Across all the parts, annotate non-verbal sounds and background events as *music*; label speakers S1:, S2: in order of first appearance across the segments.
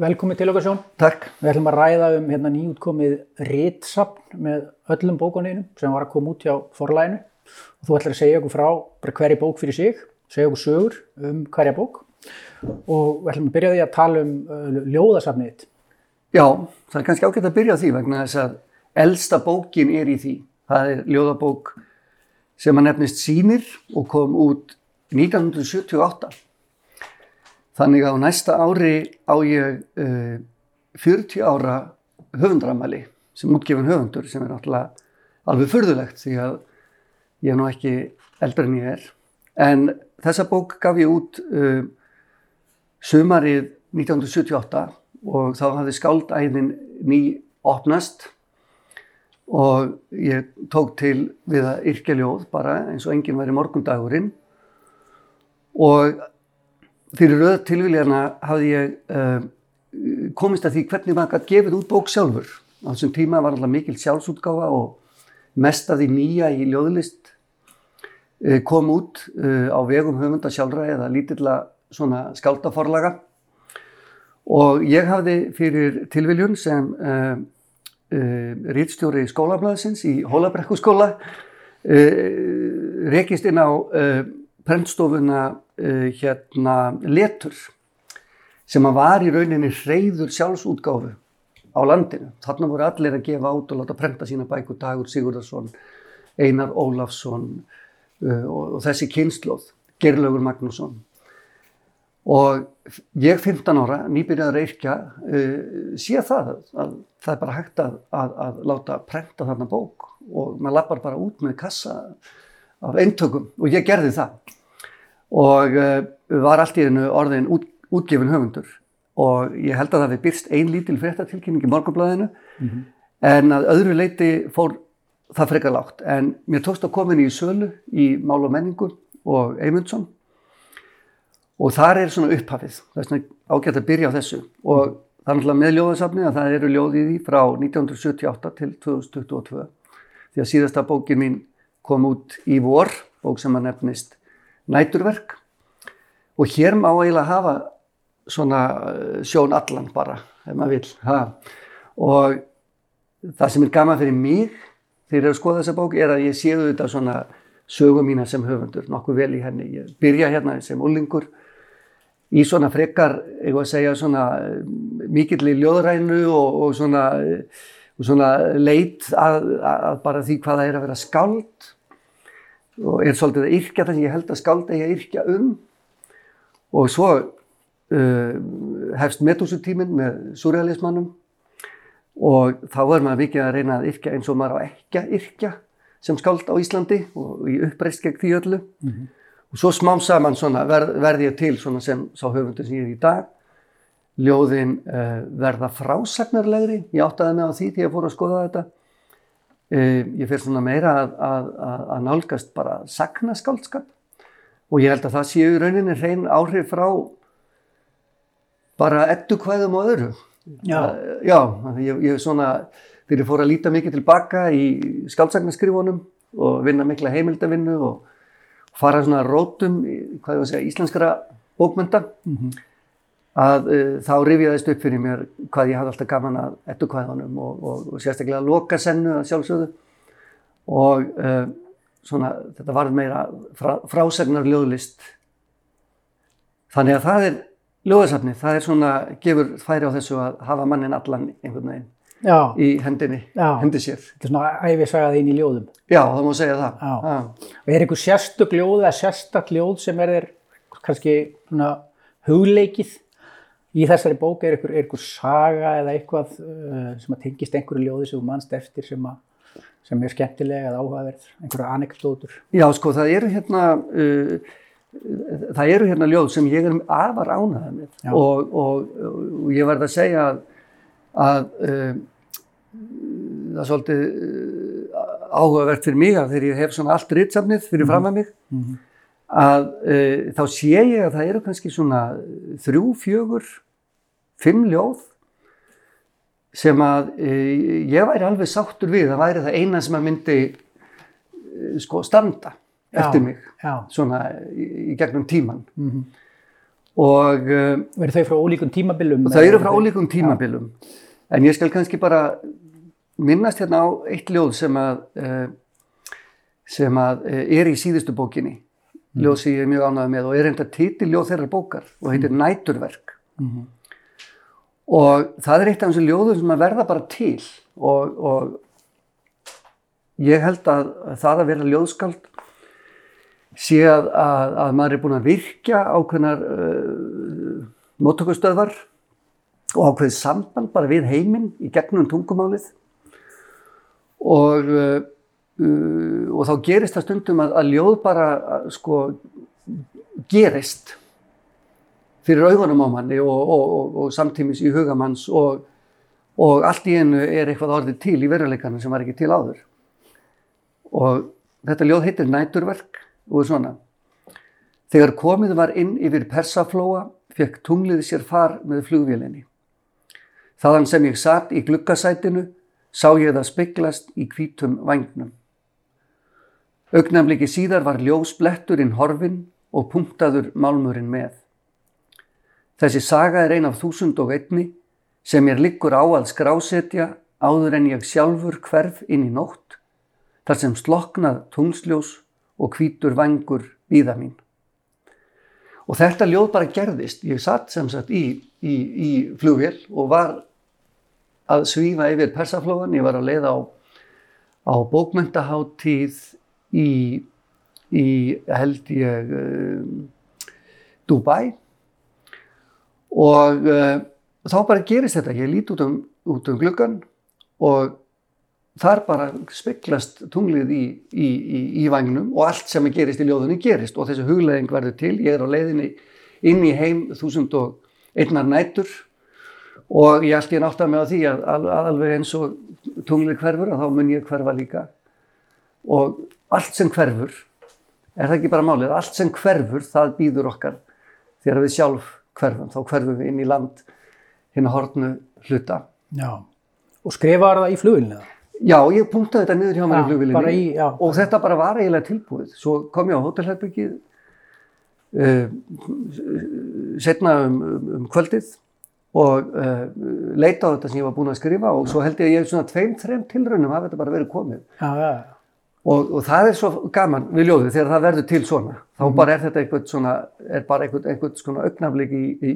S1: velkomin til okkar sjón.
S2: Takk.
S1: Við ætlum að ræða um hérna nýjútkomið ritsapn með öllum bókunniðinum sem var að koma út hjá forlæginu. Og þú ætlar að segja okkur frá hverja bók fyrir sig, segja okkur sögur um hverja bók. Og við ætlum að byrja því að tala um uh, ljóðasapnið þitt.
S2: Já, það er kannski ágætt að byrja því vegna þess að elsta bókin er í því. Það er ljóðabók sem að nefnist Sýnir og kom út 1978. Þannig að á næsta ári á ég uh, 40 ára höfundramæli sem útgefin höfundur sem er náttúrulega alveg fyrðulegt því að ég er nú ekki eldri en ég er. En þessa bók gaf ég út uh, sumarið 1978 og þá hafði skáldæðin ný opnast og ég tók til við að yrkja ljóð bara eins og enginn væri morgundagurinn og fyrir röð tilvíljana hafði ég uh, komist að því hvernig maður gæti gefið út bók sjálfur. Á þessum tíma var alltaf mikil sjálfsútgáfa og mest af því nýja í ljóðlist uh, kom út uh, á vegum höfunda sjálfra eða lítilla svona skáldaforlaga og ég hafði fyrir tilviljun sem rítstjóri skólablaðsins í Hólabrekkuskóla rekist inn á prentstofuna uh, hérna letur sem að var í rauninni hreyður sjálfsútgáfu á landinu. Þarna voru allir að gefa át og láta prenta sína bækur Dagur Sigurðarsson, Einar Ólafsson uh, og, og þessi kynnslóð, Gerlaugur Magnússon. Og ég 15 ára, nýbyrjaður eirkja, uh, sé það að það er bara hægt að, að, að láta prenta þarna bók og maður lappar bara út með kassa af eintökum og ég gerði það og uh, var allt í hennu orðin út, útgefin höfundur. Og ég held að það við byrst ein lítil fréttatilkynning í morgunblæðinu mm -hmm. en að öðru leiti fór það frekar lágt. En mér tókst að koma inn í sölu í Mál og menningu og Eymundsson. Og þar er svona upphafið. Það er svona ágætt að byrja á þessu. Og það er náttúrulega með ljóðasafni að það eru ljóðið í frá 1978 til 2022 því að síðasta bókin mín kom út í vor bók sem að nefnist næturverk. Og hér má eiginlega hafa svona eh, sjón allan bara ef maður vil ha. og það sem er gaman fyrir mig þegar ég er að skoða þessa bók er að ég séu þetta svona sögum mína sem höfundur nokkuð vel í henni. Ég byrja hérna sem ullingur í svona frekar, ég var að segja svona eh, mikill í ljóðrænu og, og svona, og svona leit að, að bara því hvað það er að vera skáld og er svolítið að yrkja það sem ég held að skálda ég að yrkja um. Og svo uh, hefst metósutíminn með surrealismannum og þá er maður vikið að reyna að yrkja eins og maður á ekki að yrkja sem skáld á Íslandi og í uppreist gegn því öllu. Mm -hmm. og svo smám saman verð, verði ég til sem sá höfundur sem ég er í dag. Ljóðin uh, verða frásagnarlegri. Ég áttaði mig á því því að ég fór að skoða þetta ég fyrir svona meira að, að, að nálgast bara sagnaskaldskap og ég held að það séu rauninni hrein áhrif frá bara ettu hvaðum og öðru. Já. Já, ég, ég svona fyrir fór að líta mikið tilbaka í skaldsagnarskrifunum og vinna mikla heimildavinnu og fara svona rótum í, hvað ég var að segja, íslenskara bókmynda. Mm -hmm að uh, þá rifjaðist upp fyrir mér hvað ég hafði alltaf gaman að ettu hvaðanum og, og, og sérstaklega loka sennu að sjálfsögðu. Og uh, svona þetta varð meira frá, frásegnar ljóðlist þannig að það er ljóðasafni, það er svona gefur færi á þessu að hafa mannin allan einhvern veginn Já. í hendinni, Já. hendi sér.
S1: Þetta er svona æfisagað inn í ljóðum.
S2: Já, það má segja það.
S1: Og er einhver sérstök ljóð eða sérstak ljóð sem er þér kannski hugleikið í þessari bók er einhver, einhver saga eða eitthvað uh, sem að tengist einhverju ljóði sem mannst eftir sem, að, sem er skemmtilega eða áhugaverð, einhverja anekdótur.
S2: Já, sko, það eru hérna, uh, það eru hérna ljóð sem ég er afar ánaðað með og, og, og ég verði að segja að, að uh, það er svolítið uh, áhugavert fyrir mig að þegar ég hef svona allt ritsafnið fyrir fram að mig, mm -hmm. að þá sé ég að það eru kannski svona þrjú, fjögur fimm ljóð sem að e, ég væri alveg sáttur við það væri það eina sem að myndi e, sko standa já, eftir mig já. svona í, gegnum tíman mm -hmm. og
S1: Verður þau frá ólíkum tímabilum?
S2: Þau eru frá ólíkum tímabilum. En ég skal kannski bara minnast hérna á eitt ljóð sem að, sem að er í síðustu bókinni. Ljóð sem ég er mjög ánægð með og er enda titilljóð þeirra bókar og heitir Næturverk. Og það er eitt af þessu ljóðum sem að verða bara til. Og, og ég held að það að vera ljóðskald sé að, að, að maður er búin að virkja ákveðnar uh, móttökustöðvar og ákveðið samband bara við heiminn í gegnum tungumálið. Og, uh, uh, og þá gerist það stundum að, að ljóð bara uh, sko gerist fyrir augunum á manni og, og, og, samtímis í hugamanns og, og allt í einu er eitthvað orðið til í veruleikanum sem var ekki til áður. Og þetta ljóð heitir Næturverk og er svona. Þegar komið var inn yfir Persaflóa fekk tunglið sér far með flugvélinni. Þaðan sem ég satt í glukkasætinu sá ég það speiklast í hvítum vagnum. Augnamliki síðar var ljósbletturinn horfin og punktaður málmurinn með. Þessi saga er ein af þúsund og einni sem mér liggur á að skrásetja áður en ég sjálfur hverf inn í nótt, þar sem sloknað tungsljós og hvítur vangur víða mín. Og þetta ljóð bara gerðist. Ég satt sem sagt í, í, í flugvél og var að svífa yfir persaflóan. Ég var að leiða á, á bókmentaháttíð í, í held ég um, Dubai og uh, þá bara gerist þetta. Ég lít út um, út um gluggan og þar bara speklast tunglið í, í, í, í vagnum og allt sem gerist í ljóðunni gerist og þessi hugleðing verður til. Ég er á leiðinni inn í heim þúsund og einnar nætur og ég ætti að mig á því að, að, að alveg eins og tunglið hverfur að þá mun ég hverfa líka og allt sem hverfur, er það ekki bara málið, allt sem hverfur það býður okkar þegar við sjálf hverfum, þá hverfum við inn í land hinn að hortnu hluta.
S1: Já, og skrifaði það í flugilinu?
S2: Já, ég punktaði þetta niður hjá mér í
S1: Já, bara
S2: flugvilinni
S1: í- já.
S2: og þetta bara var eiginlega tilbúið. Svo kom ég á hótelherbyggið uh, setna um, um, kvöldið og uh, leita á þetta sem ég var búinn að skrifa og svo held ég að ég svona tveim, þreim tilraunum hafa þetta bara verið komið.
S1: Já, já,
S2: Og, og það er svo gaman við ljóðið þegar það verður til svona. Þá bara er þetta einhvern svona, er bara einhvern, einhvern svona augnaflik í, í,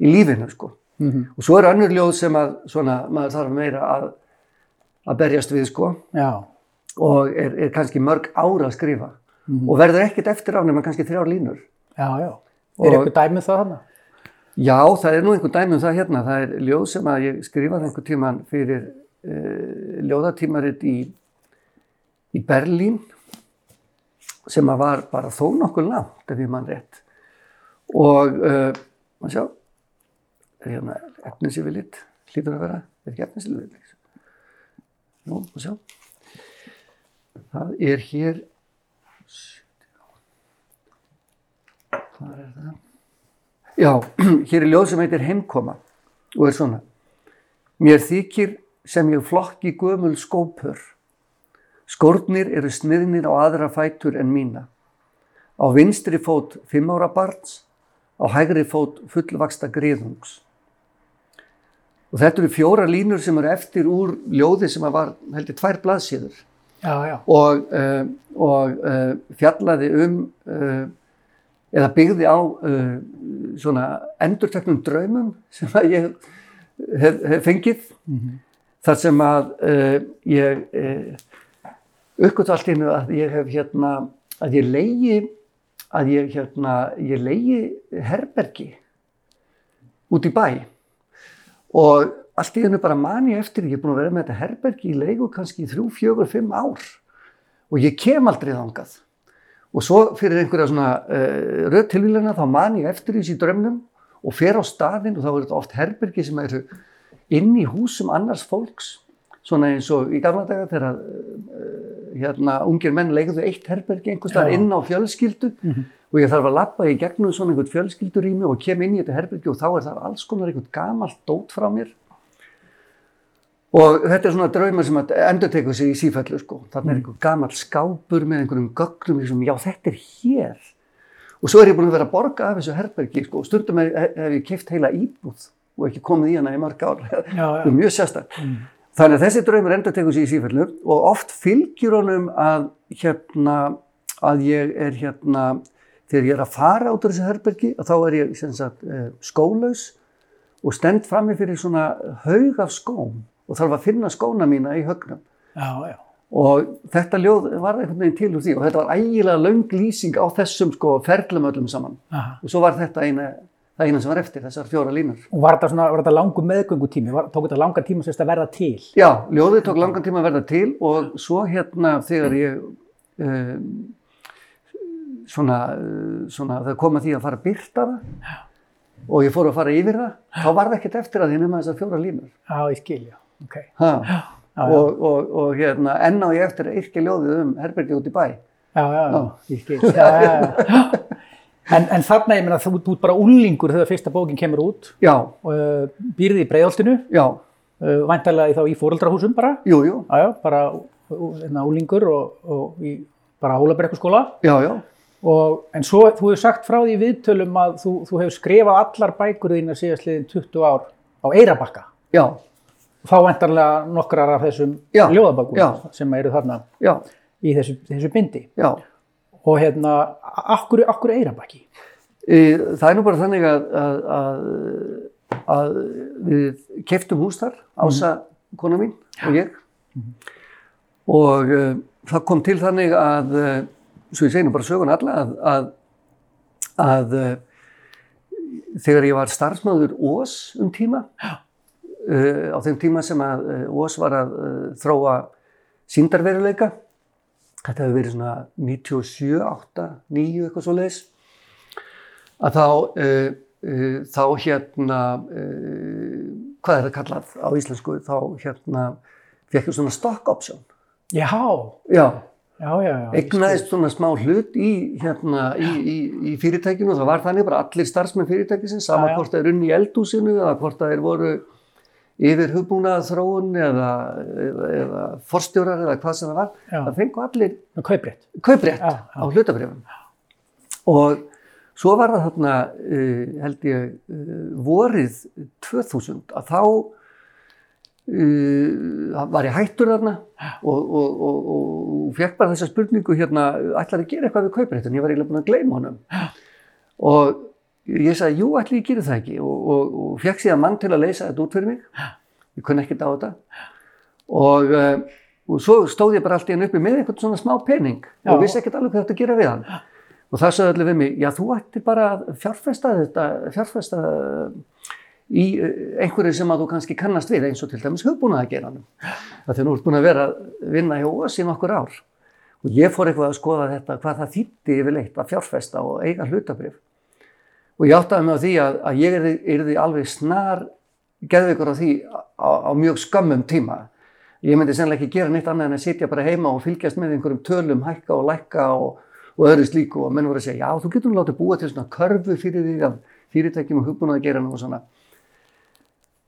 S2: í lífinu sko.
S1: Mhm.
S2: Og svo er önnur ljóð sem að svona, maður þarf meira að, að berjast við sko
S1: já,
S2: og er, er kannski mörg ára að skrifa og verður ekkert eftir á nema kannski þrjár línur.
S1: já, já.
S2: Og-
S1: Er eitthvað dæmið það hana?
S2: Já, það er nú einhver dæmi um það hérna. Það er ljóð sem að ég skrifaði einhver tíman fyrir uh, ljóðatímarit í, í Berlín sem að var bara þó nokkuð langt ef ég mann rétt. Og uh, maður sjá, er hérna efnisyfirlit, hlýtur að vera, er ekki efnisyfirlit? Nú, maður sjá. Það er hér, hvað er það? Já, *clears throat* hér er ljóð sem heitir Heimkoma og er svona. Mér þykir sem ég flokki gömul skópur. Skórnir eru sniðnir á aðra fætur en mína. Á vinstri fót fimm ára barns, á hægri fót fullvaksta griðungs. Og þetta eru fjóra línur sem eru eftir úr ljóði sem var heldur tvær blaðsíður
S1: Já, já,
S2: og, uh, og uh, fjallaði um uh, eða byggði á svona endurteknum draumum sem að ég hef, hef fengið þar sem að ég uppgötu allt innu að ég hef hérna að ég leiði að ég hérna ég leiði herbergi út í bæ. Og allt í hennu bara man ég eftir, ég er búin að vera með þetta herbergi í leigu kannski í þrjú, fjögur, fimm ár. Og ég kem aldrei þangað. Og svo fyrir einhverja svona uh, röð tilvíluna þá man ég eftir þessi drömnum og fer á staðinn og þá er þetta oft herbergi sem eru inn í húsum annars fólks, svona eins og í gamla daga þegar uh, hérna, ungir menn leigðu eitt herbergi einhvers staðar
S1: Já.
S2: inn á fjölskyldu og ég þarf að lappa í gegnum svona einhvern fjölskyldurými og kem inn í þetta herbergi og þá er það alls konar einhvern gamalt dót frá mér Og þetta er svona draumar sem endur tekur sig í sífællu sko. Þannig er einhver gammal skápur með einhverjum gögnum sem já þetta er hér. og svo er ég búin að vera að borga af þessu herbergi sko, og stundum hef, ég kipt heila íbúð og ekki komið í hana í marga ár
S1: Já, já.
S2: það *laughs* er mjög sérstak þannig að þessi draumur endur tekur sér í sífellu og oft fylgjur honum að hérna að ég er hérna þegar ég er að fara út úr þessu herbergi að þá er ég sagt eh, skólaus og stend frammi fyrir svona haug af skóm og þarf að finna skóna mína í högnum
S1: Já, já.
S2: og þetta ljóð var einhvern veginn til úr því og þetta var ægilega löng lýsing á þessum sko ferlum öllum saman
S1: Aha.
S2: og svo var þetta eina, það eina sem var eftir þessar fjóra línur.
S1: Og var þetta svona, var þetta langu meðgöngutími? Var, tók þetta langan tíma sérst að verða til?
S2: Já, ljóðið tók langan tíma að verða til og svo hérna þegar ég um, svona, uh, svona það kom að því að fara að byrta það og ég fór að fara yfir það, þá var það ekkert eftir að því nema þessar fjóra línur.
S1: Já, ég skilja. Ok.
S2: Ha.
S1: já.
S2: Og, og, og hérna enn á ég eftir að yrkja ljóðið um herbergi út í bæ.
S1: Já, já, já, ég. Já, já, já. *laughs* En, en þarna, ég meina, þú ert bara úlingur þegar fyrsta bókin kemur út.
S2: Já,
S1: uh, býrði í breiðoltinu,
S2: já,
S1: uh, væntalega þá í fóreldrahúsum bara,
S2: jú, jú,
S1: já, já, bara uh, hérna, úlingur og, og í bara hólabrekkuskóla.
S2: já, já,
S1: Og, en svo, þú hefur sagt frá því viðtölum að þú, þú hefur skrifað allar bækur þína síðast liðin 20 ár á Eirabakka.
S2: já,
S1: Þá væntarlega nokkrar af þessum ljóðabækur sem eru þarna
S2: já,
S1: í þessu, þessu bindi.
S2: já.
S1: Og hérna, akkur, akkur Eirabakki?
S2: E, Það er nú bara þannig að, að, að, að við keftum hús þar, Ása, kona mín og ég. Og uh, það kom til þannig að, uh, svo ég segi nú bara sögun alla, að, að, að uh, þegar ég var starfsmöður Ós um tíma, uh, á þeim tíma sem að Ós var að uh, þróa síndarveruleika, þetta hefur verið svona 97, 8, 9 eitthvað svo leiðis, að þá, uh, uh, þá hérna, uh, hvað er það kallað á íslensku, þá hérna fekk ég svona stock option.
S1: Já,
S2: Já,
S1: já, já.
S2: eignaðist svona smá hlut í, hérna, í, í, í fyrirtækinu og það var þannig bara allir starfsmenn fyrirtækisins, sama hvort það er unni í eldúsinu eða hvort það er voru yfir hugbúnað þróun eða, eða, eða forstjórar eða hvað sem það var,
S1: Já.
S2: það fengu allir
S1: kauprétt.
S2: kauprétt
S1: Já,
S2: á hlutabrifum. Og svo var það þarna, uh, held ég, uh, vorið 2000 að þá uh, var ég hættur þarna og, og, og, og fekk bara þessa spurningu hérna, ætlar að gera eitthvað við kaupréttin, ég var eiginlega búin að gleyma honum. Og ég sagði, jú, ætli ég gera það ekki og, og, og fekk síðan mann til að leysa þetta út fyrir mig. Ég kunni ekkert á þetta. Og, uh, og svo stóð ég bara allt í hennu uppi með einhvern svona smá pening
S1: Já.
S2: og vissi ekkert alveg hvað þetta að gera við hann. Og það sagði allir við mig, já þú ættir bara að fjárfesta þetta, fjárfesta í eh, einhverju sem að þú kannski kannast við eins og til dæmis hugbúnaðageranum. Það þegar nú búin að vera að vinna hjá OS í nokkur ár. Og ég fór eitthvað að skoða þetta, hvað það þýtti yfirleitt að fjárfesta og eiga hlutabrif. Og ég áttaði mig á því að, að ég er, er því alveg snar geðveikur á því á, á mjög skömmum tíma. Ég myndi sennilega ekki gera neitt annað en að sitja bara heima og fylgjast með einhverjum tölum, hækka og lækka og, og öðru slíku og menn voru að segja, já, þú getur nú látið búa til svona körfu fyrir því af fyrirtækjum og hugbúnaði að gera nú og svona.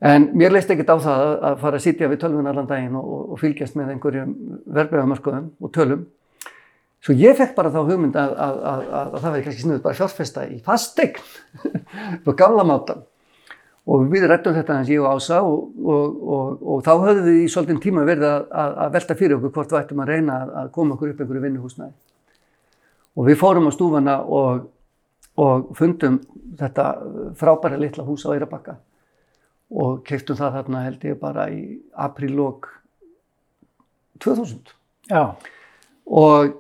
S2: En mér leist ekkert á það að, að fara að sitja við tölvun allan daginn og, og fylgjast með einhverjum verbreyðamörkuðum og tölum. Svo ég fekk bara þá hugmynd að, að, að, að það væri kannski snuðið bara fjárfesta í fastegn *laughs* på gamla mátan. Og við rættum þetta hans ég og Ása og, og, og, og þá höfðum við í svolítinn tíma verið að, að, að velta fyrir okkur hvort við ættum að reyna að, að koma okkur upp einhverju vinnuhúsnæði. Og við fórum á stúfana og, og fundum þetta frábæra litla hús á Eirabakka og keftum það þarna held ég bara í aprílók 2000
S1: Já,
S2: og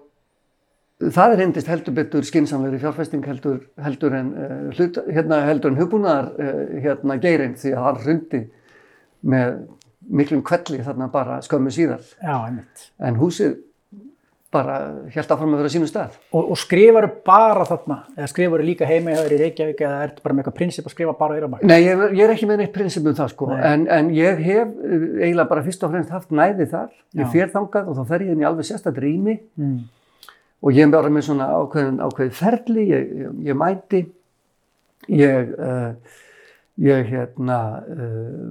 S2: það er reyndist heldur betur skinsamlegri fjárfesting heldur, heldur en uh, hlut, hérna, heldur en hugbúnaðar uh, hérna geirinn því að hann hrundi með miklum kvelli þarna bara skömmu síðar
S1: já,
S2: en húsið bara held áfram að vera sínum stað.
S1: Og, og skrifaru bara þarna, eða skrifaru líka heima í Reykjavík eða ertu bara með eitthvað prinsip að skrifa bara Eirabakka?
S2: Nei, ég, ég er ekki með neitt prinsip um það sko, en, en ég hef uh, eiginlega bara fyrst og fremst haft næði þar,
S1: Já.
S2: ég fer þangað og þá fer ég inn í alveg sérstætt rými
S1: Mm.
S2: Og ég bara með svona ákveðin, ákveðin ferli, ég, ég, ég mæti, ég, uh, ég hérna, uh,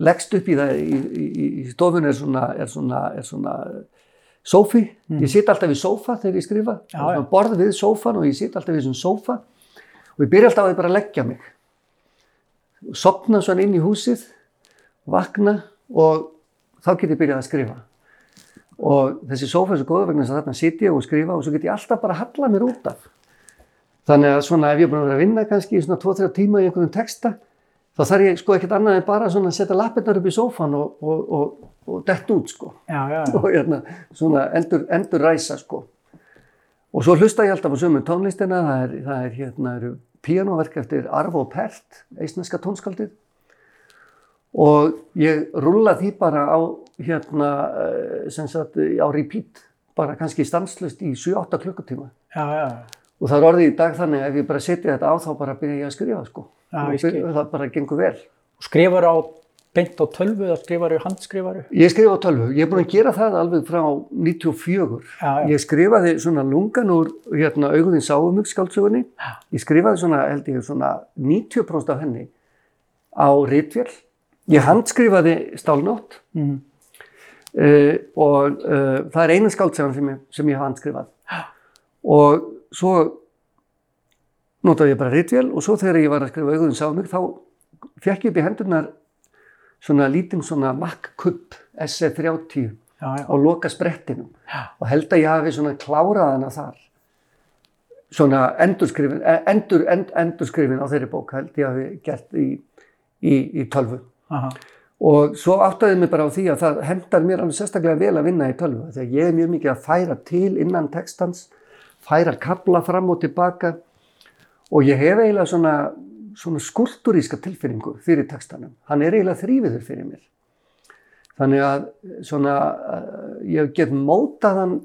S2: leggst upp í það, í, í, í stofunni er svona, er svona, er svona sófi, ég sitt alltaf í sófa þegar ég skrifa,
S1: Já, já.
S2: svona borð við sófan og ég sitt alltaf í þessum sófa. Og ég byrja alltaf að bara að leggja mig. Sopna svona inn í húsið vakna og þá get ég byrjað að skrifa og þessi sófa er svo góða vegna þess að þarna sit ég og skrifa og svo get ég alltaf bara að halla mér út af. Þannig að svona ef ég er búin að vera að vinna kannski í svona 2-3 tíma í einhverjum texta þá þarf ég sko ekkert annað en bara svona að setja lappirnar upp í sófan og, og, og, og dett út sko.
S1: Já, já, já.
S2: og hérna svona endur, endur ræsa sko. Og svo hlusta ég alltaf á sömu tónlistina það er, það er hérna eru píanóverk eftir Arvo Pärt eisneska tónskaldið og ég rulla því bara á hérna eh, sem sagt á repeat bara kannski stanslust í 7-8 klukkutíma
S1: já, já.
S2: og það er orðið í dag þannig að ef ég bara setja þetta á þá bara byrja ég að skrifa sko
S1: Já,
S2: og það bara gengur vel
S1: Skrifar á beint á tölvu eða skrifar á handskrifaru?
S2: Ég skrifa á tölvu, ég er búin að gera það alveg frá 94.
S1: Já, já.
S2: Ég skrifaði svona lungan úr hérna, auguðin sáumug skáldsögunni. Ég skrifaði svona, held ég, svona 90% af henni á ritvél. Ég handskrifaði stálnótt
S1: Mm.
S2: uh, og uh, það er eina skáldsögun sem, sem ég hef handskrifað. Og svo notaði ég bara ritvél og svo þegar ég var að skrifa auguðin sáumug þá fekk ég upp í hendurnar svona lítinn svona Mac Cup SE30
S1: Já, já.
S2: á loka sprettinum og held að ég hafi svona klárað hana þar svona endurskrifin, eh, endur, end, endurskrifin á þeirri bók held ég hafi gert í, í, í tölvu
S1: Aha.
S2: og svo áttaði mig bara á því að það hendar mér alveg sérstaklega vel að vinna í tölvu þegar ég er mjög mikið að færa til innan textans færa kabla fram og tilbaka. Og ég hef eiginlega svona, svona skulturíska tilfinningu fyrir textanum. Hann er eiginlega þrýfiður fyrir mér. Þannig að svona uh, ég get mótaðan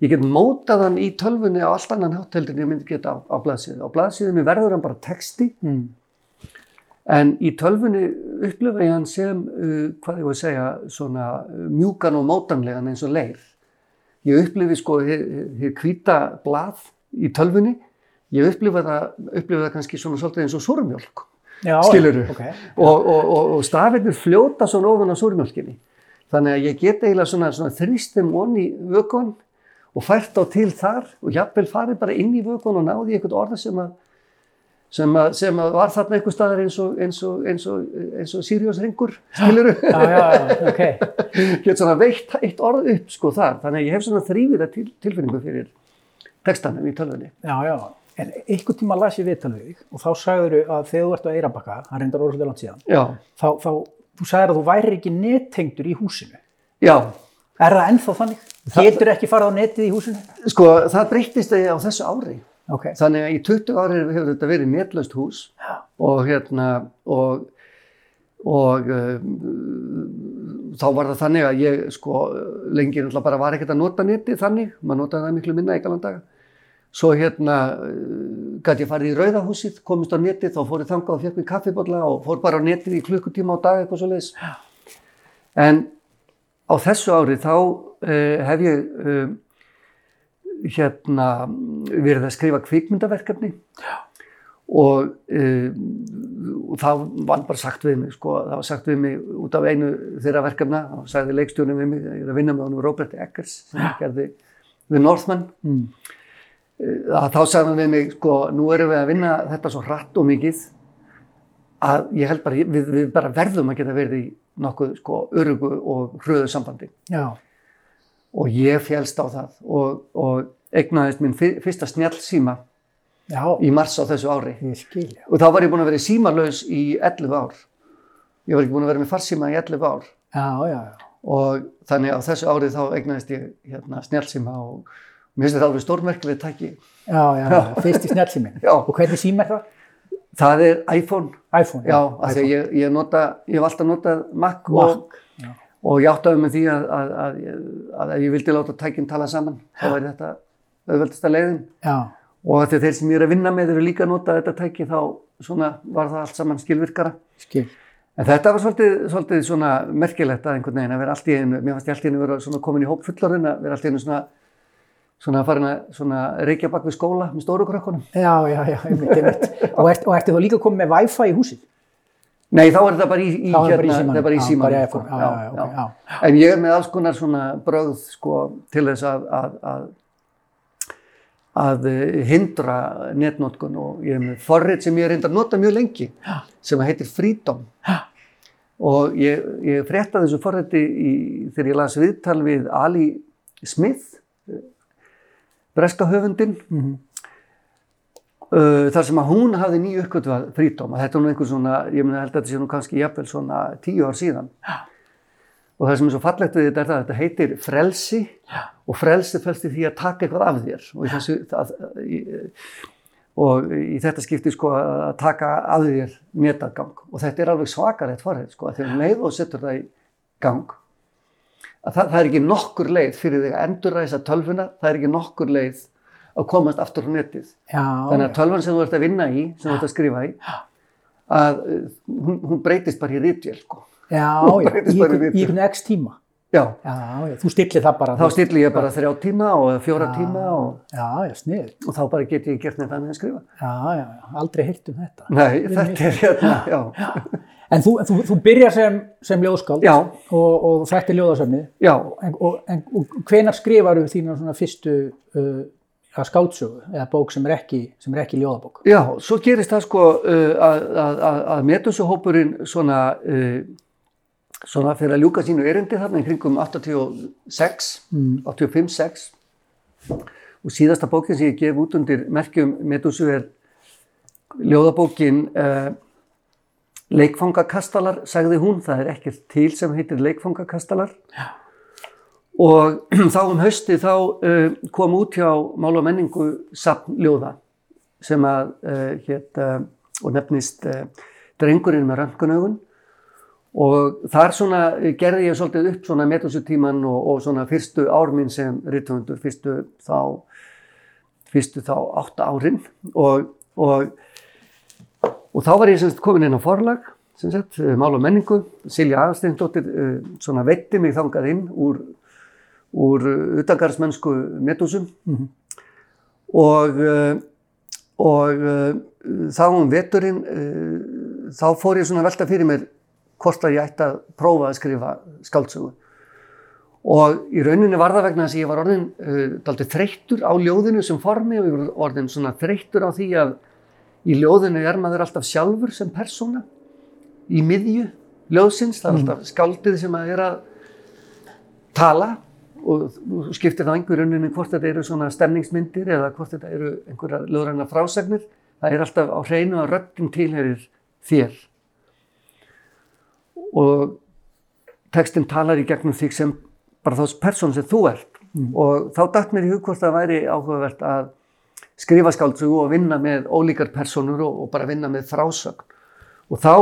S2: ég get mótaðan í tölvunni á allt annan hátt heldur en ég myndi geta á, á blaðsíðu. Á blaðsíðunni verður hann bara texti.
S1: Mm.
S2: En í tölfunni upplifa ég hann sem, uh, hvað ég var að segja, svona uh, mjúkan og mótanlegan eins og leir. Ég upplifi sko hér hvíta blað í tölfunni, ég upplifa það, upplifa það kannski svona svolítið eins og súrmjólk
S1: Já,
S2: Skilurðu?
S1: ok.
S2: og, og, og, og stafirnir fljóta svona ofan á súrmjólkinni. Þannig að ég get eiginlega svona, svona þrýstum onni vökun og fært á til þar og jafnvel farið bara inn í vökun og náði eitthvað orða sem að sem að, sem að var þarna einhver staðar eins og, eins og, eins og, eins og Sirius ringur, skiluru,
S1: Já, já, já, ok. *laughs*
S2: get svona veitt eitt orð upp sko þar, þannig að ég hef svona þrývita til, tilfinningu fyrir textanum í tölvunni.
S1: Já, já. En einhvern tíma las ég við þig og þá sagður að þegar þú ert á Eirabakka, hann reyndar orðslega langt síðan,
S2: Já,
S1: þá, þá þú sagðir að þú væri ekki nettengdur í húsinu.
S2: já,
S1: Er það ennþá þannig? Getur ekki farið á netið í húsinu?
S2: sko það breyttist á þessu ári.
S1: Ok.
S2: Þannig að í 20 ári hefur þetta verið netlaust hús og hérna og, og um, þá var það þannig að ég sko lengi náttúrulega bara var ekkert að nota netið þannig, maður notaði það miklu minna í galan daga. Svo hérna gæti ég farið í Rauðahúsið, komist á netið, þá fór ég þangað og fekk mér kaffibotla og fór bara á netið í klukkutíma á dag eitthvað svo leiðis. En á þessu ári þá uh, hef ég uh, hérna verið að skrifa kvikmyndaverkefni. Og, uh, og það var bara sagt við mig sko, það var sagt við mig út af einu þeirra verkefna. Og sagði leikstjórnum við mig, ég er að vinna með honum Robert Eggers sem gerði The Northman.
S1: Mm.
S2: að þá sagði hann við mig sko, nú erum við að vinna þetta svo hratt og mikið að ég held bara, við, við bara verðum að geta verið í nokkuð sko örugu og hröðu sambandi.
S1: Já,
S2: og ég félst á það og, og eignaðist minn fyr- fyrsta snjallsíma
S1: já,
S2: í mars á þessu ári og þá var ég búin að vera símalös í 11 ár ég var ekki búin að vera með farsíma í 11 ár
S1: Já, já, já.
S2: og þannig á þessu ári þá eignaðist ég hérna, snjallsíma og mér finnst þetta alveg stórmerkileg tæki
S1: Já, já. *laughs* Fyrst í snjallsíminn.
S2: Já.
S1: Og hvernig síma er það?
S2: það er iPhone
S1: iPhone.
S2: já, af því að ég, ég, nota, ég hef alltaf notað Mac, og,
S1: Mac, já.
S2: Og ég áttaði með því að, að, að, að ef ég vildi láta tækinn tala saman þá væri þetta auðveldasta leiðin
S1: Já,
S2: og að þeir sem ég er að vinna með eru líka að nota þetta tæki þá svona var það allt saman skilvirkara.
S1: skil.
S2: En þetta var svolítið, svolítið svona merkilegt að einhvern veginn að vera allt í einu, mér fannst ég allt í einu vera svona komin í hóp fullorinn að vera allt í einu svona svona farin að svona reykja bak við skóla með stóru krökkunum.
S1: Já, já, já, einmitt, einmitt. og, ert, og ertu þá líka komið með Wi-Fi í húsið?
S2: Nei, þá er þetta bara í, í, hérna, í
S1: Já,
S2: símanum.
S1: bara í
S2: sko.
S1: Já, já, ok, já.
S2: En ég er með alls konar svona brögð sko, til þess að, að, að, að eh, hindra netnotkun og ég er með forrið sem ég er reyndar að nota mjög lengi
S1: Já.
S2: sem heitir Freedom.
S1: Já.
S2: Og ég, ég frétta þessu forriði þegar ég las viðtal við Ali Smith, eh, breska höfundin,
S1: Mhm.
S2: Uh, þar sem að hún hafði nýju uppkvötuvað Freedom. Að þetta er nú einhver svona, ég meina held að þetta sé nú kannski jafnvel svona tíu ár síðan.
S1: Já.
S2: Og það sem er svo fallegt við þetta er það að þetta heitir frelsi
S1: Já.
S2: og frelsi felst í því að taka eitthvað af þér. Og í, þessu, það, í, og í þetta skipti sko að taka af þér netagang. Og þetta er alveg svakalegt forrið sko að þegar leið og setur það í gang. Að það, það er ekki nokkur leið fyrir þig að endurræsa tölvuna, það er ekki nokkur leið að komast aftur á netið.
S1: Já,
S2: Þannig að tölvan sem þú ert að vinna í, sem þú ert að skrifa í, að uh, hún, hún breytist bara í rítvél sko.
S1: já, *laughs* já, í einhvern- x tíma.
S2: Já,
S1: Já, já, þú stillir það bara.
S2: þá stilli ég bara þrjá tíma og fjóra tíma og,
S1: Já, já, snið.
S2: og þá bara get ég gert neitt annað en skrifa.
S1: Já, já, já, aldrei heyrt um þetta.
S2: Nei, þetta er hérna, já.
S1: En þú, þú, þú byrjar sem, sem ljóðskáld
S2: Já,
S1: og, og þetta er ljóðasöfnið.
S2: já,
S1: En, og, en, og hvenar skrifar þú þína svona fyrstu uh, ja, skáldsögu eða bók sem er ekki, sem er ekki ljóðabók?
S2: já, svo gerist það sko uh, að, að, að, að metusuhópurinn svona, uh, svona fyrir að ljúka sínu erindi þarna í kringum 86,
S1: Mm.
S2: 85-6 og síðasta bókin sem ég gef út undir merkjum Medusu er ljóðabókin uh, Leikfangakastalar, sagði hún, það er ekkert til sem heitir Leikfangakastalar og *clears throat* þá um hausti þá uh, kom út hjá Mál og menningu sapn ljóða sem að uh, hét uh, og nefnist Drengurinn með röngunaugun og þar svona eh, gerði ég svolítið upp svona metusutíman og, og svona fyrstu ár mín sem rithöfundur, fyrstu þá fyrstu þá átta árin. Og, og, og þá var ég semst komin inn á forlag sem eh, mál og menningu. Silja Aðarsteinsdóttir uh, svona veitti mig þangað inn úr, úr utangarsmennsku metusum
S1: Mhm.
S2: og uh, og uh, þá um veturinn þá fór ég svona velta fyrir mér hvort að ég ætti að prófa að skrifa skáldsögu. Og í rauninni var það vegna þess að ég var orðin uh, daldið þreyttur á ljóðinu sem formi og ég var orðin svona þreyttur á því að í ljóðinu er maður alltaf sjálfur sem persóna. Í miðju ljóðsins, það er alltaf skáldið sem að er að tala og þú skiptir það einhver rauninni hvort þetta eru svona stemningsmyndir eða hvort þetta eru einhverja löðræna frásagnir? Það er alltaf á hreinu að röddinn tilherir þér. Og textin talar í gegnum þig sem bara þá persón sem þú ert. Og þá dætt mér í hug hvort það væri áhugavert að skrifa skáldsögu og vinna með ólíkar persónur og, og bara vinna með frásögn. Og þá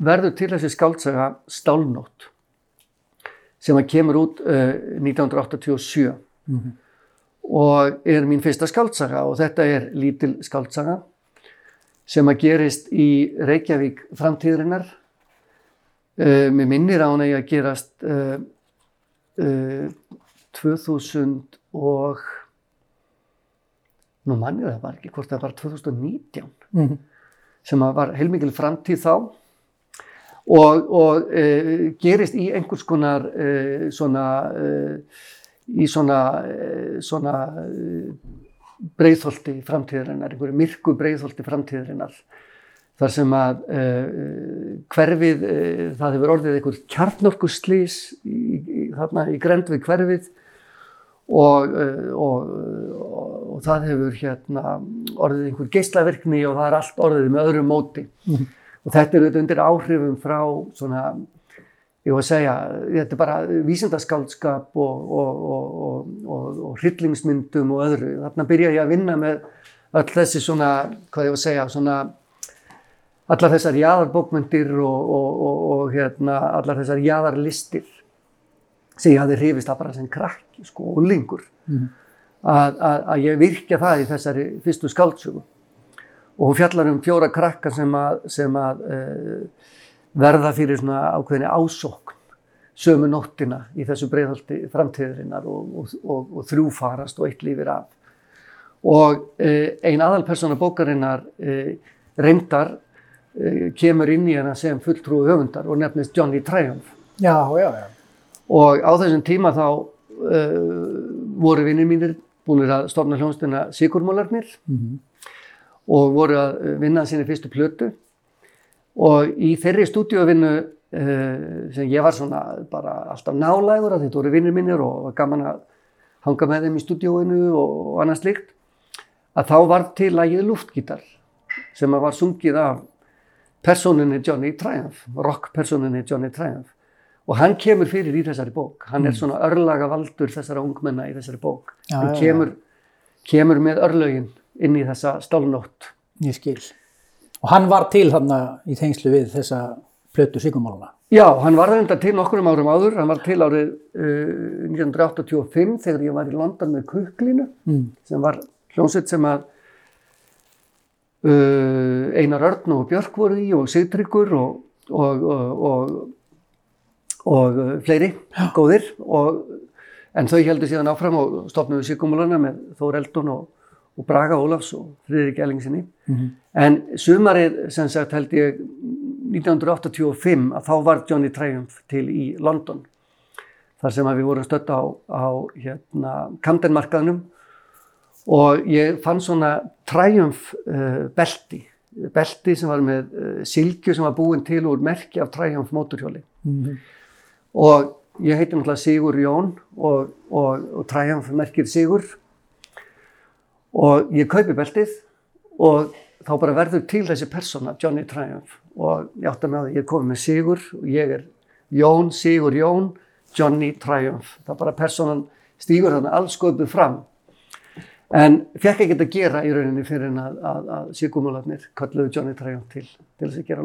S2: verður til þessi skáldsaga Stálnótt sem að kemur út uh, 1987
S1: Mhm.
S2: og er mín fyrsta skáldsaga og þetta er lítil skáldsaga sem að gerist í Reykjavík framtíðurinnar uh, mér minnir á hún að gerast uh, uh, 2000 og nú mannir það var ekki hvort það var 2019
S1: Mhm.
S2: sem að var heilmikil framtíð þá og, og e, gerist í einhvers konar e, svona e, í svona, svona breiðholti framtíðarinnar, einhverju myrku breiðholti framtíðarinnar þar sem að hverfið, það hefur orðið einhver kjarnorkuslís í, í, þarna í grend við hverfið og, eh, og, og, og það hefur hérna orðið einhver geislaverkni og það er allt orðið með öðru móti og þetta er auðvitað undir áhrifum frá svona, ég var að segja þetta er bara vísindaskáldskap og, og hryllingsmyndum og öðru, þarna byrja ég að vinna með öll þessi svona, hvað ég var að segja, svona allar þessar jáðarbókmyndir og, og, og, og hérna, allar þessar jáðarlistir sem ég hafði hrifist að bara sem krakki sko, og lingur að, að, að ég virkja það í þessari fyrstu skáldsögu og hún fjallar um fjóra krakka sem að, sem að uh, verða fyrir svona ákveðinni ásókn sömu nóttina í þessu breiðhaldi framtíðurinnar og, og, og, og þrjú farast og eitt lífir af og uh, ein aðalpersona bókarinnar uh, reyndar kemur inn í hana sem fulltrúi höfundar og nefnist Johnny Triumph.
S1: Já, já, já.
S2: Og á þessum tíma þá voru vinnir mínir búinir að stofna hljónstina Sigurmólarnir
S1: Mm
S2: og voru að uh, vinna sinni fyrstu plötu. Og í þeirri stúdíovinnu uh, sem ég var svona bara alltaf nálægur að þetta voru vinnir mínir og var gaman að hanga með þeim í stúdíóinu og, annað slíkt að þá var til lagið luftgítar sem var sungið af personinni Johnny Triumph, rockpersoninni Johnny Triumph. Og hann kemur fyrir í þessari bók, hann er svona örlaga valdur þessara ungmenna í þessari bók.
S1: Já,
S2: hann
S1: já, já.
S2: kemur, kemur með örlögin inn í þessa stálnótt
S1: Ég skil. Og hann var til þarna í tengslu við þessa plötu Sigurmáluna.
S2: Já, hann var reynda til nokkurum árum áður, hann var til árið uh, 1985 þegar ég var í London með Kuklinu
S1: Mm.
S2: sem var hljómsveit sem að uh, Einar Örn og Björk voru í og Sigtryggur og, og, og, og, fleiri góðir og, en þau heldur síðan áfram og stopnuðu Sigumulana með Þór Eldon og, og Braga Ólafs og Friðrik Ellingsinni
S1: Mhm.
S2: en sumarið sem sagt held ég 1985 að þá var Johnny Triumph til í London þar sem að við vorum stödd á, á hérna, Camden-markaðnum og ég fann svona Triumph uh, belti, belti sem var með uh, silkju sem var búin til úr merki af Triumph móturhjóli
S1: Mm.
S2: og ég heiti náttúrulega Sigur Jón og, og, og Triumph merkir Sigur og ég kaupi beltið og þá bara verður til þessi persóna, Johnny Triumph og ég átti með að ég er komið með Sigur og ég er Jón, Sigur Jón Johnny Triumph, það bara persónan stígur þarna alls sköpuð fram en fekk ekki að gera í rauninni fyrir að, að, að Sigurmólarnir kalluðu Johnny Triumph til til þess að gera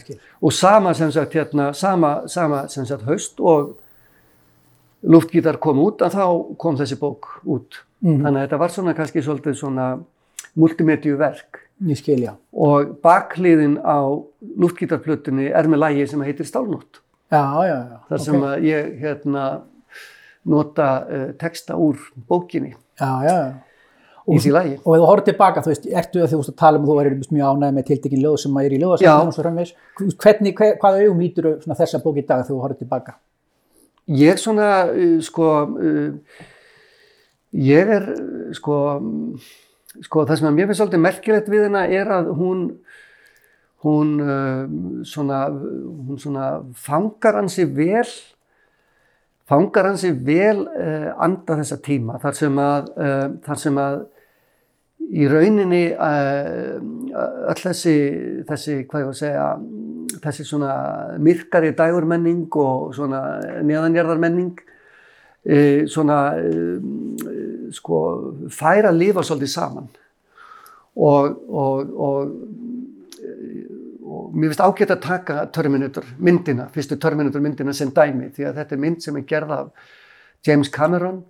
S1: skil.
S2: og sama sem sagt hérna, sama, sama sem sagt haust og luftgítar kom út að þá kom þessi bók út.
S1: Mhm.
S2: Þannig að þetta var svona kannski svolítið svona multimedíu verk
S1: Ég skil, já.
S2: og bakliðin á luftgítarplötunni er með lægi sem heitir Stálnótt.
S1: Já, já, já.
S2: Þar sem að ég hérna nota uh, texta úr bókinni
S1: Já, já, já.
S2: í því lægi.
S1: Og ef þú horfður tilbaka, þú veist, ertu að þú veist að tala um að þú erir mjög ánægð með tiltekin ljóð sem að er í ljóðasafnum og svo framvegis. Hvernig, hver, hvaða augum svona þessa bók í dag þegar þú horfður tilbaka?
S2: Ég svona, uh, sko, uh, ég er, sko, sko, það sem að mér finnst svolítið merkilegt við hennar er að hún, hún, uh, svona, hún svona fangar hansi vel, fangar hansi vel uh, anda þessa tíma þar sem að, uh, þar sem að í rauninni öll þessi, þessi, hvað ég var að segja, þessi svona myrkari dægurmenning og svona neðanjarðarmenning uh, svona sko færa að lifa svolítið saman og, og, og, og mér finnst ágætt að taka Terminator myndina, fyrstu Terminator myndina sem dæmi því að þetta er mynd sem er gerð af James Cameron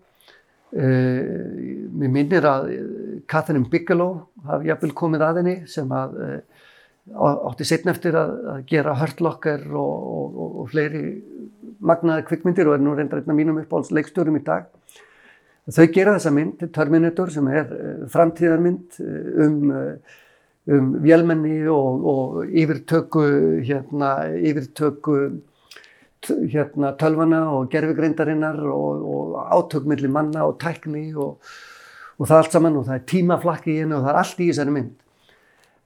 S2: Uh, mér minnir að uh, Catherine Bigelow hafi jafnvel komið að henni sem að uh, átti setn eftir að, að gera Hurt Locker og, og, og, fleiri magnaði kvikmyndir og er nú reyndar einn af mínum uppáhalds leikstjórum í dag. Þau gera þessa mynd, Terminator, sem er uh, framtíðarmynd uh, um, uh, um vélmenni og, og yfirtöku, hérna, yfirtöku hérna, tölvana og gerfugreindarinnar og, og átök milli manna og tækni og, og það allt saman og það er tímaflakki í hennu og það er allt í þessari mynd.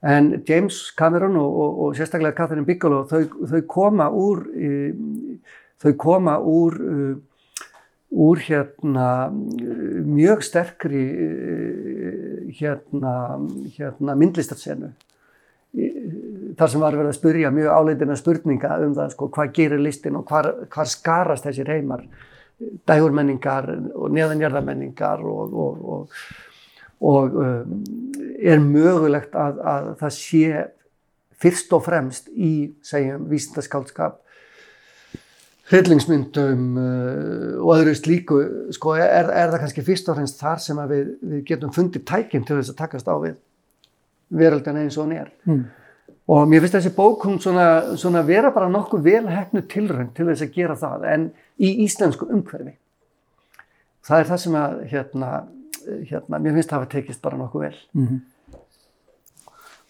S2: En James Cameron og, sérstaklega Catherine Bigelow þau, þau koma úr þau koma úr úr hérna mjög sterkri hérna, hérna myndlistarsenu. Þar sem var verið að spyrja mjög áleitina spurninga um það sko, hvað gerir listin og hvar, hvar skarast þessir heimar dægurmenningar og neðanjarðamenningar og, og, og, og um, er mögulegt að, að það sé fyrst og fremst í segjum vísindaskálskap hryllingsmyndum uh, og öðru slíku sko, er, er það kannski fyrst og fremst þar sem við, við getum fundið tækinn til þess að takast á við veröldina eins og hún er
S1: Mm.
S2: og mér finnst þessi bók hún svona, svona vera bara nokkuð vel hefnu tilrönd til þess að gera það en í íslensku umhverfi það er það sem að hérna, hérna mér finnst það að tekist bara nokkuð vel.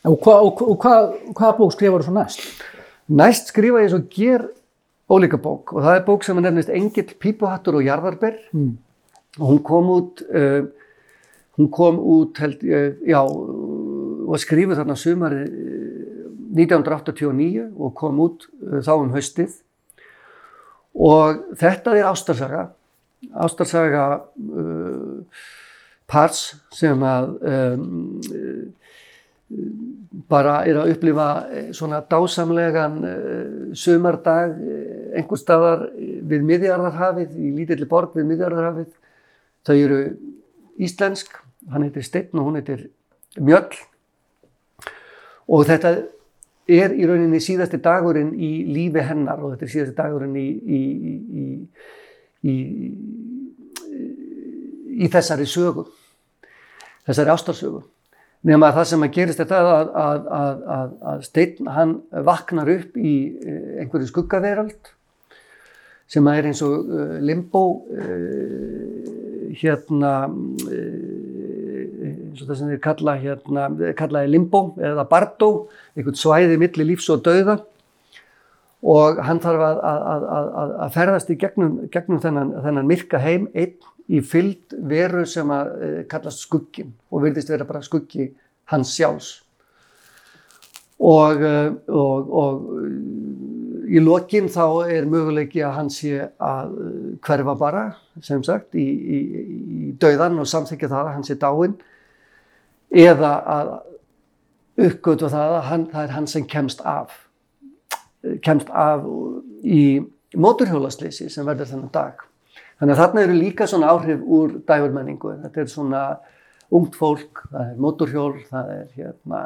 S1: Og, hva, og, og hvað, hvaða bók skrifar þú svo næst?
S2: Næst skrifa ég svo ger ólíka bók. Og það er bók sem er nefnist Engill, Pípuhattur og Jarðarber.
S1: Mm.
S2: og hún kom út uh, hún kom út held, uh, já, og skrifuð þarna sumari uh, 1989 og kom út þá um haustið. Og þetta er ástarsaga. Ástarsaga uh, pars sem að um, bara er að upplifa eh, svona dásamlegan sumardag uh, einhver staðar við miðjarðarhafið, í lítilli borg við miðjarðarhafið. Þau eru íslensk, hann heitir Steinn og hún heitir Mjöll og þetta er í rauninni síðasti dagurinn í lífi hennar og þetta er síðasti dagurinn í, í, í, í þessari sögu, þessari ástarsögu. Nefn að það sem að gerist er það að, að, að, að, Steinn hann vaknar upp í eh, einhverju skuggaveröld sem að er eins og uh, limbo uh, hérna eins og það sem þeir kalla hérna, kallaði limbo eða bardo, einhvern svæði milli lífs og dauða. Og hann þarf að ferðast í gegnum, gegnum þennan, þennan myrka heim einn í fyllt veru sem að uh, kallast skuggin og virðist vera bara skuggi hans sjálfs og, uh, og, og uh, í lokin þá er möguleiki að hann sé að hverfa bara sem sagt í, í, í dauðan og samþykja það að hann sé dáinn eða að uppgötu það að hann, það er hann sem kemst af kemst af í móturhjólasleysi sem verður þennan dag. Þannig að þarna eru líka svona áhrif úr dægurmenningu. Þetta er svona ungt fólk, það er móturhjól, það er hérna,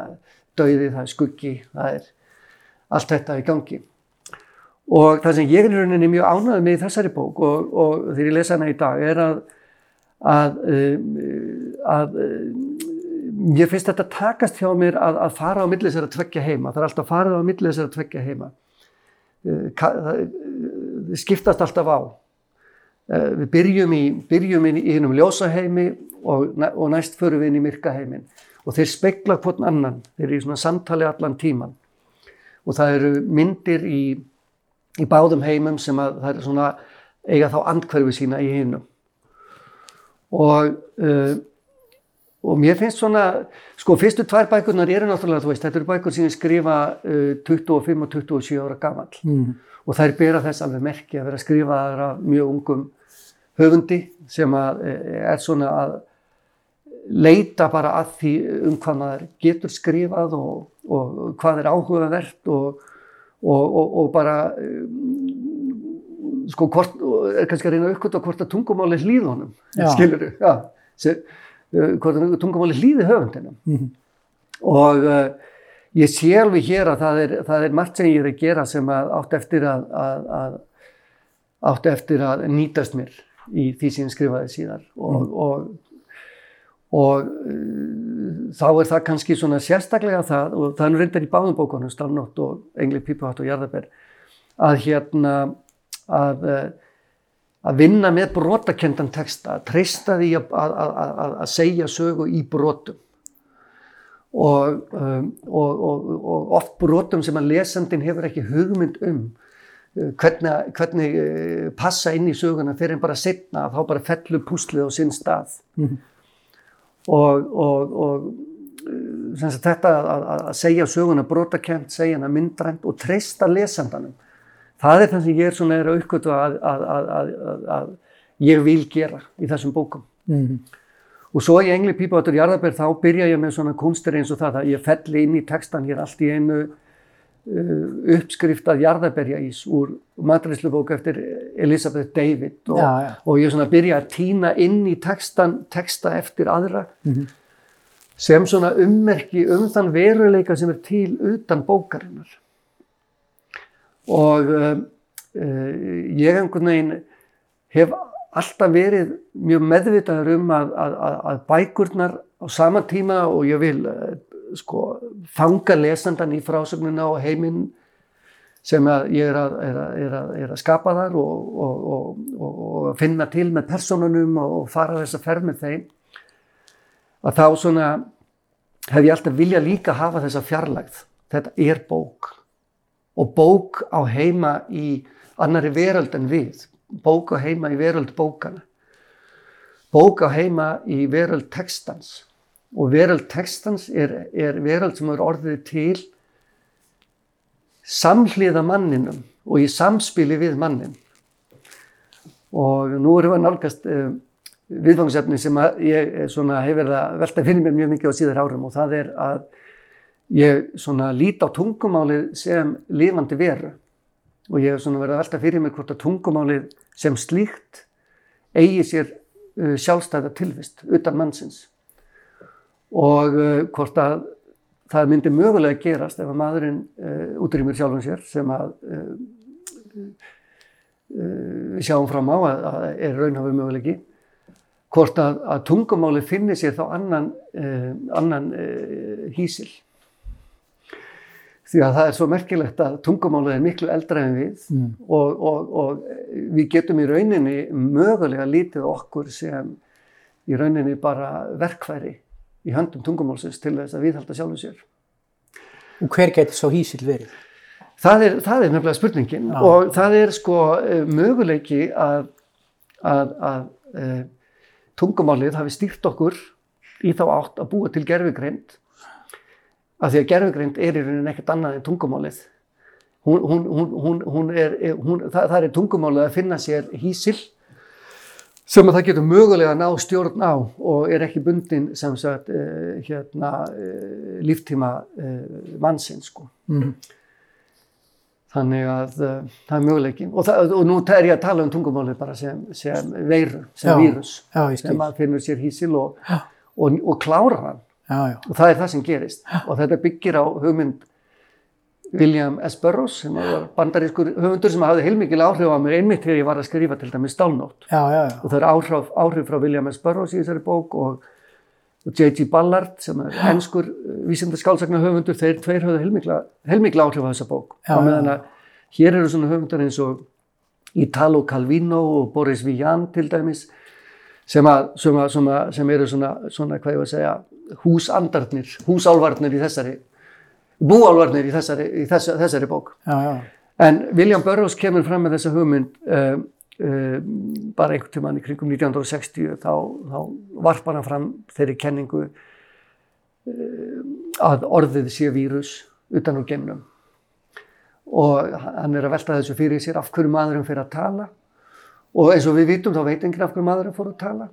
S2: dauði, það er skuggi, það er allt þetta í gangi. Og það sem ég er í rauninni mjög ánægð með í þessari bók og, og þegar ég lesa hana í dag er að, að, að, að ég finnst þetta takast hjá mér að, fara á milli þessar að tveggja heima. Það er alltaf farið á milli þessar að tveggja heima. Það skiptast alltaf á. Við byrjum í, byrjum í hinnum ljósaheimi og, og næst förum við inn í myrkaheimin. Og þeir spekla hvort annan. Þeir eru í svona samtali allan tíman. Og það eru myndir í, í báðum heimum sem að það er svona eiga þá andkverfi sína í hinnum. Og uh, Og mér finnst svona, sko fyrstu tvær bækurnar eru náttúrulega, þú veist, þetta eru bækur sem ég skrifa uh, 25 og 27 ára gammal
S1: Mm.
S2: Og þær bera þess alveg merki að vera að skrifa þar af mjög ungum höfundi sem að eh, er svona að leita bara að því um hvað maður getur skrifað og, og hvað er áhugavert og, og, og, og bara um, sko hvort, og er kannski að reyna að uppkvota hvort að tungumáli hlýð honum, skilur þú, uh, hvort að tungumáli hlýði höfundinum.
S1: Mhm.
S2: og uh, ég sé alveg hér að það er, það er margt sem ég er að gera sem að átt eftir að, að, að átt eftir að nýtast mér í því sem ég skrifaði síðar. Og, og, og uh, þá er það kannski svona sérstaklega það og það er reyndar í báðum bókunum Stálnótt og Engli Pípuhatt og Jarðaber að hérna að, uh, að vinna með brotakendan texta, að treysta því að, að, að- að segja sögu í brotum og, um, og, og, og oft brotum sem að lesandin hefur ekki hugmynd um uh, hvernig, hvernig uh, passa inn í söguna fyrir en bara setna að þá bara fellur púslið á sinn stað
S1: Mhm.
S2: og, og, og uh, þetta að, að, segja söguna brotakent, segja hana myndrænt og treysta lesandanum það er það sem ég er svona er uppgötu að, að, að, að, að, að ég vil gera í þessum bókum
S1: Mhm.
S2: Og svo í Engli Pípátur Jarðabær þá byrja ég með svona kunstir eins og það að ég felli inn í textan hér allt í einu uh, uppskriftað jarðabærjaís úr matræslubók eftir Elizabeth David og,
S1: Já, já.
S2: og ég svona byrja að týna inn í textan, texta eftir aðra
S1: Mhm.
S2: sem svona ummerki um þann veruleika sem er til utan bókarinnar. Og uh, uh, ég einhvern veginn hef alltaf verið mjög meðvitaður um að, að, að, bækurnar á sama tíma og ég vil uh, sko fanga lesandan í frásögnuna og heiminn sem ég er að, er að, er er skapa þar og, og, og, og, finna til með personunum og fara þess að ferð með þeim að þá svona hef ég alltaf vilja líka hafa þessa fjarlægð. Þetta er bók og bók á heima í annari veröld en við. Bók á heima í veröld bókana. Bók á heima í veröld textans og veröld textans er, er veröld sem er orðið til samhliða manninum og í samspili við mannin. Og nú erum við nálgast uh, viðfangsefni sem ég svona, hef verið að velta fyrir mér mjög mikið á síðar árum og það er að ég lít á tungumálið sem lifandi veru og ég hef verið að velta fyrir mér hvort að tungumálið sem slíkt eigi sér uh, sjálfstæða tilvist utan mannsins. Og uh, hvort að það myndi mögulega gerast ef að maðurinn uh, útrýmur sjálfum sér sem að uh, uh, sjáum fram á að, að er raunhafur mögulegi hvort að, að tungumáli finnir sér þá annan, annan hísil því að það er svo merkilegt að tungumálið er miklu eldra en við mm. og, og, og við getum í rauninni mögulega lítið okkur sem í rauninni bara verkværi í höndum tungumálsins til þess að viðhalda sjálfum sér.
S1: Og hver getur svo hísil verið?
S2: Það er, það er nefnilega spurningin ah. og það er sko eh, möguleiki að, að, að e, tungumálið hafi stýrt okkur í þá átt að búa til gerfugreind af því að gerfugreind er í rauninni ekkert annað en tungumálið. Hún, hún, hún, er, það, það er tungumálið að finna sér hísil sem að það getur mögulega að ná stjórn á og er ekki bundin sem sagt uh, hérna, uh, líftíma uh, mannsinn sko. Mm. Þannig að það er möguleikin og, það, og nú er ég að tala um tungumálið bara sem, sem veiru, sem já, vírus já, sem að finnur sér hísil og, og, og klára hann já, og það er það sem gerist. Og þetta byggir á hugmynd William S. Burroughs sem var bandarískur höfundur sem hafði heilmikil áhrif á mér einmitt þegar ég var að skrifa til dæmis Stálnótt og það er áhrif, áhrif frá William S. Burroughs í þessari bók og, J.G. Ballard sem er ennskur uh, vísindaskálsagnar höfundur þeir tveir höfðu heilmikla, heilmikla áhrif á þessa bók. Já, og meðan að hér eru svona höfundar eins og Italo Calvino og Boris Vian til dæmis sem, að, sem, að, sem, að, sem eru svona, svona hvað ég var að segja húsandarnir, húsálvarnir í þessari búálvarnir í þessari, í þessari, þessari bók. Já, já. En William Burroughs kemur fram með þessa hugmynd uh, uh, bara einhvern tíman í kringum 1960 þá, þá varpar hann fram þeirri kenningu uh, að orðið sé vírus utan úr gemnum og hann er að velta þessu fyrir sér af hverju maðurinn fyrir að tala og eins og við vitum þá veit enginn af hverju maðurinn fór að tala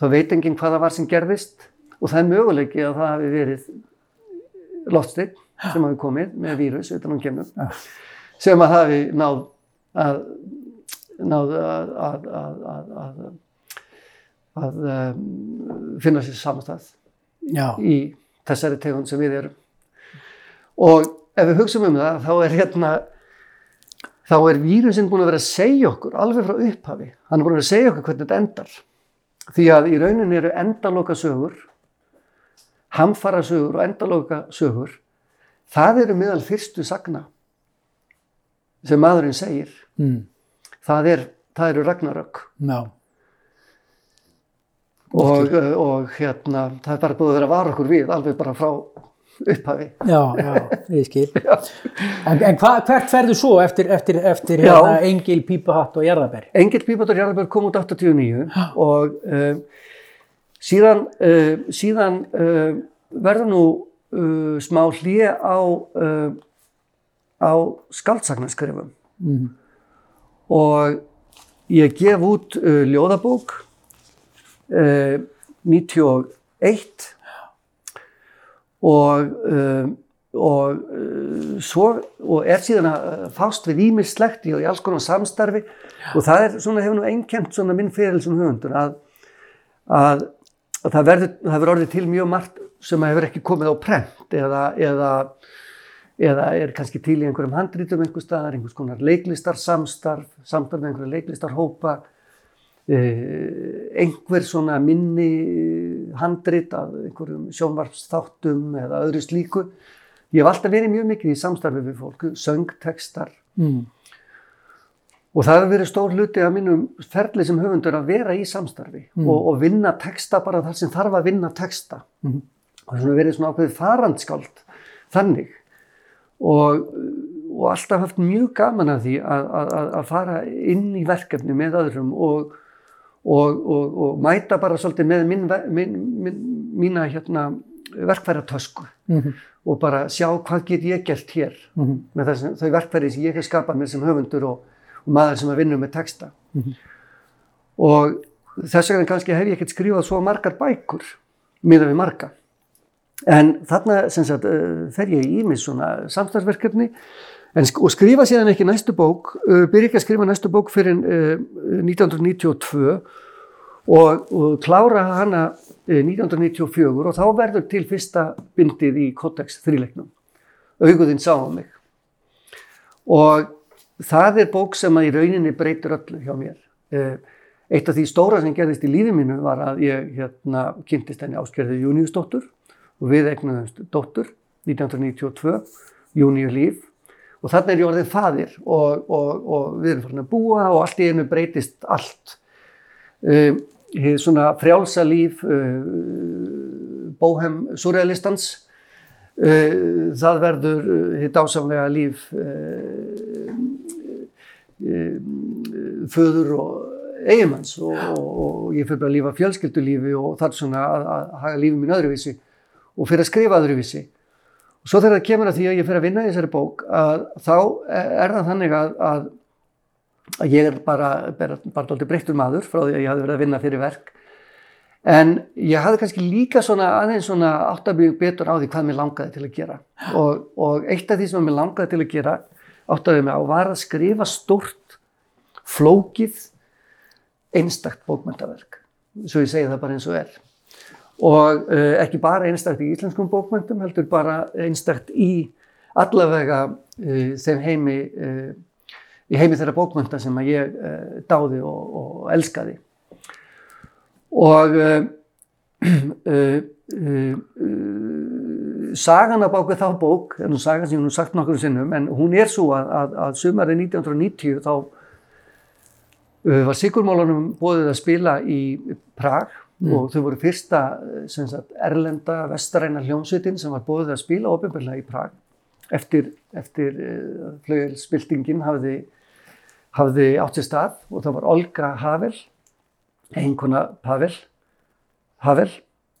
S2: þá veit enginn hvaða var sem gerðist og það er möguleiki að það hafi verið loftsteg sem hafi komið með vírus utan á kemnum ja. sem að hafi náð að náð að að, að, að um, finna sér samanstað Já. í þessari tegund sem við erum og ef við hugsaum um það þá er hérna þá er vírusinn búin að vera að segja okkur alveg frá upphafi, hann er búin að vera að segja okkur hvernig þetta endar því að í rauninni eru endaloka sögur hamfara sögur og endaloka sögur það eru meðal fyrstu sagna sem maðurinn segir. Mm. það, er, það eru ragnarök. No. og, og hérna það er bara búið að vera að vara okkur við alveg bara frá upphafi.
S1: Já, já, ég skil. *laughs* En, en hva, hvert ferðu svo eftir, eftir, eftir hérna, Engil, Pípahatt og Jarðabær?
S2: Engil, Pípahatt og Jarðabær kom út 89 og uh, síðan uh, síðan uh, verður nú uh, smá hlýja á, á skaldsagnaskrifum mm. og ég gef út ljóðabók 91 uh, og, og, svo, og er síðan að fást við ímislegt í alls konar samstarfi Já. og það er svona hefur nú svona minn fyrir sem höfundur að, að, að það verður orðið til mjög margt sem hefur ekki komið á prent eða, eða, eða er kannski til í einhverjum handrítum einhver staðar, einhvers konar leiklistar samstarf, samstarf með einhverju leiklistarhópa, eh, einhver svona minni handrít af einhverjum sjónvarpsþáttum eða öðru slíku. Ég hef alltaf verið mjög mikið í samstarfi við fólku, söngtekstar. Mm. Og það hefur verið stór hluti af mínum ferli sem höfundur að vera í samstarfi mm. og, og vinna teksta bara þar sem þarf að vinna teksta. Mm og svona verið svona ákveðið farandskáld þannig og, og alltaf haft mjög gaman af því að, að, að fara inn í verkefni með öðrum og, og, og mæta bara svolítið með mín, mín, mín, mína hérna, verkfæratösku mm -hmm. og bara sjá hvað get ég gert hér mm -hmm. með þess, þau verkfæri sem ég hef skapað mér sem höfundur og maður sem er vinnur með texta. Mm -hmm. og þess vegna kannski hef ég ekkert skrifað svo margar bækur miða við marga. En þarna sagt, uh, fer ég í mig svona samstagsverkefni og skrifa síðan ekki næstu bók uh, byrja ekki að skrifa næstu bók fyrir uh, 1992 og, og klára hana 1994 uh, og þá verður til fyrsta bindið í Kodex þríleiknum. Auguðinn sá á mig. Og það er bók sem að í rauninni breytur öllu hjá mér uh, Eitt af því stóra sem gerðist í lífið mínu var að ég hérna, kynntist henni áskerðið Júniusdóttur og við eignuðumst dóttur 1992, Júniu líf og þarna er ég orðið fadir og, og, og við erum farin að búa og allt í einu breytist allt. Um, svona frjálsa líf uh, bóhem surrealistans, það verður hitt ásamlega líf föður og eiginmanns og, og ég fyrir bara að lífa fjölskyldulífi og þar svona að, að hafa lífið mín öðruvísi og fyrir að skrifa öðruvísi. Og svo þegar það kemur að því að ég fyrir að vinna í þessari bók að þá er það þannig að, að, að ég er bara, bara, bara doldið breyttur maður frá því að ég hafi verið að vinna fyrir verk. En ég hafði kannski líka svona aðeins svona áttabíu betur á því hvað mér langaði til að gera. Og, og eitt af því sem mér langaði til að gera áttabíu mig á var að skrifa stort flókið einstakt bókmyndaverk, svo ég segi það bara eins og er. Og uh, ekki bara einstakt í íslenskum bókmyndum, heldur bara einstakt í allavega uh, þeim heimi, uh, í heimi þeirra bókmynda sem að ég dáði og, og elskaði. Og *clears throat* sagan að báka þá bók, en hún sagan sem hún sagt nokkur sinnum, en hún er svo að, að, að sumarið 1990 þá var Sigurmálunum bóðið að spila í Prag mm. og þau voru fyrsta sagt, erlenda vestaræna hljómsveitin sem var bóðið að spila ofinbeglega í Prag eftir, eftir uh, flaugelspiltingin hafði, hafði átt sér stað og það var Olga Havel einkona Pavel Havel,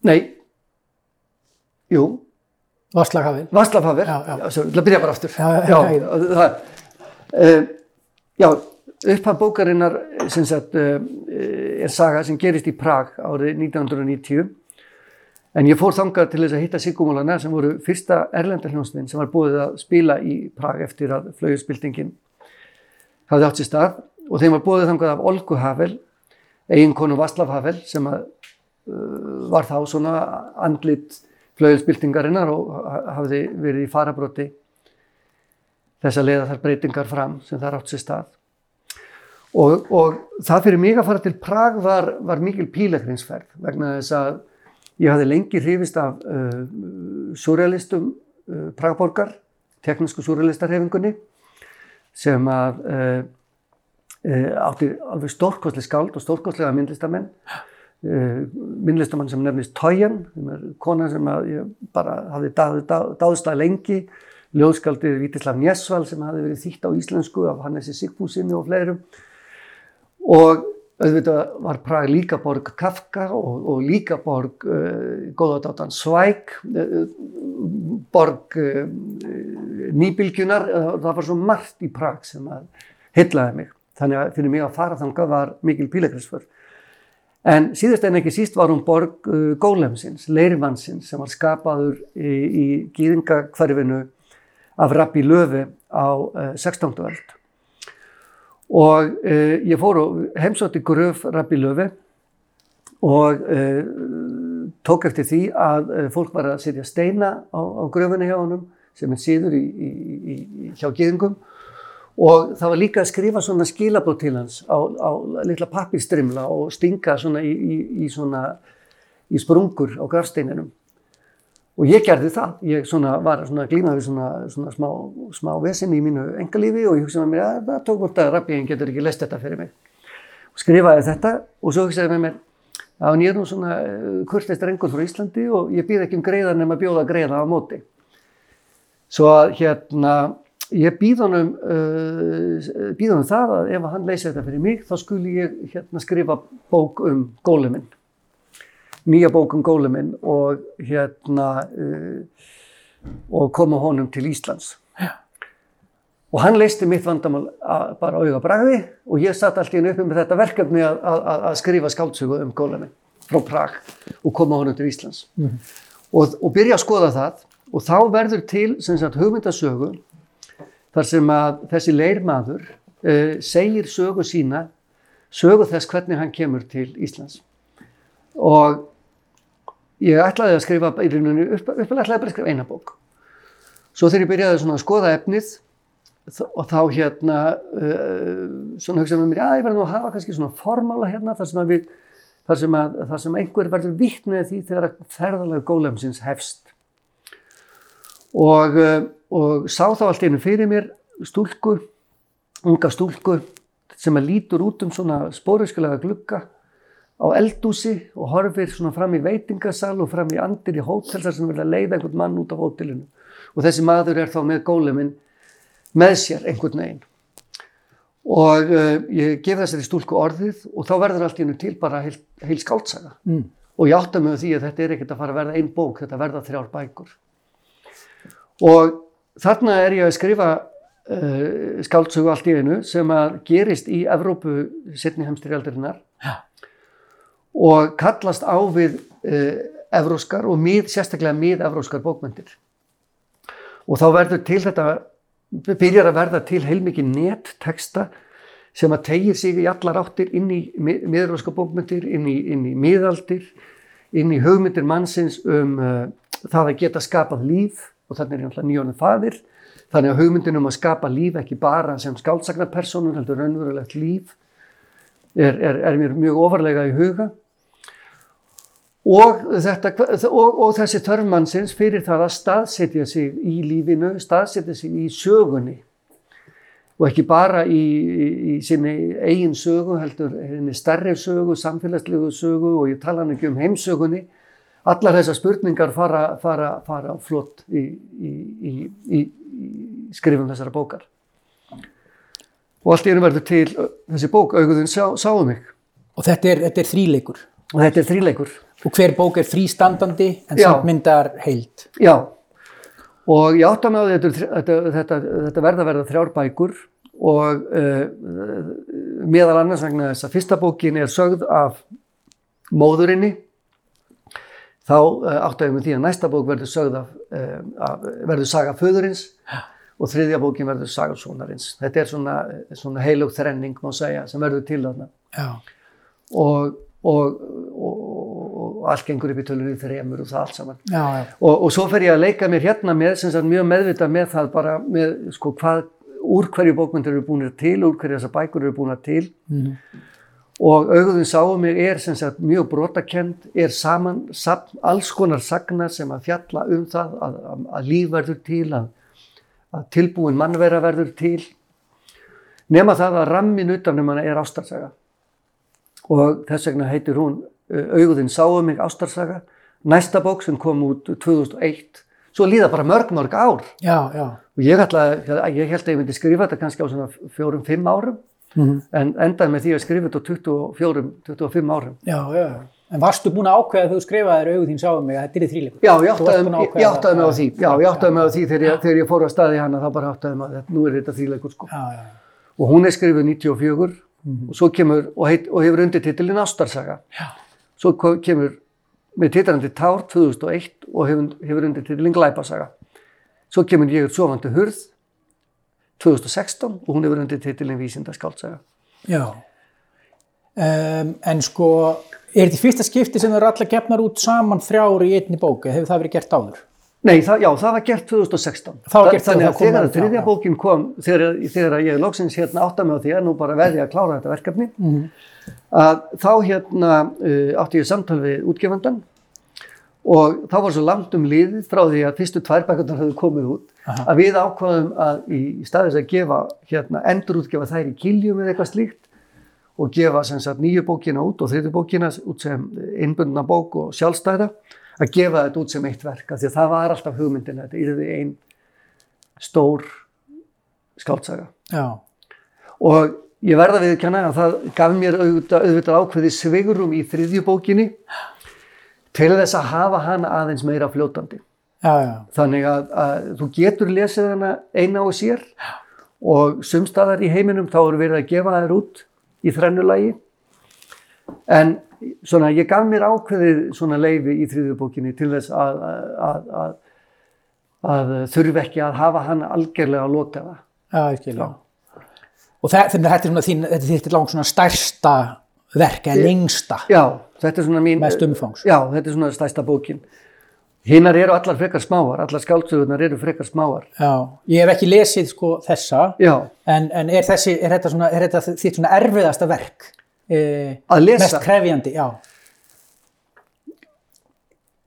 S2: nei jú Já, já. Já, svo, það byrja bara aftur. Já, já, það, uh, já upphaf bókarinnar sagt, eh, er saga sem gerist í Prag árið 1990 en ég fór þangað til þess að hitta Sigumólana sem voru fyrsta erlenda hljómsvinn sem var búið að spila í Prag eftir að flauðspiltingin hafði átt sér stað. Og þeim var búið þangað af Olgu Havel eiginkonu Vaslav Havel sem að, uh, var þá svona andlit flauðspiltingarinnar og hafði verið í farabróti þess að leiða þar breytingar fram sem þar átt sér stað Og, og það fyrir mig að fara til Prag var, var mikil pílagrinsferð vegna þess að ég hafði lengi hrifist af uh, surrealistum uh, Pragborgar, teknísku surrealistarhefingunni sem að uh, uh átti alveg stórkostlega skáld og stórkostlega myndlistamenn. Uh, myndlistamann sem nefnist Tójan, kona sem ég bara hafði dáðstað lengi, ljóðskaldið Vítislav Njesval sem hafði verið þýtt á íslensku af Hannesi Sigfúsinni og fleirum. Og auðvitað var Prag líka borg Kafka og, og líka borg uh, góðadátan Svæk uh, borg uh, nýbylgjunar það var svo margt í Prag sem að heitlaði mig. Þannig að fyrir mig að fara þangað var mikil pílegrisför en síðast en ekki síst var hún borg uh, Gólemsins, Leirvansins sem var skapaður í, í gýðingakvarfinu af Rabbi Löfi á 16. Uh, öld og eh, ég fór og heimsótti gröf Rabbi Löfi og eh, tók eftir því að eh, fólk var að setja steina á, á gröfunni hjá honum sem er síður í, í, hjá geðingum og það var líka að skrifa svona skilabót til hans á, á litla pappistrimla og stinga svona í svona í sprungur á grafsteininum Og ég gerði það, ég svona var svona glímaði svona, svona smá, smá vesin í mínu engalífi og ég hugsaði með mér að það tók bort að rabbíðin getur ekki lest þetta fyrir mig. Og skrifaði þetta og svo hugsaði með mér, en ég er nú svona kurtist rengur frá Íslandi og ég býð ekki um greiða nema bjóða greiða á móti. Svo að hérna, ég býð honum, uh, býð honum það að ef hann leysi þetta fyrir mig, þá skuli ég hérna skrifa bók um góleminn. Nýja bók um góleminn og hérna, uh, og koma honum til Íslands.
S1: Já.
S2: Og hann leisti mitt vandamál bara auga bragði og ég satt alltaf inn uppi með þetta verkefni að, að, að- skrifa skáldsögu um góleminn frá Prag og koma honum til Íslands. Og, og byrja að skoða það og þá verður til sem sagt, hugmyndasögu þar sem að þessi leirmaður uh, segir sögu sína, sögu þess hvernig hann kemur til Íslands. Og ég ætlaði að skrifa, í rauninu, upp, uppalega ætlaði bara að skrifa eina bók. Svo þegar ég byrjaði svona að skoða efnið og þá hérna, uh, svona hugsaði með mér, já ég verði nú að hafa kannski svona formála hérna þar sem að við, þar sem að, þar sem einhver verður vittnið því þegar að ferðalega gólemsins hefst og, uh, og sá þá allt einu fyrir mér stúlku, unga stúlku sem að lítur út um svona spóriðskulega glugga á eldúsi og horfir svona fram í veitingasal og fram í andir í hótelsar sem vilja leiða einhvern mann út á hótelinu. Og þessi maður er þá með góleminn með sér einhvern veginn. Og uh, ég gef þessari stúlku orðið og þá verður allt í hennu til bara heil, heil skáltsaga
S1: Mm.
S2: og ég átta mig á því að þetta er ekkert að fara að verða einn bók, þetta verða þrjár bækur og þarna er ég að skrifa uh, skáldsögu allt í einu sem að gerist í Evrópu setni heimstyrjaldarinnar
S1: Já.
S2: og kallast á við uh, evróskar og mið, sérstaklega mið-evróskar bókmyndir og þá verður til þetta byrjar að verða til heilmikið netteksta sem að tegir sig í allar áttir inn í miðurlöska bókmyndir, inn í, inn í miðaldir, inn í hugmyndir mannsins um uh, það að geta skapað líf og þannig er náttúrulega nýjónum fadir. Þannig að hugmyndin um að skapa líf ekki bara sem skáldsagnapersonur heldur raunverulegt líf er, er, er mér mjög ofarlega í huga. Og, þetta, og, og þessi þörfmannsins fyrir það að staðsetja sig í lífinu, staðsetja sig í sögunni og ekki bara í, í, í sinni eigin sögu, heldur henni stærri sögu, samfélagslegu sögu og ég tala hann ekki um heimsögunni. Allar þessar spurningar fara, fara, fara flott í, í, í skrifum þessara bókar. Og allt í einu verður til þessi bók, auguðin sá, sáum mig.
S1: Og þetta er, þetta er þríleikur.
S2: Og þetta er þríleikur.
S1: Og hver bók er frístandandi en samt myndar heild.
S2: Já, og ég átta því að þetta, þetta, þetta, verða verða þrjár bækur og uh, meðal annars vegna þess að fyrsta bókin er sögð af móðurinni þá uh, áttaði mig því að næsta bók verður sögð af, af verður saga föðurins og þriðja bókin verður saga sonarins. Þetta er svona, svona heilug þrenning má segja sem verður til þarna og, og, og, og allt gengur upp í tölunni þremur og það allt saman.
S1: Já, já.
S2: Og, og svo fer ég að leika mér hérna með, sem sagt mjög meðvitað með það bara með, sko, hvað, úr hverju bókmyndir eru búinir til, úr hverju þessar bækur eru búinir til.
S1: Mhm.
S2: Og auðvitað sáum mig er sem sagt mjög brotakend, er saman, sapn, alls konar sagna sem að fjalla um það að, að, að líf verður til, að, að tilbúin mannvera verður til. Nema það að rammin utan um hana er ástarsaga. Og þess vegna heitir hún auðvitað sáum mig ástarsaga. Næsta bók sem kom út 2001, svo líða bara mörg, mörg ár.
S1: Já, já.
S2: Og ég, ætla, ég held að ég myndi skrifa þetta kannski á svona fjórum, fimm árum,
S1: Mhm.
S2: en endaði með því að skrifa þetta á 24, 25 árum.
S1: Já, já. En varstu búin að ákveða þegar þú skrifaðir auðvitað þín sáum mig að þetta er þríleikur?
S2: Já, ég áttaði, mig á því, já, ég áttaði mig á því þegar ég, þegar ég fór að staði hana, þá bara áttaði mig að nú er þetta þríleikur sko.
S1: Já, já.
S2: Og hún er skrifið 94 og svo kemur, og, heit, og hefur undir titilin Ástarsaga.
S1: Já.
S2: Svo kemur með titlandi Tár 2001 og hefur, hefur undir titilin Glæpasaga. Svo kemur ég er sofandi hurð 2016 og hún hefur undir titilin Vísindaskáltsaga.
S1: Já. Um, en sko, er þetta fyrsta skipti sem það eru allar gefnar út saman þrjár í einni bók, eða hefur það verið gert áður?
S2: Nei, það, já, það var gert 2016.
S1: Það var gert
S2: Þannig
S1: þegar
S2: að þegar
S1: já,
S2: þriðja bókin kom, þegar, þegar ég loksins hérna átta mig á því að nú bara verði að klára þetta verkefni,
S1: Mhm.
S2: að þá hérna uh, átti ég samtal við útgefandan og þá var svo langt um liðið frá því að fyrstu tvær bækurnar höfðu komið út
S1: Aha.
S2: að við ákvaðum að í staðis að gefa hérna endurútgefa þær í kiljum eða eitthvað slíkt og gefa sem sagt nýju bókina út og þriðu bókina út sem innbundna bók og sjálfstæða að gefa þetta út sem eitt verk af því að það var alltaf hugmyndin þetta er því einn stór skáltsaga
S1: Já,
S2: og ég verða við að að það gaf mér auðvitað, auðvitað ákveði svigurum í þriðju bókinni til þess að hafa hana aðeins meira fljótandi.
S1: Já, já,
S2: þannig að, að þú getur lesið hana eina og sér og sumstaðar í heiminum þá eru verið að gefa þær út í þrennulagi en svona ég gaf mér ákveðið svona leifi í þriðjubókinni til þess að, að, að, að þurfi ekki að hafa hann algjörlega að lota það.
S1: já, já. Og það, þetta er svona þín, þetta er þitt langt svona stærsta verk, eða lengsta,
S2: Já, þetta er svona mín...
S1: mest umfangs.
S2: Já, þetta er svona stærsta bókin. Hinnar eru allar frekar smáar, allar skáldsögurnar eru frekar smáar.
S1: Já, ég hef ekki lesið sko þessa,
S2: Já,
S1: en, en er, þessi, er, þetta svona, er þetta þitt svona erfiðasta verk? Eh,
S2: að lesa.
S1: mest krefjandi, já.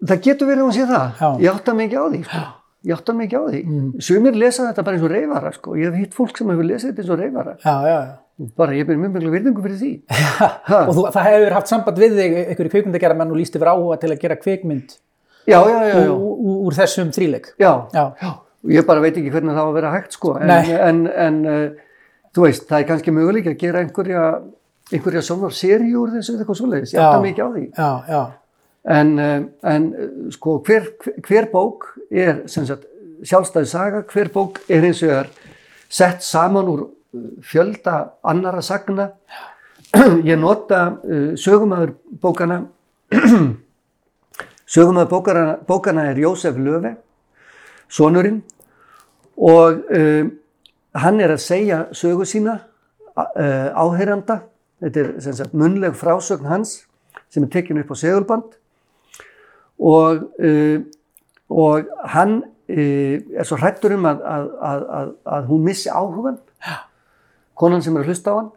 S2: Það getur verið að hún sé það.
S1: Já.
S2: Ég átta ekki á því. Sko. Ég átta ekki á því. Sumir lesa þetta bara eins og reyfara. Sko. Ég hef hitt fólk sem hefur lesið þetta eins og reyfara.
S1: Já, já, já.
S2: Bara ég byrði mjög mjög virðingu fyrir því. *laughs*
S1: og þú, það hefur haft samband við þig einhverju kvikmyndagerðamenn og líst yfir áhuga til að gera kvikmynd
S2: Já, já, já. já.
S1: úr, þessum þríleik.
S2: já.
S1: Já,
S2: já. Og Ég bara veit ekki hvernig það á að vera hægt sko. En, en, en uh, þú veist, það er kannski möguleik að gera einhverja, einhverja svona seríu úr þessu eitthvað svoleiðis. Ég átta ekki á því. En, uh, en uh, sko, hver, hver bók er sagt, sjálfstæði saga, hver bók er eins og er sett saman úr uh, fjölda annara sagna. *clears throat* Ég nota sögumæður bókana, *clears throat* sögumæður bókana, bókana er Jósef Löfe, sonurinn, og uh, hann er að segja sögu sína uh, áheyranda, þetta er sagt munleg frásögn hans sem er tekinn upp á segulband og, uh, og hann uh, er svo hrættur um að, að, að, að, að hún missi áhugan, konan sem er að hlusta á hann,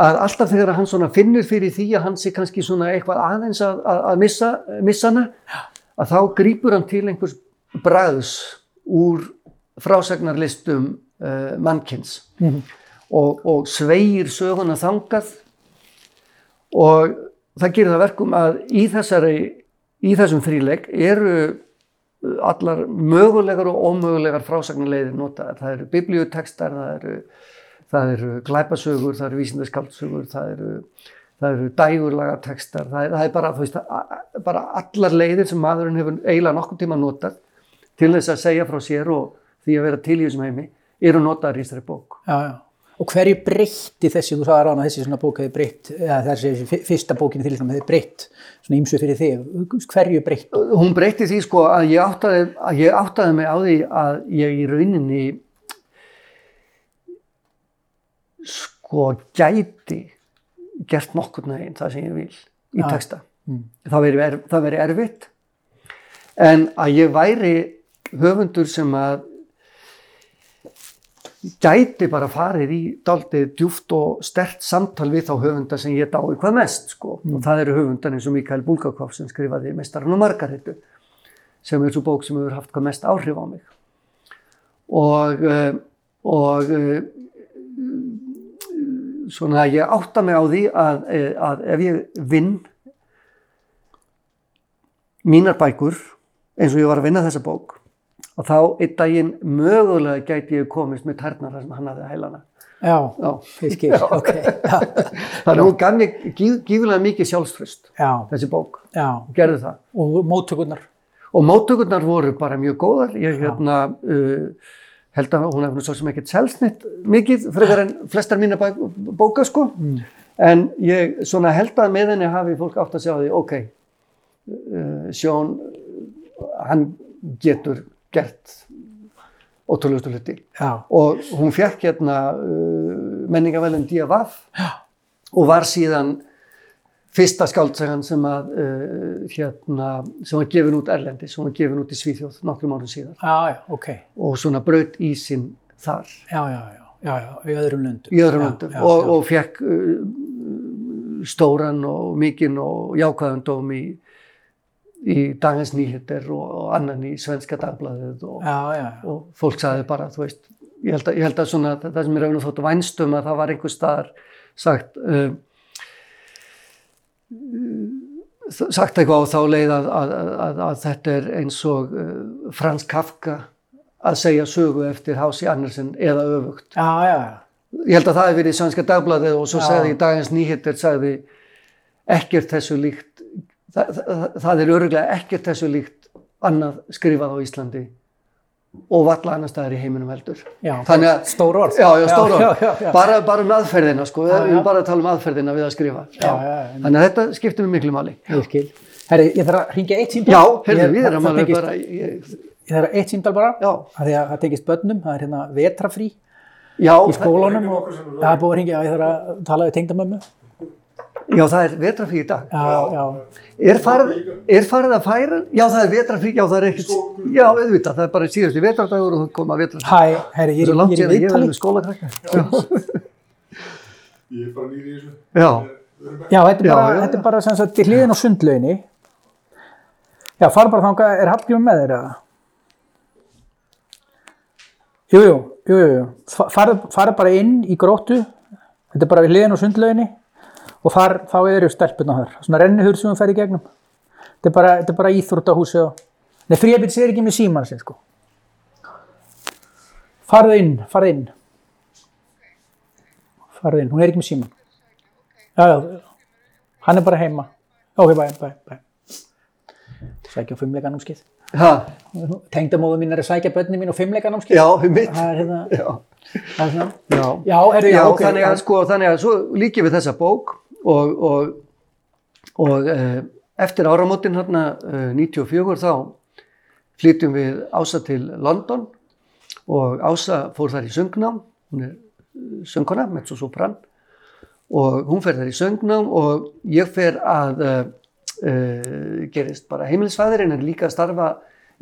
S2: að alltaf þegar hann svona finnur fyrir því að hann sé kannski svona eitthvað aðeins að, missa, missa hana, að þá grýpur hann til einhvers bræðs úr frásagnarlistum uh, mannkins og, og sveigir söguna þangað. Og það gerir það verkum að í, þessari, í þessum þríleik eru allar mögulegar og ómögulegar frásagnarleiðir notaðar. Það eru biblíutekstar, það eru, það eru glæpasögur, það eru vísindaskaldsögur, það eru, það eru dægurlagatekstar, það það er bara, veist, bara allar leiðir sem maðurinn hefur eiginlega nokkuð tíma notað til þess að segja frá sér og því að vera til í þessum heimi, eru notaðar í þessari bók.
S1: já, já. Og hverju breytti þessi, þú sagði rána þessi svona bók hefði breytt, eða þessi fyrsta bókin til þessum hefði breytt svona ímsu fyrir þig, hverju breytt?
S2: Hún breytti því sko að ég áttaði, að ég áttaði mig á því að ég í rauninni sko gæti gert nokkur neginn það sem ég vil í
S1: Já.
S2: texta. Það veri, er, það veri erfitt en að ég væri höfundur sem að gæti bara farið í daldið djúft og stert samtal við þá höfunda sem ég dái hvað mest sko. og það eru höfundar eins og Mikael Bulgakov sem skrifaði Mestarinn og Margaretu sem er svo bók sem hefur haft hvað mest áhrif á mig og uh, og uh, svona ég átta mig á því að, eh, að ef ég vinn mínar bækur eins og ég var að vinna þessa bók og þá einn daginn mögulega gæti ég komist með tærnar þar sem hann hafði hælana.
S1: Já,
S2: Já.
S1: ég skil, ok, *laughs*
S2: Þannig að hún gaf mér gíf, gífulega mikið sjálfströst,
S1: já,
S2: þessi bók, og gerði það.
S1: og móttökurnar,
S2: Og móttökurnar voru bara mjög góðar. Ég hérna, uh, held að hún hefði svo sem ekkert selsnitt mikið, frekar en flestar mína bóka sko. En ég svona held að með henni hafi fólk átt að sjá því, ok, uh, Sjón, hann getur gert ótrúlegustu hluti. Og hún fekk hérna uh, menningavelin D.A.V. og var síðan fyrsta skáldsagan sem að uh, hérna, sem var gefin út Erlendis, sem var gefin út í Svíþjóð nokkrum árum síðar
S1: já, já, ok,
S2: og svona braut ísinn þar
S1: já, í öðrum löndum.
S2: í öðrum löndum og, og fekk uh, stóran og mikinn og jákvæðan dóm í, í Dagens Nýheter og, annan í Svenska Dagbladið og,
S1: Já, já, já,
S2: og fólk sagði bara, þú veist, ég held að, ég held að svona, það sem er og þóttu vænstum að það var einhver staðar sagt uh, sagt eitthvað á þá leið að, að, að, þetta er eins og uh, Frans Kafka að segja sögu eftir Hási Andersen eða öfugt.
S1: Já, já, já.
S2: Ég held að það hefði verið í Svenska Dagbladið og svo segði í dagins nýhittir sagði ekkert þessu líkt það, það, það er öruglega ekkert þessu líkt annað skrifað á Íslandi og valla annar staðar í heiminum heldur.
S1: Já,
S2: Þannig að
S1: stór orð.
S2: Já, já, stór orð.
S1: Já, já, já.
S2: Bara, bara um aðferðina, sko.
S1: Já,
S2: Við erum bara að tala um aðferðina við að skrifa.
S1: Já, já, já.
S2: Þannig að þetta skiptir mig miklu
S1: skil. Herri, ég þarf að ringja eitt símdal.
S2: Já, heyrðu,
S1: Ég-
S2: við erum alveg
S1: tengist-
S2: bara... Ég,
S1: Ég þarf eitt símdal bara.
S2: já,
S1: af Því að það tengist börnum, það er hérna vetrafrí
S2: já,
S1: í skólanum
S3: það er
S1: búið að ringja, ég þarf að tala við tengdamömmu.
S2: Já, það er vetrafrí í dag.
S1: Já, já.
S2: Er farið, er farið að færa? Já, það er vetrafrí, já, það er ekkert... Já, auðvitað, það er bara síðustu vetradagur og það koma vetrafrí.
S1: Hæ, herri, ég
S2: er
S1: er,
S2: langt
S1: ég er í
S2: að ég verði
S1: viðtali.
S2: með skólakrakka. *laughs*
S3: Ég er bara nýri í þessu.
S2: Já,
S1: Já, þetta er bara,
S2: já.
S1: þetta er bara sem sagt til hliðin á sundlauginni. Já, fara bara þangað, er Hallgrímur með þér eða? Jú, jú, jú, jú, jú. Fa- Farðu farðu bara inn í gróttu, þetta er bara við hliðin á sundlauginni og þar, þá eru stelpuna þar. Svona rennihur sem þú fer í gegnum. Þetta er bara, bara íþróttahúsi og... Nei, fríabits er ekki með síman sinn, sko. Farðu inn, farðu inn. Farðu inn, hún er ekki með síman. Já, já, hann er bara heima. Ok, bæ, bæ, bæ. Sækja á fimmleikanámskið.
S2: ha,
S1: Tengdamóðu mín er að sækja bönni mín á fimmleikanámskið.
S2: já, um mitt.
S1: Það er hérna,
S2: Já,
S1: er
S2: já.
S1: Já, já,
S2: Já,
S1: ok.
S2: þannig að sko, þannig að svo líkið við þessa bók og, og, og eh, eftir áramótin hérna eh, 94 þá flytjum við Ása til London og Ása fór þar í söngnám, hún er eh, söngkona, mezzosopran. Og hún fer þar í söngnám og ég fer að uh, uh, gerist bara heimilisfæðir en líka að starfa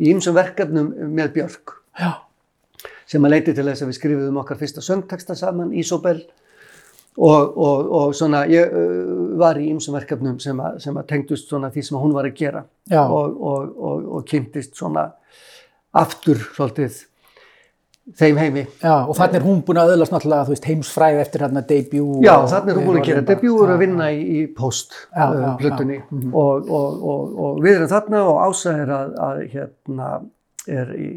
S2: í ýmsum verkefnum með Björk.
S1: Já,
S2: sem að leiti til þess að við skrifuðum okkar fyrsta söngteksta saman, Ísobel og, og, og svona ég var í ýmsum verkefnum sem að, sem að tengdust svona því sem hún var að gera og, og, og, og kynntist svona aftur svolítið þeim heimi.
S1: já, og þannig er hún búin að öðlast náttúrulega, þú veist, heimsfræð eftir hérna debut.
S2: Já,
S1: og-
S2: þannig er hún búin að gera debjúur að vinna í, í post
S1: Já,
S2: uh,
S1: mhm.
S2: og, og, og, og við erum þarna og Ása er að, að hérna er í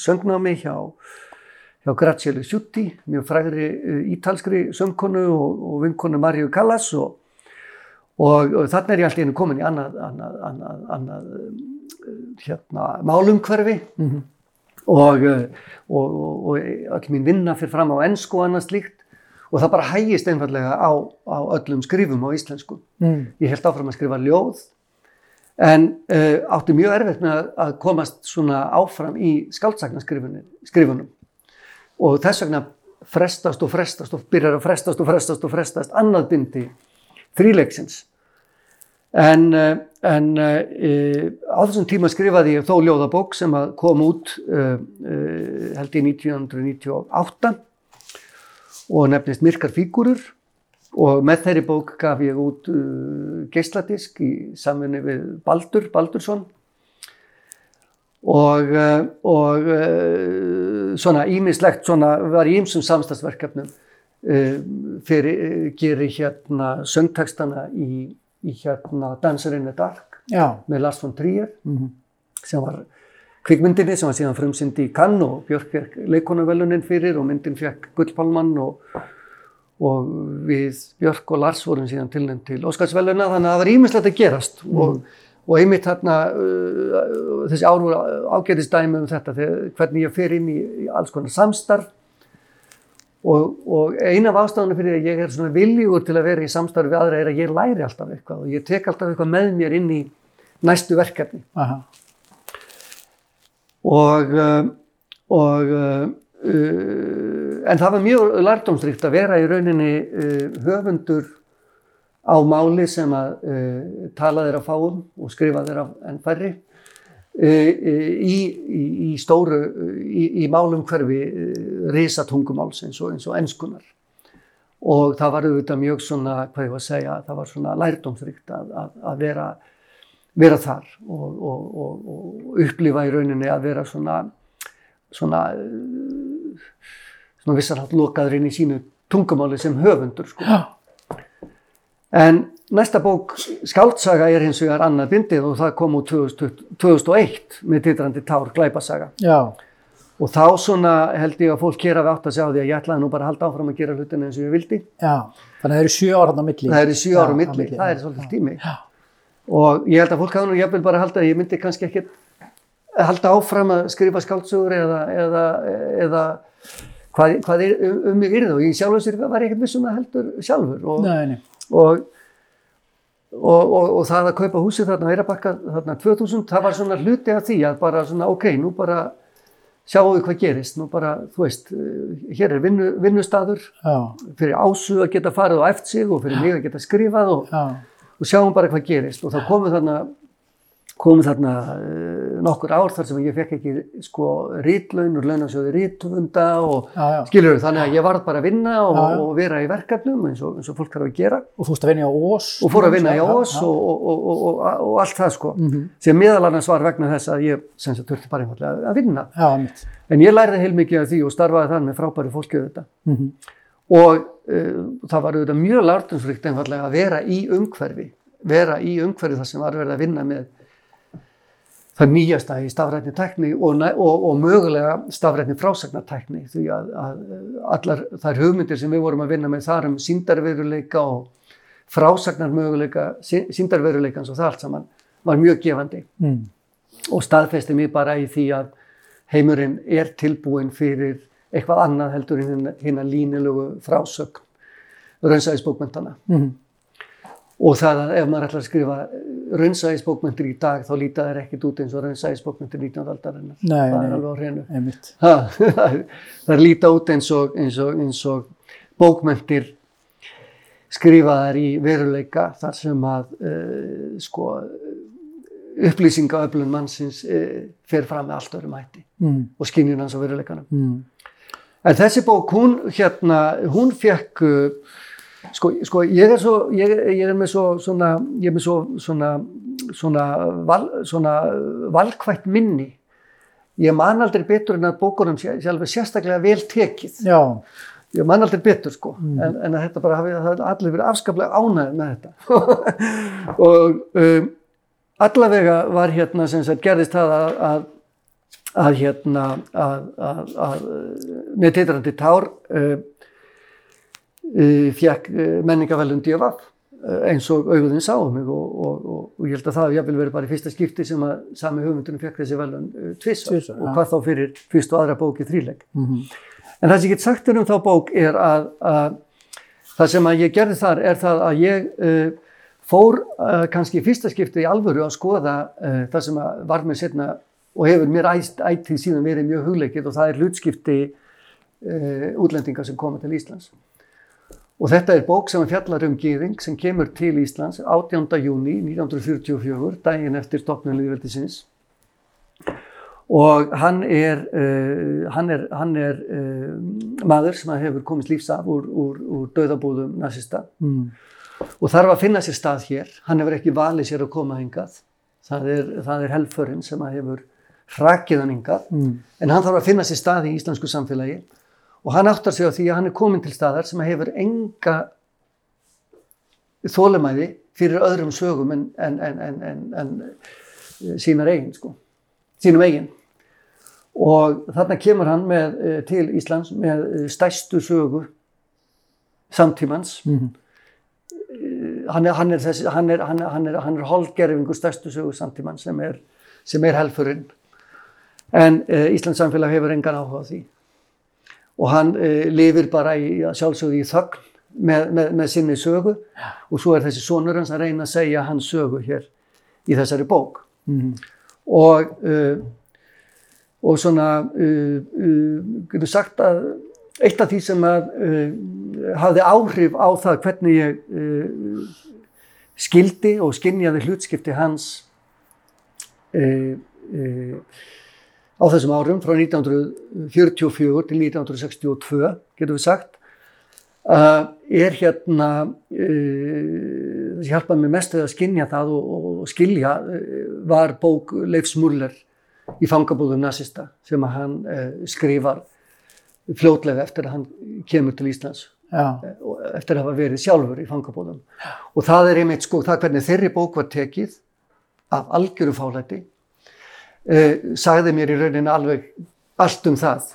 S2: söngnámi hjá hjá Graziele Sjutti, mjög frægri uh, ítalskri söngkonu og, og vinkonu Marju Callas og, og, og þannig er ég alltaf einu komin í annað, annað, annað, annað um, hérna, málumhverfi. Og, uh, og, og, og öll mín vinna fyrir fram á ennsku og annað slíkt. Og það bara hægist einfallega á, á öllum skrifum á íslensku.
S1: Mm.
S2: Ég held áfram að skrifa ljóð. En uh, átti mjög erfitt með að, komast svona áfram í skáldsagnaskrifunum og þess vegna frestast og frestast og byrjar að frestast og frestast og frestast annað bindi þríleiksins. En, uh, en uh, á þessum tíma skrifaði ég þó ljóðabók sem kom út uh, uh, held ég 1998 og nefnist Myrkar fígurur og með þeirri bók gaf ég út geisladisk í samvinni við Baldur, Baldursson og, uh, og uh, svona ímislegt svona var í ýmsum samstagsverkefnum uh, fyrir, geri hérna söngtekstana í, í hérna Dancer in the Dark
S1: Já,
S2: með Lars von Trier
S1: Mhm.
S2: sem var kvikmyndinni sem var síðan frumsyndi í Cannes og Björk fekk leikonavelunin fyrir og myndin fekk Gullpálmann og, og við Björk og Lars vorum síðan tilnæmt til Óskarsveluna þannig að það var ímislegt að gerast og, og einmitt þarna uh, þessi ár voru ágætist dæmi um þetta þegar, hvernig ég fer inn í, í alls konar samstarf og, og eina af ástafanum fyrir að ég er svona viljugur til að vera í samstarfi við aðra er að ég læri alltaf eitthvað og ég tek alltaf eitthvað með mér inn í næstu verkefni
S1: aha.
S2: og, uh, og uh, uh, en það var mjög lærdomsrikt að vera í rauninni uh, höfundur á máli sem að uh, tala þeirra fáum og skrifa þeirra enn færri. Uh, í, í, í stóru í, í málum hverfi uh, risatungumáls eins og, og ennskunar og það var auðvitað mjög svona, hvað ég var að segja, það var svona lærdomsrikt að, að, að vera vera þar og, og, og, upplifa í rauninni að vera svona svona svona vissanhátt lokaður inn í sínu tungumáli sem höfundur sko.
S1: Já,
S2: En næsta bók, Skáldsaga, er hins vegar annað bindið og það kom úr 2000 2001 með titrandi Tár Glæpasaga.
S1: Já,
S2: Og þá svona held ég að fólk hér hafi átt að sjá því að ég ætlaði nú bara að halda áfram að gera hlutina eins og ég vildi.
S1: já. Þannig að það eru sjö ára hann á milli.
S2: Það er sjö
S1: Já,
S2: ára
S1: á
S2: milli, það er svolítið tími. Og ég held að fólk hafa nú jafnvel bara að halda að ég myndi kannski ekkert halda áfram að skrifa skáldsögur eða, eða, eða hvað, hvað er, um, um mig yrði og ég sjálfur sér var ég ekkert vissum að heldur sjálfur og,
S1: Nei, nei.
S2: Og, og, og, og það að kaupa húsið þarna á Eirabakka þarna 2000, það var svona hluti af því að bara svona ok, nú bara sjáum við hvað gerist, nú bara, þú veist, eh, hér er vinnu, vinnustadur
S1: Já,
S2: fyrir ásu að geta farið og eft sig og fyrir mig að geta skrifað og, og sjáum bara hvað gerist. Og þá komu þarna komu þarna uh, nokkur ár þar sem ég fekk ekki sko rítlaun og launasjóði rítfunda og
S1: já, já.
S2: skilur þannig að ég varð bara að vinna og,
S1: Já,
S2: og vera í verkefnum eins og, eins og fólk þarf að gera.
S1: Og fórst að vinna á Ós.
S2: og fór að vinna í ós og, og, og, og, og, og allt það sko.
S1: Mhm.
S2: sem meðal annars var vegna þess að ég sem sagt þurfti bara einfallega að vinna. En ég lærði heilmikið af því og starfaði þann með frábæri fólki auðvitað.
S1: Mm
S2: og uh, það var auðvitað mjög lartinsfríkt einfallega að vera í umhverfi vera í umhverfi þar sem var verið að vinna með það nýjasta í stafrætni tækni og, og, og mögulega stafrætni frásagnartækni því að, að allar þær hugmyndir sem við vorum að vinna með þar um síndarveruleika og frásagnar möguleika síndarveruleikans og það allt saman var mjög gefandi
S1: Mm.
S2: og staðfesti mig bara í því að heimurinn er tilbúin fyrir eitthvað annað heldur en hérna línilegu frásögn raunsæðisbókmentana.
S1: Mm.
S2: Og það að ef maður ætlar að skrifa raunsæðisbókmentir í dag þá líta þær ekkit út eins og raunsæðisbókmentir 19. aldarinnar. Það er alveg á hreinu. *laughs* Þær líta út eins og, eins og, eins og bókmentir skrifaðar í veruleika þar sem að uh, sko, upplýsingaöflun mannsins uh, fer fram með allt öðrum hætti
S1: Mm.
S2: og skynjun hans á veruleikanum.
S1: Mm.
S2: En þessi bók, hún hérna, hún fekk, uh, sko, sko ég er svo, ég, ég er með svo, svona, ég er með svo, svona, svona, val, svona valkvætt minni. Ég man aldrei betur en að bókunum sé, sé alveg sérstaklega vel tekið.
S1: Já,
S2: Ég man aldrei betur sko, en, en að þetta bara hafi, það hafi allir verið afskaplega ánægð með þetta. *laughs* og um, allavega var hérna sem sagt gerðist það að, að, að hérna að, að, að með titrandi tár uh, uh, fekk uh, menningavelun djöfaf eins og auðvitað sáum mig og, og, og, og ég held að það hafi jafnvel verið bara í fyrsta skipti sem að sami hugmyndunum fekk þessi velun tvissar
S1: Tvisvar,
S2: og hvað þá fyrir fyrst og aðra bóki þríleik.
S1: Mhm.
S2: En það sem ég get sagt um þá bók er að, að það sem að ég gerði þar er það að ég uh, fór uh, kannski í fyrsta skipti í alvöru að skoða uh, það sem að var mér setna og hefur mér æst ættið síðan verið mjög hugleikið og það er hlutskipti útlendinga sem koma til Íslands. Og þetta er bók sem fjallar um Gýðing sem kemur til Íslands 18. júni 1944, daginn eftir stopnum liðveldisins og hann er, uh, hann er, hann er uh, maður sem hefur komist lífs af úr, úr, úr döðabúðum nazista
S1: Mm.
S2: og þarf að finna sér stað hér. Hann hefur ekki valið sér að koma hingað. Það er, það er helförinn sem að hefur hrakið hann hingað
S1: Mm.
S2: en hann þarf að finna sér stað í íslensku samfélagi og hann áttar sig á því að hann er komin til staðar sem hefur enga þólemæði fyrir öðrum sögum en, en, en, en, en, en sínar eigin, sko, sínum eigin. Og þarna kemur hann með, eh, til Íslands með eh, stærstu sögu samtímans.
S1: Mhm.
S2: Hann er, hann er, þessi, hann er, hann er, hann er, hann er holdgerfingu stærstu sögu samtímann sem er, sem er helfurinn. En Íslands samfélag hefur engan áhuga á því. Og hann uh, lifir bara í, sjálfsögðu í þögn með, með, með sinni sögu og svo er þessi sonur hans að reyna að segja hans sögu hér í þessari bók.
S1: Mhm.
S2: Og, uh, og svona, uh, uh, getur sagt að eitt af því sem að uh, hafði áhrif á það hvernig ég uh, skildi og skinjaði hlutskipti hans uh, uh, á þessum árum frá 1944 til 1962 getur við sagt uh, er hérna uh, það hjálpaði mér mest að skinja það og, og skilja uh, var bók Leifs Muller í fangabúðum nazista sem að hann uh, skrifar fljótlega eftir að hann kemur til Íslands
S1: já,
S2: eftir að hafa verið sjálfur í fangabóðum. Og það er einmitt sko, það hvernig þeirri bók var tekið af algjöru fálæti, uh, sagði mér í rauninni alveg allt um það.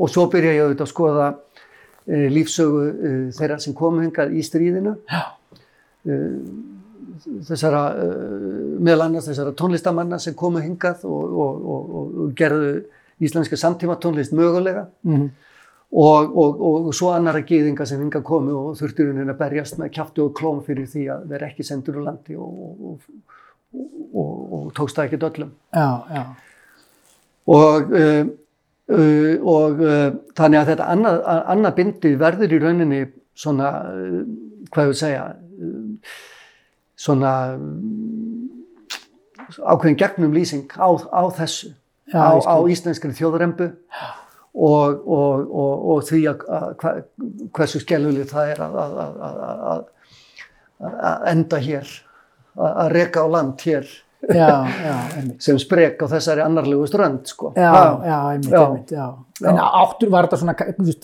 S2: Og svo byrja ég auðvitað að skoða uh, lífsögu uh, þeirra sem komu hingað í stríðinu. Uh, þessara, uh, meðal annars þessara tónlistamanna sem komu hingað og, og, og, og, gerðu íslenska samtíma tónlist mögulega
S1: mhm,
S2: og, og, og svo annara gýðinga sem hingað komu og þurftur hún að berjast með kjáttu og klóm fyrir því að vera ekki sendur úr landi og, og, og, og tókst það ekki öllum.
S1: já, já,
S2: Og, uh, uh, og uh, þannig að þetta annað, annað bindi verður í rauninni svona, hvað ég vil segja, svona ákveðin gegnum lýsing á, á þessu,
S1: Já,
S2: á, á íslenskri þjóðrembu og, og, og, og því að, hva, hversu skelvilið það er að, að, að, að enda hér, að, reka á land hér
S1: já, já,
S2: sem sprek á þessari annarlegu strönd sko.
S1: Já, já, einmitt, einmitt. En áttur, var þetta svona,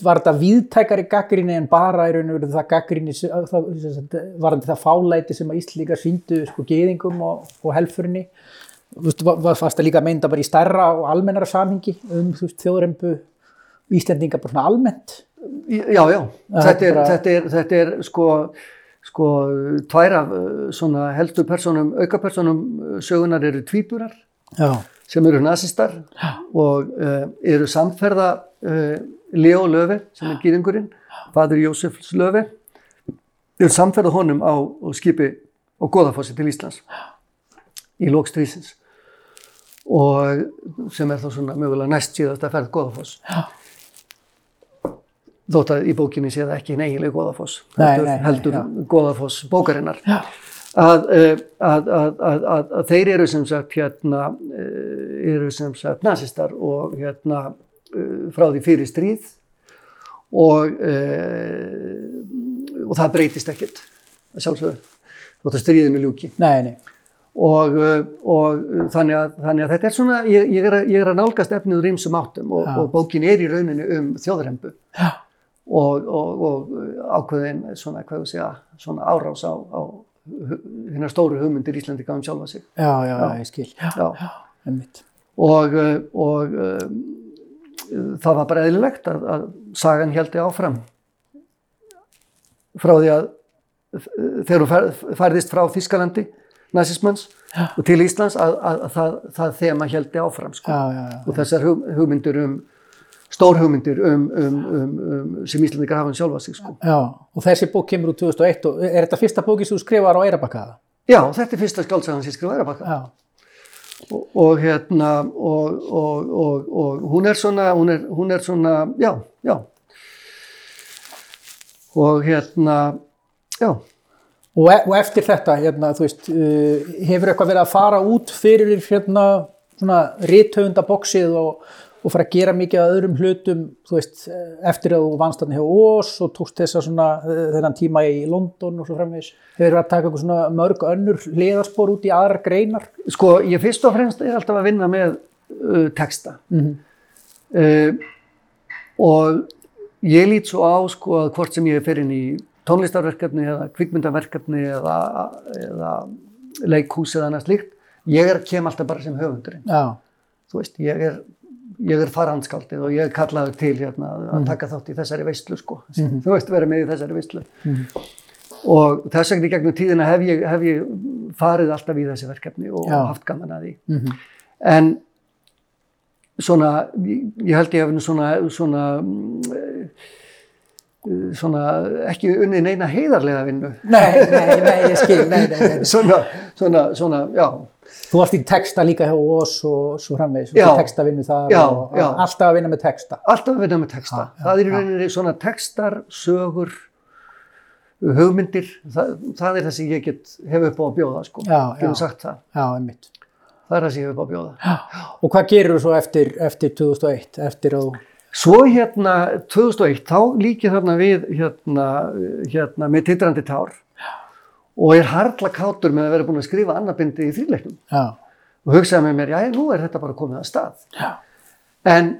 S1: var þetta víðtækari gaggrinni en bara í raun og veru það það, sagt, var þetta það fálæti sem að Íslíkar síndu sko geðingum og, og helfurinni? Þú veist, var, var fast að líka meinda bara í stærra og almennara samhengi um, þjóðrembu Íslendinga bara svona almennt?
S2: Já, já, þetta, er,
S1: bara-
S2: þetta, er, þetta er sko, sko tvær af uh, svona helstu personum, aukapersonum uh, sögunar eru tvíburar
S1: Já,
S2: sem eru nazistar og uh, eru samferða uh, Leo Löfi sem er gýringurinn, fadur Jósefs Löfi, eru samferða honum á, á skipi á Góðafossi til Íslands í lókstrísins og sem er þá svona mögulega næst síðast að ferð Góðafoss. Þótt að í bókinni sé það ekki eiginlega Góðafoss,
S1: Nei,
S2: heldur,
S1: nei, nei,
S2: heldur
S1: já.
S2: Góðafoss bókarinnar.
S1: Já.
S2: Að, eh, að, að, að, að, þeir eru sem sagt hérna, eh, eru sem sagt nazistar og hérna eh, frá því fyrir stríð og, uh, og það breytist ekkert, að sjálfsögðu, þótt að stríðinu ljúki
S1: nei, nei,
S2: og, og þannig, að, þannig að þetta er svona, ég, ég, er, að, ég er að nálgast efnið úr ýmsum áttum og,
S1: Já.
S2: og bókin er í rauninni um þjóðrembu
S1: Já.
S2: Og, og, og ákveðin svona, hvað ég segja, svona árás á, á hérna stóru hugmyndir Íslandika um sjálfa sig.
S1: já, já, já, ég skil, já,
S2: Já.
S1: einmitt.
S2: Og, uh, og uh, það var bara eðlilegt að, að sagan heldi áfram frá því að þegar hún fær- færðist frá Þískalandi, nazismans og til Íslands að, að, að það, það þema heldi áfram sko.
S1: Já, já, já,
S2: og þessar hug, hugmyndir um stór hugmyndir um, um, um, um, sem Íslandikar hafa um sjálfa sig sko.
S1: já, og þessi bók kemur úr 2001 og er þetta fyrsta bóki sem þú skrifar á Eirabakka?
S2: Já, þetta er fyrsta skáltsagan sem ég skrifa Eirabakka
S1: Já,
S2: og, og hérna og, og, og, og hún er svona hún er, hún er svona, já, já og hérna já,
S1: Og, e og eftir þetta, hérna, þú veist, uh, hefur eitthvað verið að fara út fyrir hérna, svona rithöfundaboksið og, og fara að gera mikið af öðrum hlutum, veist, eh, eftir að þú vannst þarna hjá Ós og tókst þessa svona, eh, þennan tíma í London og svo framvegis. Hefur verið að taka mörg önnur hliðarspor út í aðrar greinar?
S2: sko ég fyrst og fremst er alltaf að vinna með uh, texta
S1: Mm
S2: uh, og ég lít svo á sko að hvort sem ég fer inn í tónlistarverkefni eða kvikmyndaverkefni eða, eða leikhús eða annað slíkt ég er kem alltaf bara sem höfundurinn
S1: Já,
S2: þú veist, ég er ég er farhandskaldið og ég er kallaður til hérna, að taka þátt í þessari veistlu sko. þú veist, vera með í þessari veistlu og þess vegna í gegnum tíðina hef ég, hef ég farið alltaf í þessi verkefni og
S1: Já.
S2: haft gaman að því
S1: Mhm.
S2: en svona, ég held ég hef svona svona mm, svona ekki unnið neina heiðarlega vinnu
S1: nei, nei, nei, ég skil, nei, nei, nei. *laughs*
S2: svona, svona, svona, já
S1: Þú varst í texta líka hjá Ós og svo framvegis,
S2: Já.
S1: og texta vinnu þar
S2: Já,
S1: og
S2: já.
S1: alltaf að vinna með texta.
S2: alltaf að vinna með texta.
S1: Já, já,
S2: það er í rauninni svona textar, sögur, hugmyndir. Það, það er það sem ég get, hef upp á að bjóða, sko.
S1: Já, já.
S2: sagt það.
S1: Já, einmitt.
S2: Það er það sem ég hef upp á að bjóða.
S1: Og hvað gerir þú svo eftir, eftir 2001, eftir að.
S2: Svo hérna 2001, þá líki þarna við hérna, hérna með titrandi tár og er harla kátur með að vera búin að skrifa annarbindi í þrýleiknum
S1: Já,
S2: og hugsaði með mér, já, nú er þetta bara komið að stað.
S1: já,
S2: En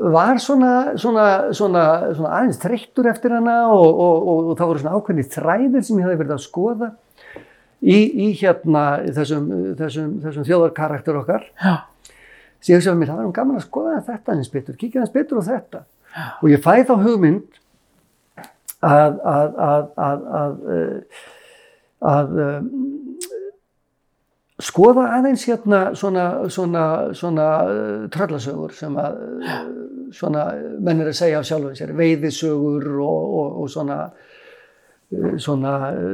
S2: var svona, svona, svona, svona aðeins þreyttur eftir hana og, og, og, og það voru svona ákveðni þræðir sem ég hefði verið að skoða í, í hérna þessum, þessum, þessum þjóðarkarakter okkar.
S1: Já.
S2: sem ég hugsaði mér, það var um gaman að skoða þetta eins betur, kíkja eins betur á þetta. Og ég fæ þá hugmynd að að, að, að, að, eh, að um, skoða aðeins hérna svona, svona, svona uh, tröllasögur sem að svona menn er að segja af sjálfum sér, veiðisögur og, og, og svona, svona,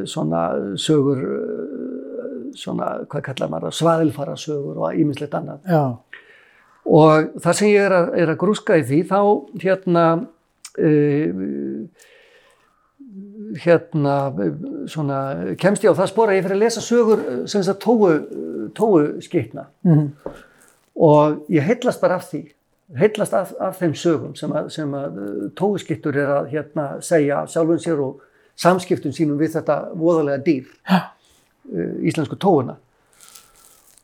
S2: svona sögur, svona, hvað kallar maður það, svaðilfara sögur og ímislegt annað.
S1: Já.
S2: Og það sem ég er að, er að grúska í því, þá hérna, uh, hérna, svona, kemst ég á það spora ég fyrir að lesa sögur uh, sem þess að tóu, tóu skitna
S1: Mhm.
S2: og ég heillast bara af því, heillast af, af þeim sögum sem að, sem að uh, tóu skittur er að hérna segja sjálfum sér og samskiptum sínum við þetta voðalega dýr, uh, íslensku tóuna.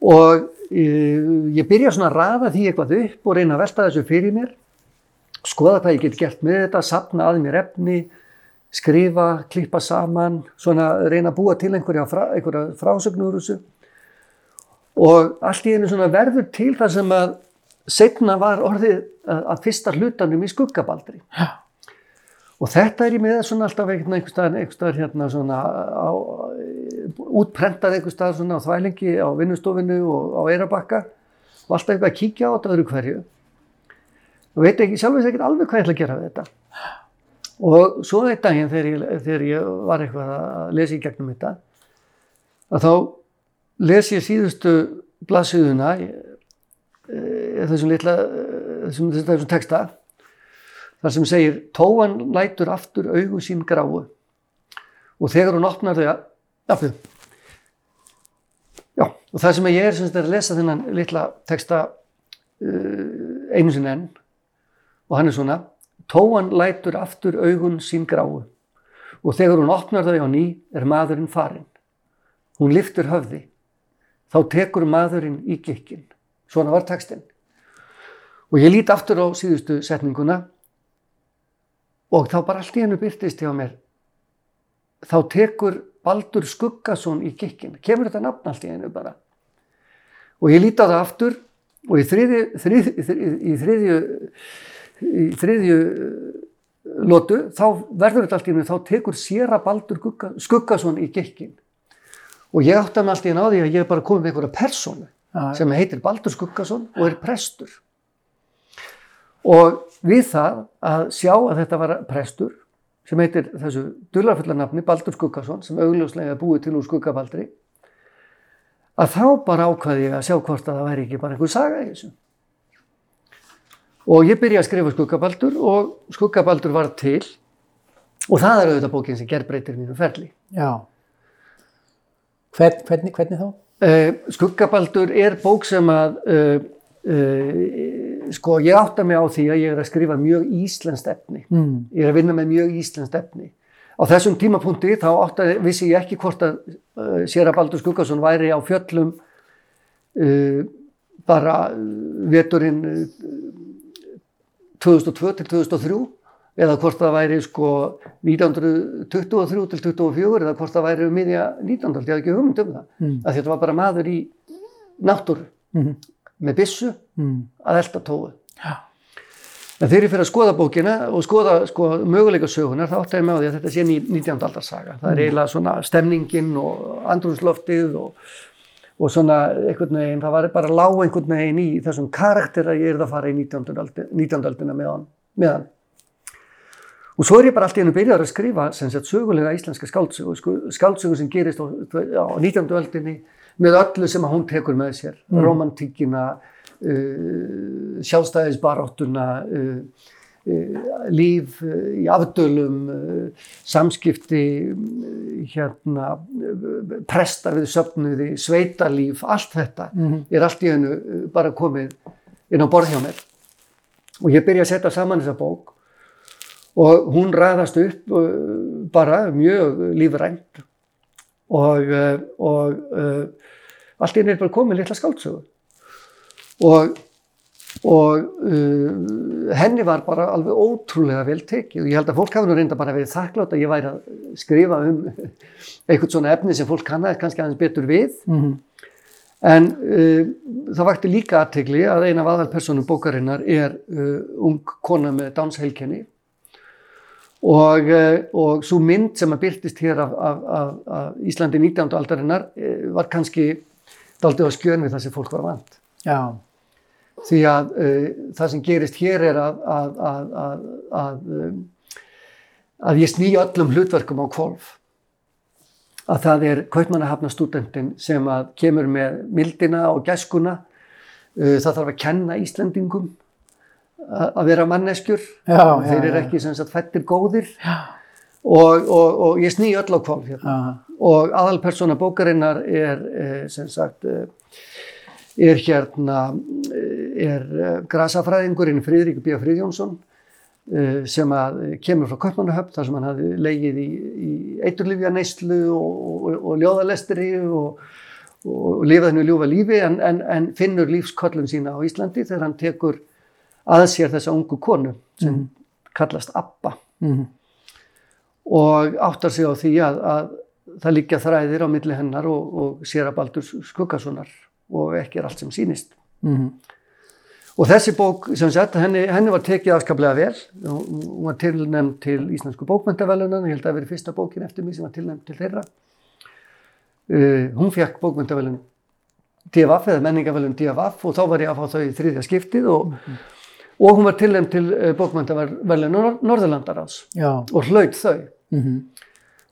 S2: Og ég byrja svona að raða því eitthvað upp og reyna að velta þessu fyrir mér, skoða hvað ég get gert með þetta, sapna að mér efni, skrifa, klippa saman, svona reyna að búa til einhverja, frá, einhverja frásögnur úr þessu. Og allt í einu svona verður til það sem að setna var orðið að, fyrsta hlutanum í skuggabaldri.
S1: Já.
S2: Og þetta er ég með svona alltaf einhvern einhver staðar, einhver staðar hérna svona á, útprentað einhver staðar svona á þvælingi á vinnustofinu og á Eirabakka og alltaf eitthvað að kíkja á þetta öðru hverju. Og veit ekki, sjálf veist ekki alveg hvað ég ætla að gera við þetta. Og svo eitt daginn þegar ég, þegar ég var eitthvað að lesa í gegnum þetta, að þá les ég síðustu blaðsíðuna eh, þessum litla, eh, þessum, þessum texta, þar sem segir tóan lætur aftur augu sín gráu. Og þegar hún opnar þau jafnveg já, og það sem ég er sem sagt, er að lesa þennan litla texta uh, einu sinni enn og hann er svona tóan lætur aftur augun sín gráu. Og þegar hún opnar þau á ný er maðurinn farinn. Hún liftur höfði. Þá tekur maðurinn í gikkin svona var textin og ég lít aftur á síðustu setninguna. Og þá bara allt í hennu byrtist hjá mér. Þá tekur Baldur Skuggason í gikkin kemur þetta nafn allt í hennu bara? Og ég líti á það aftur. Og í þriðju, þrið, þrið, í þriðju þriðju lotu þá verður þetta allt í hennu þá tekur séra Baldur Skugga, Skuggason í gikkin og ég átti hann allt í hennu á því að ég er bara komið með einhverja persónu
S1: Já.
S2: sem heitir Baldur Skuggason og er prestur. Og við það að sjá að þetta var prestur sem heitir þessu dullarfulla nafni Baldur Skuggason sem augljóslega búið til úr skuggabaldri að þá bara ákvaði ég að sjá hvort að það væri ekki bara einhver saga í þessu og ég byrja að skrifa skuggabaldur og skuggabaldur var til og það er auðvitað bókin sem gerbreytir mínu ferli
S1: Já. Hvern, hvernig, hvernig þá?
S2: Uh, Skuggabaldur er bók sem að uh, uh, sko ég átta mig á því að ég er að skrifa mjög íslenskt efni.
S1: Mm.
S2: Ég er að vinna með mjög íslenskt efni. Á þessum tímapunkti þá átta, vissi ég ekki hvort að uh, Séra Baldur Skuggason væri á fjöllum bara veturinn 2002 til 2003 eða hvort það væri sko 1923 til 24 eða hvort það væri um miðja 19. ég hafði ekki hugmynd um það
S1: Mm.
S2: að þetta var bara maður í náttúru
S1: Mm.
S2: með byssu
S1: Mm.
S2: að elda tóðu
S1: Já.
S2: en þegar ég fyrir að skoða bókina og skoða sko, möguleika sögunar þá átti ég með á því að þetta sé ný- 19. aldarsaga það er eiginlega svona stemningin og andrúnsloftið og, og svona einhvern veginn, það var bara lág einhvern veginn í þessum karakter að ég er að fara í 19. aldi- 19. aldina með hann, með hann. Og svo er ég bara allt í hennu byrjar að skrifa sem sagt sögulega íslenska skáldsögu, sko, skáldsögu sem gerist á, á 19. öldinni með öllu sem hún tekur með sér, mm. romantíkina, uh, sjálfstæðisbaráttuna, uh, uh, líf uh, í afdölum, uh, samskipti, hérna, prestar við söfnuði, sveitalíf, allt þetta
S1: Mhm.
S2: er allt í hennu bara komið inn á borð hjá mér. Og ég byrja að setja saman þessa bók og hún ræðast upp bara mjög lífrænt og, og allt í henni er bara komið litla skáldsögu og og uh, henni var bara alveg ótrúlega vel tekið og ég held að fólk hafi nú reynda bara verið þakklátt að ég væri að skrifa um *laughs* eitthvað svona efni sem fólk kannaði kannski aðeins betur við
S1: Mhm.
S2: en uh, það vakti líka aðtegli að eina af aðalpersonum bókarinnar er uh, ung kona með dánsheilkenni og, uh, og svo mynd sem að byrtist hér af, af, af, af Íslandi 19. aldarinnar uh, var kannski daldið á skjön við það sem fólk var vant
S1: Já,
S2: því að uh, það sem gerist hér er að, að, að, að, að, að ég sný öllum hlutverkum á kvolf að það er kaupmannahafna stúdentin sem að kemur með mildina og gæskuna. Uh, það þarf að kenna Íslendingum að vera manneskjur.
S1: Já,
S2: þeir eru ekki sem sagt fættir góðir. Og, og, og ég sný öll á kvolf hérna. Og aðalpersona bókarinnar er eh, sem sagt eh, er hérna eh, er eh, grasafræðingurinn Friðrik B. Friðjónsson eh, sem kemur frá Kaupmannahöfn þar sem hann hafði leigið í, í eiturlifja neyslu og, og, og ljóðalestri og, og lifað hennu ljúfa lífi en, en, en finnur lífskollum sína á Íslandi þegar hann tekur að sér þessa ungu konu sem kallast Abba
S1: Mhm.
S2: og áttar sig á því að, að það liggja þræðir á milli hennar og, og sér að Baldur Skuggasonar og ekki er allt sem sýnist.
S1: Mhm.
S2: Og þessi bók, sem sagt, henni, henni var tekið afskaplega vel. Hún var tilnæmd til Íslensku bókmyndavelunan, ég held að það veri fyrsta bókin eftir mig sem var tilnæmd til þeirra. Uh, hún fekk bókmyndavelun DFF eða menningavelun DFF og þá var ég að fá þau í þriðja skiptið og, og hún var tilnæmd til uh, bókmyndavelun Nor Norðurlandaráðs
S1: já,
S2: og hlaut þau.
S1: mhm.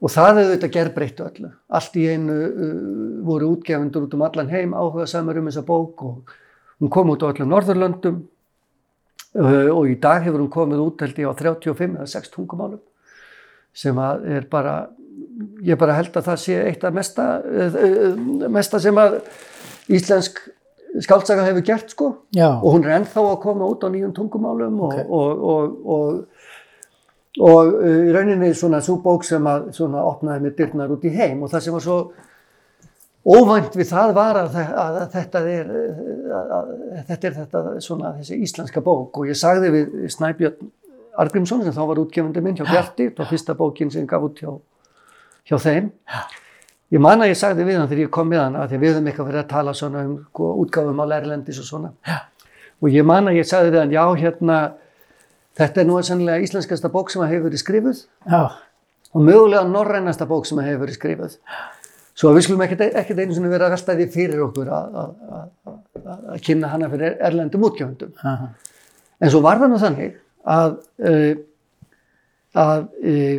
S2: Og það hefði þetta gerbreyttu öllu. Allt í einu uh, voru útgefundur út um allan heim áhuga samar um þessa bók og hún kom út á öllum Norðurlöndum uh, og í dag hefur hún komið út held ég á 35 eða 6 tungumálum sem að er bara, ég bara held að það sé eitt af mesta, uh, mesta sem að íslensk skáltsaga hefur gert sko.
S1: Já,
S2: og hún er ennþá að koma út á nýjum tungumálum og,
S1: Ok.
S2: og, og, og, og uh, í rauninni svona svo bók sem að svona opnaði með dyrnar út í heim. Og það sem var svo óvænt við það var að, þe- að þetta er að, að, þetta er þetta svona þessi íslenska bók. Og ég sagði við Snæbjörn Argrímsson sem þá var útgefandi minn hjá Bjarti, var fyrsta bókin sem gaf út hjá, hjá þeim. Ég man að ég sagði við hann þegar ég kom með hann að að við höfum eitthvað verið að tala svona um sko, útgáfum á lærlendis og svona. Já. Og ég man að ég sagði við hann, já hérna, þetta er nú sannlega íslenskasta bók sem að hefur verið skrifuð.
S1: Já,
S2: og mögulega norrænasta bók sem að hefur verið skrifuð. Svo við skulum ekkert, einu sinni vera að velta því fyrir okkur að, kynna hana fyrir erlendum útgjöfundum.
S1: aha,
S2: En svo var það nú þannig að, uh, að uh,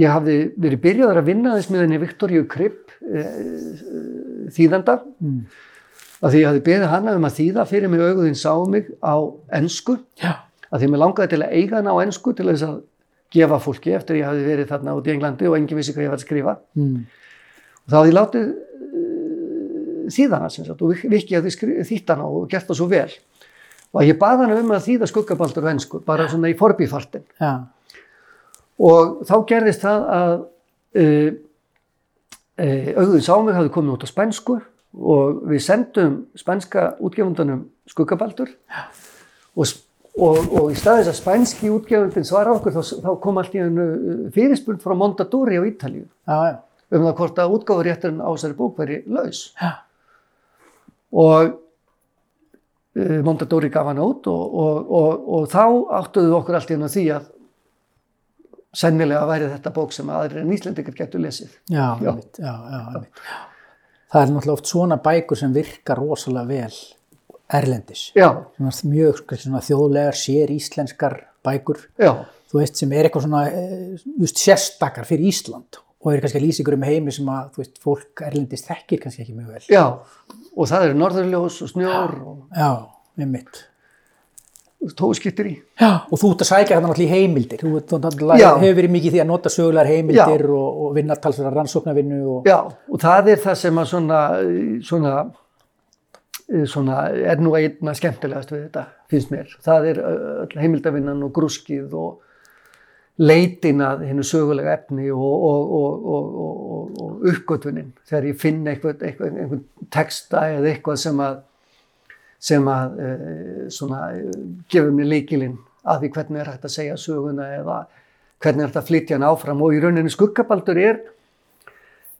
S2: ég hafði verið byrjaður að vinna þess með henni Viktoríu Kripp uh, þýðanda
S1: Mm.
S2: að því ég hafði beðið hana um að þýða fyrir mig auguðin sá mig á ensku
S1: já,
S2: að því mér langaði til að eiga hana á ensku til að gefa fólki eftir ég hafði verið þarna út í Englandi og enginn vissi hvað ég var að skrifa
S1: mm.
S2: Og þá hafði látið uh, þýða hana sem sagt og Vik- Viki hafði skri- þýtt hana og gert það svo vel. Og að ég bað hana um að þýða skuggabaldur á ensku bara svona í forbífartin
S1: já,
S2: og þá gerðist það að uh, uh, auðvitað sámur hafði komið út á spænsku og við sendum spænska útgefundanum skuggabaldur. Og, s- og, og í staðis að spænski útgefundin svara okkur þá, þá kom allt í hennu fyrirspurn frá Mondadori á Ítalíu.
S1: Já, já,
S2: um það hvort að útgáfurétturinn á þessari bók væri laus
S1: Já.
S2: og uh, Mondadori gaf hann út og, og, og, og þá áttuðu okkur allt í hennu því að sennilega væri þetta bók sem aðrir en Íslendingar getur lesið.
S1: já,
S2: Já.
S1: einmitt, já, já. Það er náttúrulega oft svona bækur sem virkar rosalega vel erlendis.
S2: Já,
S1: mjög svona þjóðlegar, sér íslenskar bækur,
S2: já,
S1: þú veist, sem er eitthvað svona, eh, veist, sérstakar fyrir Ísland og er kannski að lýsa ykkur um heimi sem að, þú veist, fólk erlendis þekkir kannski ekki mjög vel.
S2: já og það eru norðurljós og snjór og
S1: Já, einmitt.
S2: tóskittir í.
S1: Já, og þú ert að sækja náttúrulega í heimildir. Þú náttúrulega,
S2: Já.
S1: hefur verið mikið því að nota sögulegar heimildir og, og vinna talsverðar rannsóknarvinnu og...
S2: Já, og það er það sem að svona, svona, svona er nú einna skemmtilegast við þetta, finnst mér. Það er öll heimildavinnan og grúskið og leitin að hennu sögulega efni og, og, og, og, uppgötunin þegar ég finn eitthvað, eitthvað, einhvern texta eða eitthvað sem að sem að uh, svona, uh, gefur mér líkilinn að því hvernig er hægt að segja söguna eða hvernig er hægt að flytja hann áfram. Og í rauninni skuggabaldur er,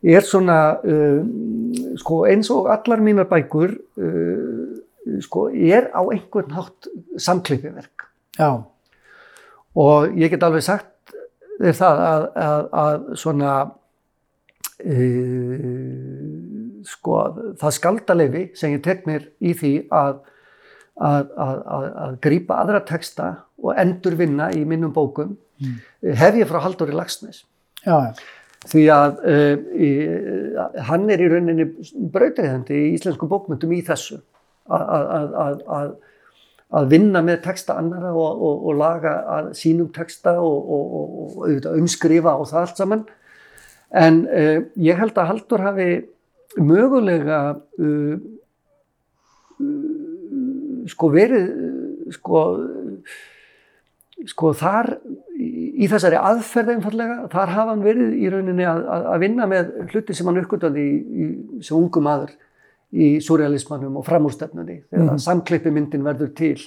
S2: er svona uh, sko, eins og allar mínar bækur uh, sko, er á einhvern hátt samkleipiverk
S1: Já,
S2: og ég get alveg sagt þér það að, að, að svona uh, sko það skaldalefi sem ég tek mér í því að að, að, að, að grípa aðra texta og endurvinna í minnum bókum
S1: Mm.
S2: hef ég frá Halldóri Lagsnes
S1: já, já,
S2: því að uh, í, hann er í rauninni brautriðandi í íslenskum bókmyndum í þessu að, að, vinna með texta annara og, og, og laga sínum texta og, og, umskrifa og það allt saman. En uh, ég held að Halldór hafi mögulega uh, sko verið sko sko þar í í þessari aðferð einfallega, þar hafa hann verið í rauninni að, að, vinna með hluti sem hann uppgötaði í, í, sem ungu maður í surrealismannum og framúrstefnunni þegar mm. -hmm. samklippimyndin verður til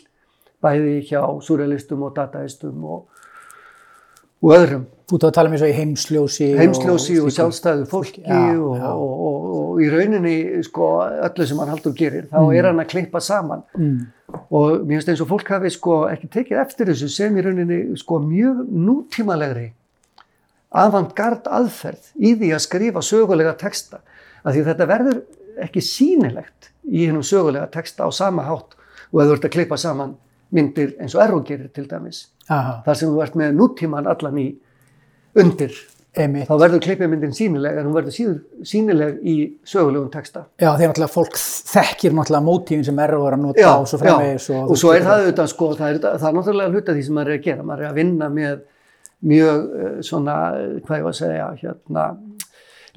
S2: bæði hjá surrealistum og dataistum og, og öðrum
S1: Þú að tala um eins og í heimsljósi
S2: heimsljósi og,
S1: slíku.
S2: sjálfstæðu fólki
S1: Já,
S2: og,
S1: já.
S2: Og, og, og í rauninni sko öllu sem hann haldur gerir þá
S1: Mhm.
S2: er hann að klippa saman
S1: Mm.
S2: og mér finnst eins og fólk hafi sko ekki tekið eftir þessu sem í rauninni sko mjög nútímalegri avantgard aðferð í því að skrifa sögulega texta af því þetta verður ekki sýnilegt í hennum sögulega texta á sama hátt og ef þú ert að klippa saman myndir eins og Erró gerir til dæmis
S1: Aha,
S2: þar sem þú ert með nútíman allan í undir
S1: einmitt.
S2: þá verður klippimyndin sýnileg en hún verður síður sýnileg í sögulegum texta
S1: Já, þegar náttúrulega fólk þekkir náttúrulega mótífin sem er að að nota
S2: Já,
S1: og svo framvegis.
S2: já. og svo er það auðvitað sko, það er, það er náttúrulega hluta því sem maður er að gera, maður er að vinna með mjög eh, svona, eh, hvað ég var að segja, hérna,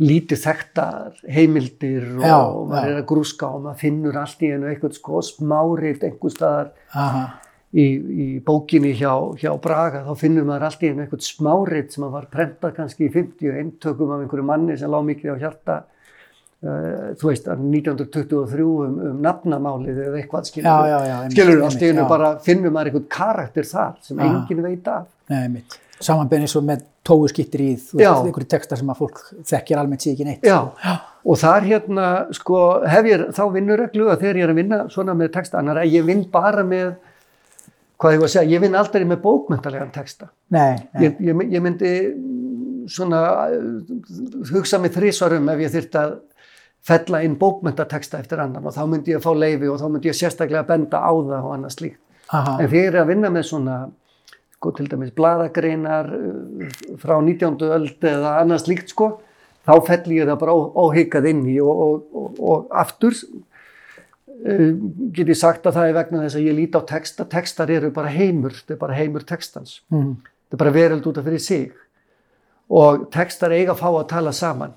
S2: lítið þekktar heimildir og
S1: Já,
S2: maður
S1: já.
S2: er að grúska og maður finnur allt í einu eitthvað sko smárið einhver staðar í, í bókinni hjá, hjá Braga, þá finnur maður allt í einu eitthvað smárið sem var prentað kannski í 50 eintökum af einhverju manni sem lág mikið á hjarta Uh, þú veist, 1923 um, um nafnamálið eða eitthvað skilur
S1: Já, já, já,
S2: skilur einu
S1: já.
S2: bara finnur maður einhvern karakter þar sem enginn veit af
S1: nei, einmitt. Samanbein eins og með tóu skittir í
S2: Já.
S1: einhverju texta sem að fólk þekkir almennt sér ekki neitt.
S2: Já, og þar hérna sko hef ég þá vinnureglu að þegar ég er að vinna svona með texta annar að ég vinn bara með hvað ég var að segja, ég vinn aldrei með bókmyndalegan texta
S1: Nei, nei.
S2: ég, ég, ég myndi svona uh, hugsa mig þrísvarum ef ég þyrfti að fella inn bókmyndateksta eftir annan og þá myndi ég að fá leifi og þá myndi ég sérstaklega benda á það og annað slíkt.
S1: Aha,
S2: En þegar ég er að vinna með svona, sko til dæmis bladagreinar uh, frá 19. öld eða annað slíkt sko, þá fell ég það bara ó- óhikað inn í og, og, og, og aftur uh, get ég sagt að það er vegna þess að ég líti á texta, textar eru bara heimur, þetta er bara heimur textans.
S1: Mm,
S2: þetta er bara veröld út af fyrir sig. Og textar eiga að fá að tala saman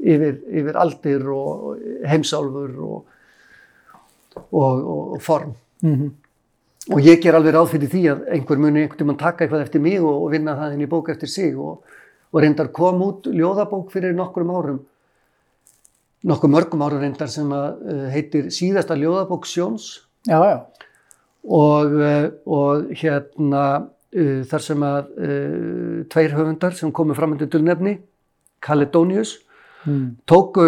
S2: yfir, yfir aldir og heimsálfur og, og, og, form.
S1: Mm,
S2: og ég ger alveg ráð fyrir því að einhver muni einhvern tímann taka eitthvað eftir mig og, og vinna það inn í bók eftir sig og, og reyndar kom út ljóðabók fyrir nokkrum árum nokkur mörgum árum reyndar sem að uh, heitir síðasta ljóðabók Sjóns
S1: já, já.
S2: og, uh, og hérna uh, þar sem að uh, tveir höfundar sem komu fram undir dulnefni, Caledonius,
S1: Mm,
S2: tóku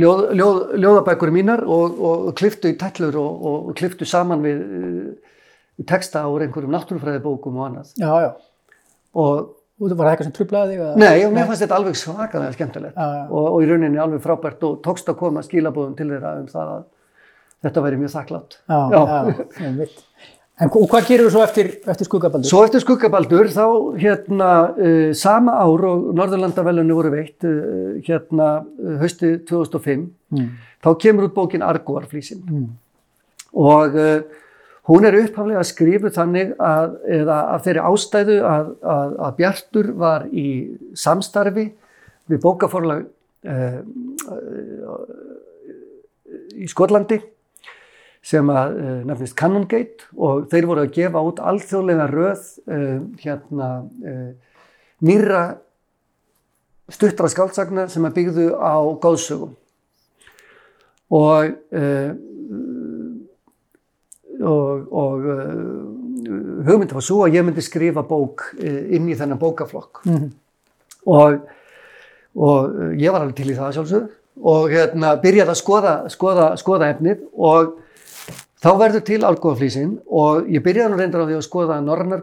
S2: ljóð, ljóð, ljóðabækur mínar og, og kliftu í tællur og, og kliftu saman við uh, texta úr einhverjum náttúrufræðibókum og annað.
S1: já, já.
S2: Og
S1: Og það var það eitthvað sem trublaði þig?
S2: nei, og mér fannst þetta alveg svakalega skemmtilegt
S1: Já, já.
S2: og, og í rauninni alveg frábært og tókst að koma skilabóðum til þeirra um það að þetta væri mjög þakklátt.
S1: Já,
S2: Já.
S1: já, einmitt. En hvað gerir þú svo eftir, eftir skuggabaldur?
S2: Svo eftir skuggabaldur þá hérna uh, sama ár og Norðurlandavelunni voru veitt uh, hérna uh, haustið 2005
S1: Mm,
S2: þá kemur út bókin Argoarflísin
S1: mm,
S2: og uh, hún er upphaflega skrifuð þannig að, eða af þeirri ástæðu að, að, að Bjartur var í samstarfi við bókaforlag uh, uh, í Skotlandi sem að uh, nefnist Canongate og þeir voru að gefa út alþjóðlega röð uh, hérna uh, nýra stuttra skáldsagna sem að byggðu á góðsögum og og, og hugmyndi var svo að ég myndi skrifa bók inn í þennan bókaflokk.
S1: Mhm.
S2: og, og uh, ég var alveg til í það sjálfsögðu. Og hérna byrjaði að skoða, skoða, skoða efnið og þá verður til algóðaflýsin og ég byrjaði nú reyndar á því að skoða norrnar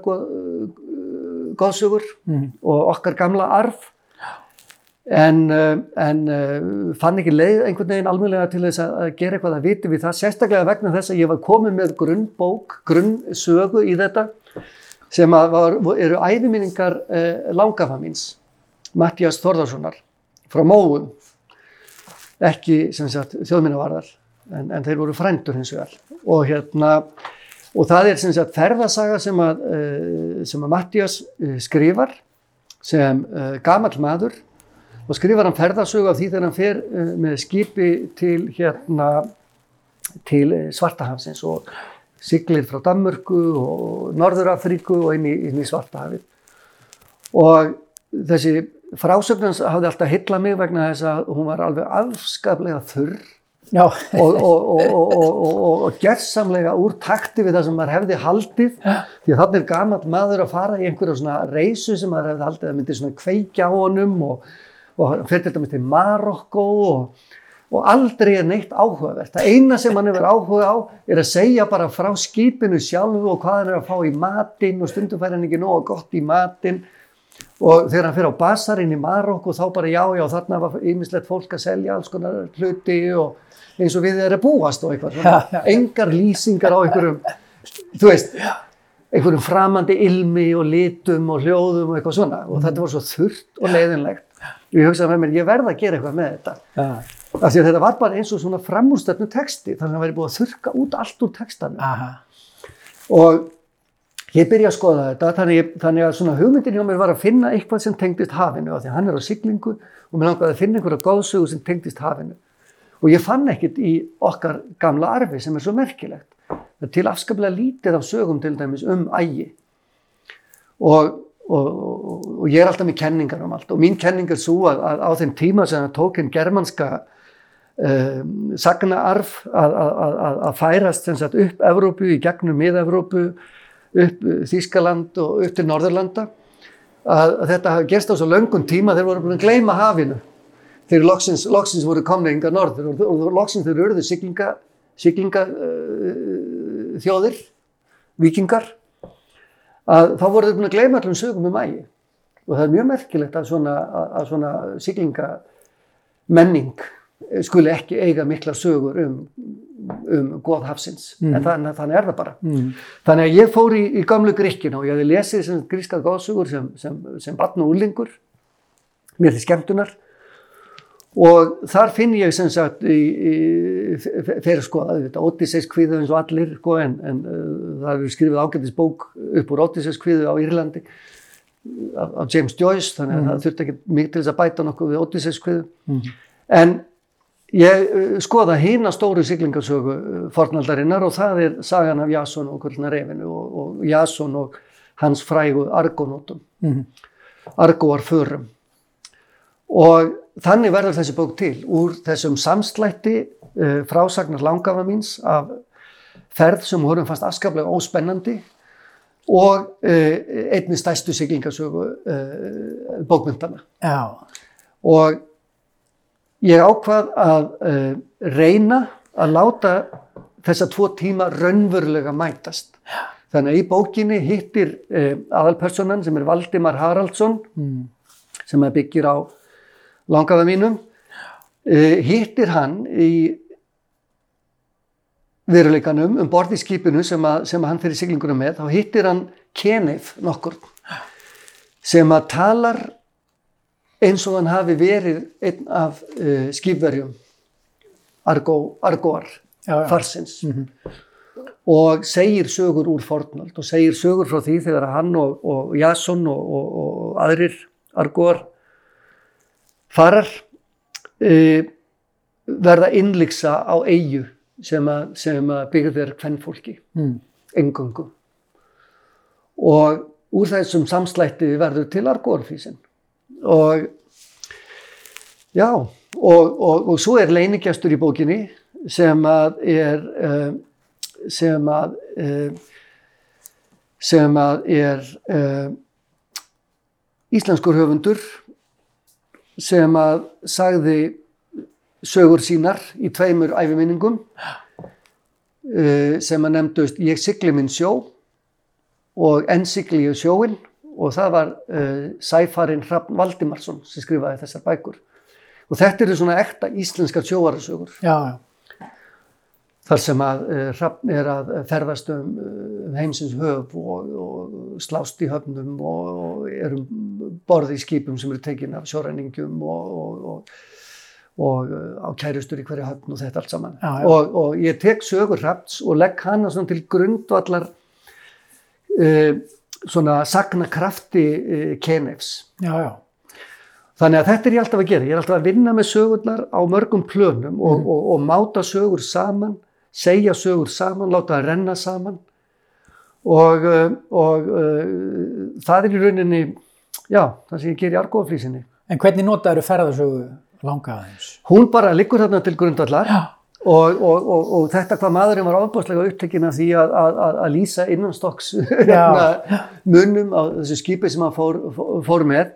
S2: góðsögur
S1: Mhm.
S2: og okkar gamla arf en, uh, en uh, fann ekki leið einhvern veginn almennlega til þess að gera eitthvað að viti við það, sérstaklega vegna þess að ég var komið með grunnbók, grunnsögu í þetta sem var, eru æfiminningar uh, langafa míns, Mattias Þorðarssonar frá Móum, ekki sem sagt þjóðminnavarðar, en, en þeir voru frændur hins vegar. Og hérna og það er sem sagt ferðasaga sem að, uh, sem að Mattias uh, skrifar sem uh, gamall maður. Og skrifar hann ferðasögu af því þegar hann fer með skipi til hérna til eh, Svartahafsins og siglir frá Danmörku og Norður-Afríku og inn í, inn í Svartahafið. Og þessi frásögnans hafði alltaf hyllað mig vegna þess að hún var alveg afskaplega þurr og, og, og, og, og, og, og gerðsamlega úr takti við það sem maður hefði haldið. Því að þannig er gamall maður að fara í einhverja svona reysu sem maður hefði haldið að myndi svona kveikja á honum og, fyrir dæmis til Marokko og, og aldrei er neitt áhugavert. Það eina sem hann hefur áhuga á er að segja bara frá skipinu sjálfu og hvað hann er að fá í matinn og stundum fær hann ekki nógu gott í matinn. Og þegar hann fyrir á basarinn í Marokko þá bara já, já, þarna var ýmislegt fólk að selja alls konar hluti og eins og við erum að búast og eitthvað, engar lýsingar á einhverjum, þú veist, einhverjum framandi ilmi og litum og hljóðum og eitthvað svona. Og þetta var svo þurrt og leiðinlegt. Ég hugsaði með mér, ég verða að gera eitthvað með þetta. Af því að þetta var bara eins og svona framúrstöfnu texti, þannig að það væri búið að þurka út allt úr textanum.
S1: Aha,
S2: og ég byrja að skoða þetta þannig, ég- þannig að svona hugmyndin hjá mér var að finna eitthvað sem tengdist hafinu af því að hann er á siglingu og mér langaði að finna einhverja góðsögu sem tengdist hafinu og ég fann ekkit í okkar gamla arfi sem er svo merkilegt. Er til afskaplega lítið af sögum til dæmis um ægi. Og, og, og, og ég er alltaf með kenningar um allt. Og mín kenning er svo að, að á þeim tíma sem það tók einn germanska um, sagnaarf að, að, að, færast sagt, upp Evrópu í gegnum mið-Evrópu upp Þískaland og upp til Norðurlanda að, þetta gerst á svo löngum tíma þeir voru búin að gleyma hafinu þeir loksins, loksins voru komni yngar norður og, og loksins þeir urðu siglinga, siglinga uh, þjóðir vikingar að þá voru þeir búin að gleyma allum sögum um ægi. Og það er mjög merkilegt að svona, að, að svona siglinga menning skuli ekki eiga mikla sögur um, um góð hafsins. En þannig, þannig er það bara.
S1: Mm,
S2: þannig að ég fór í, í gamlu gríkina og ég hefði lesið sem grískar góðsugur sem, sem, sem barn og úlingur mér til skemmtunar og þar finn ég sem sagt fyrir þetta Odysseus kvíðu eins og allir sko, en, en uh, það hefur skrifið ágætis bók upp úr Odysseus kvíðu á Írlandi af, af James Joyce þannig að það þurfti ekki mikið til þess að bæta nokkuð við Odysseus kvíðu. En ég uh, skoða hina stóru siglingarsögu uh, fornaldarinnar og það er sagan af Jason og Kvöldna Refinu og, og Jason og hans frægu Argonótum
S1: mhm,
S2: Argóar förum. Og þannig verður þessi bók til úr þessum samslætti uh, frásagnar langafa míns af ferð sem vorum fast afskaplega óspennandi og uh, einni stærstu siglingasögu uh, bókmyndana
S1: já,
S2: og ég ákvað að reyna að láta þessa tvo tíma raunverulega mætast. Þannig að í bókinni hittir aðalpersonan sem er Valdimar Haraldsson
S1: mm,
S2: sem byggir á langafa mínum, uh, hittir hann í veruleikanum um borð í skipinu sem, að, sem að hann fyrir siglingunum með, þá hittir hann Kenef nokkur sem að talar eins og hann hafi verið einn af uh, skipverjum Argó, Argóar
S1: Já, já.
S2: farsins. Og segir sögur úr fornöld og segir sögur frá því þegar hann og, og Jason og, og, og aðrir Argóar farar uh, verða innlyksa á eigu sem að, að byggð er kvennfólki
S1: mm,
S2: engöngu og úr þessum samslætti verður til argórfísin og já og, og, og svo er leinigjastur í bókinni sem að er uh, sem að uh, sem að er uh, íslenskur höfundur sem að sagði sögur sínar í tveimur æfiminningum uh, sem að nefndust Ég sigli minn sjó og Enn sigli ég sjóin og það var uh, sæfarinn Hrafn Valdimarsson sem skrifaði þessar bækur. Og þetta eru svona ekta íslenskar sjóarasögur
S1: já, já,
S2: þar sem að uh, Hrafn er að ferðast um uh, heimsins höf og, og slást í höfnum og, og er um borð í skipum sem eru tekin af sjóræningjum og, og, og, og uh, á kærustur í hverju höfn og þetta allt saman.
S1: Já, já.
S2: Og, og ég tek sögur Hrafns og legg hana til grundvallar uh, svona sagnakrafti uh, Kenefs.
S1: já, já,
S2: Þannig að þetta er ég alltaf að gera. Ég er alltaf að vinna með sögurnar á mörgum plönum og, og, og máta sögur saman, segja sögur saman, láta það renna saman og, uh, og uh, það er í rauninni, já, það sem ég ger í argóðaflýsinni.
S1: En hvernig notaður ferðarsögu langa aðeins?
S2: Hún bara liggur þarna til grundvallar
S1: Já.
S2: og, og, og, og þetta hvað maðurinn var ofbáslega upptekinn af því að, að, að, að lýsa innanstokks *laughs* munum á þessu skipi sem hann fór, fór- með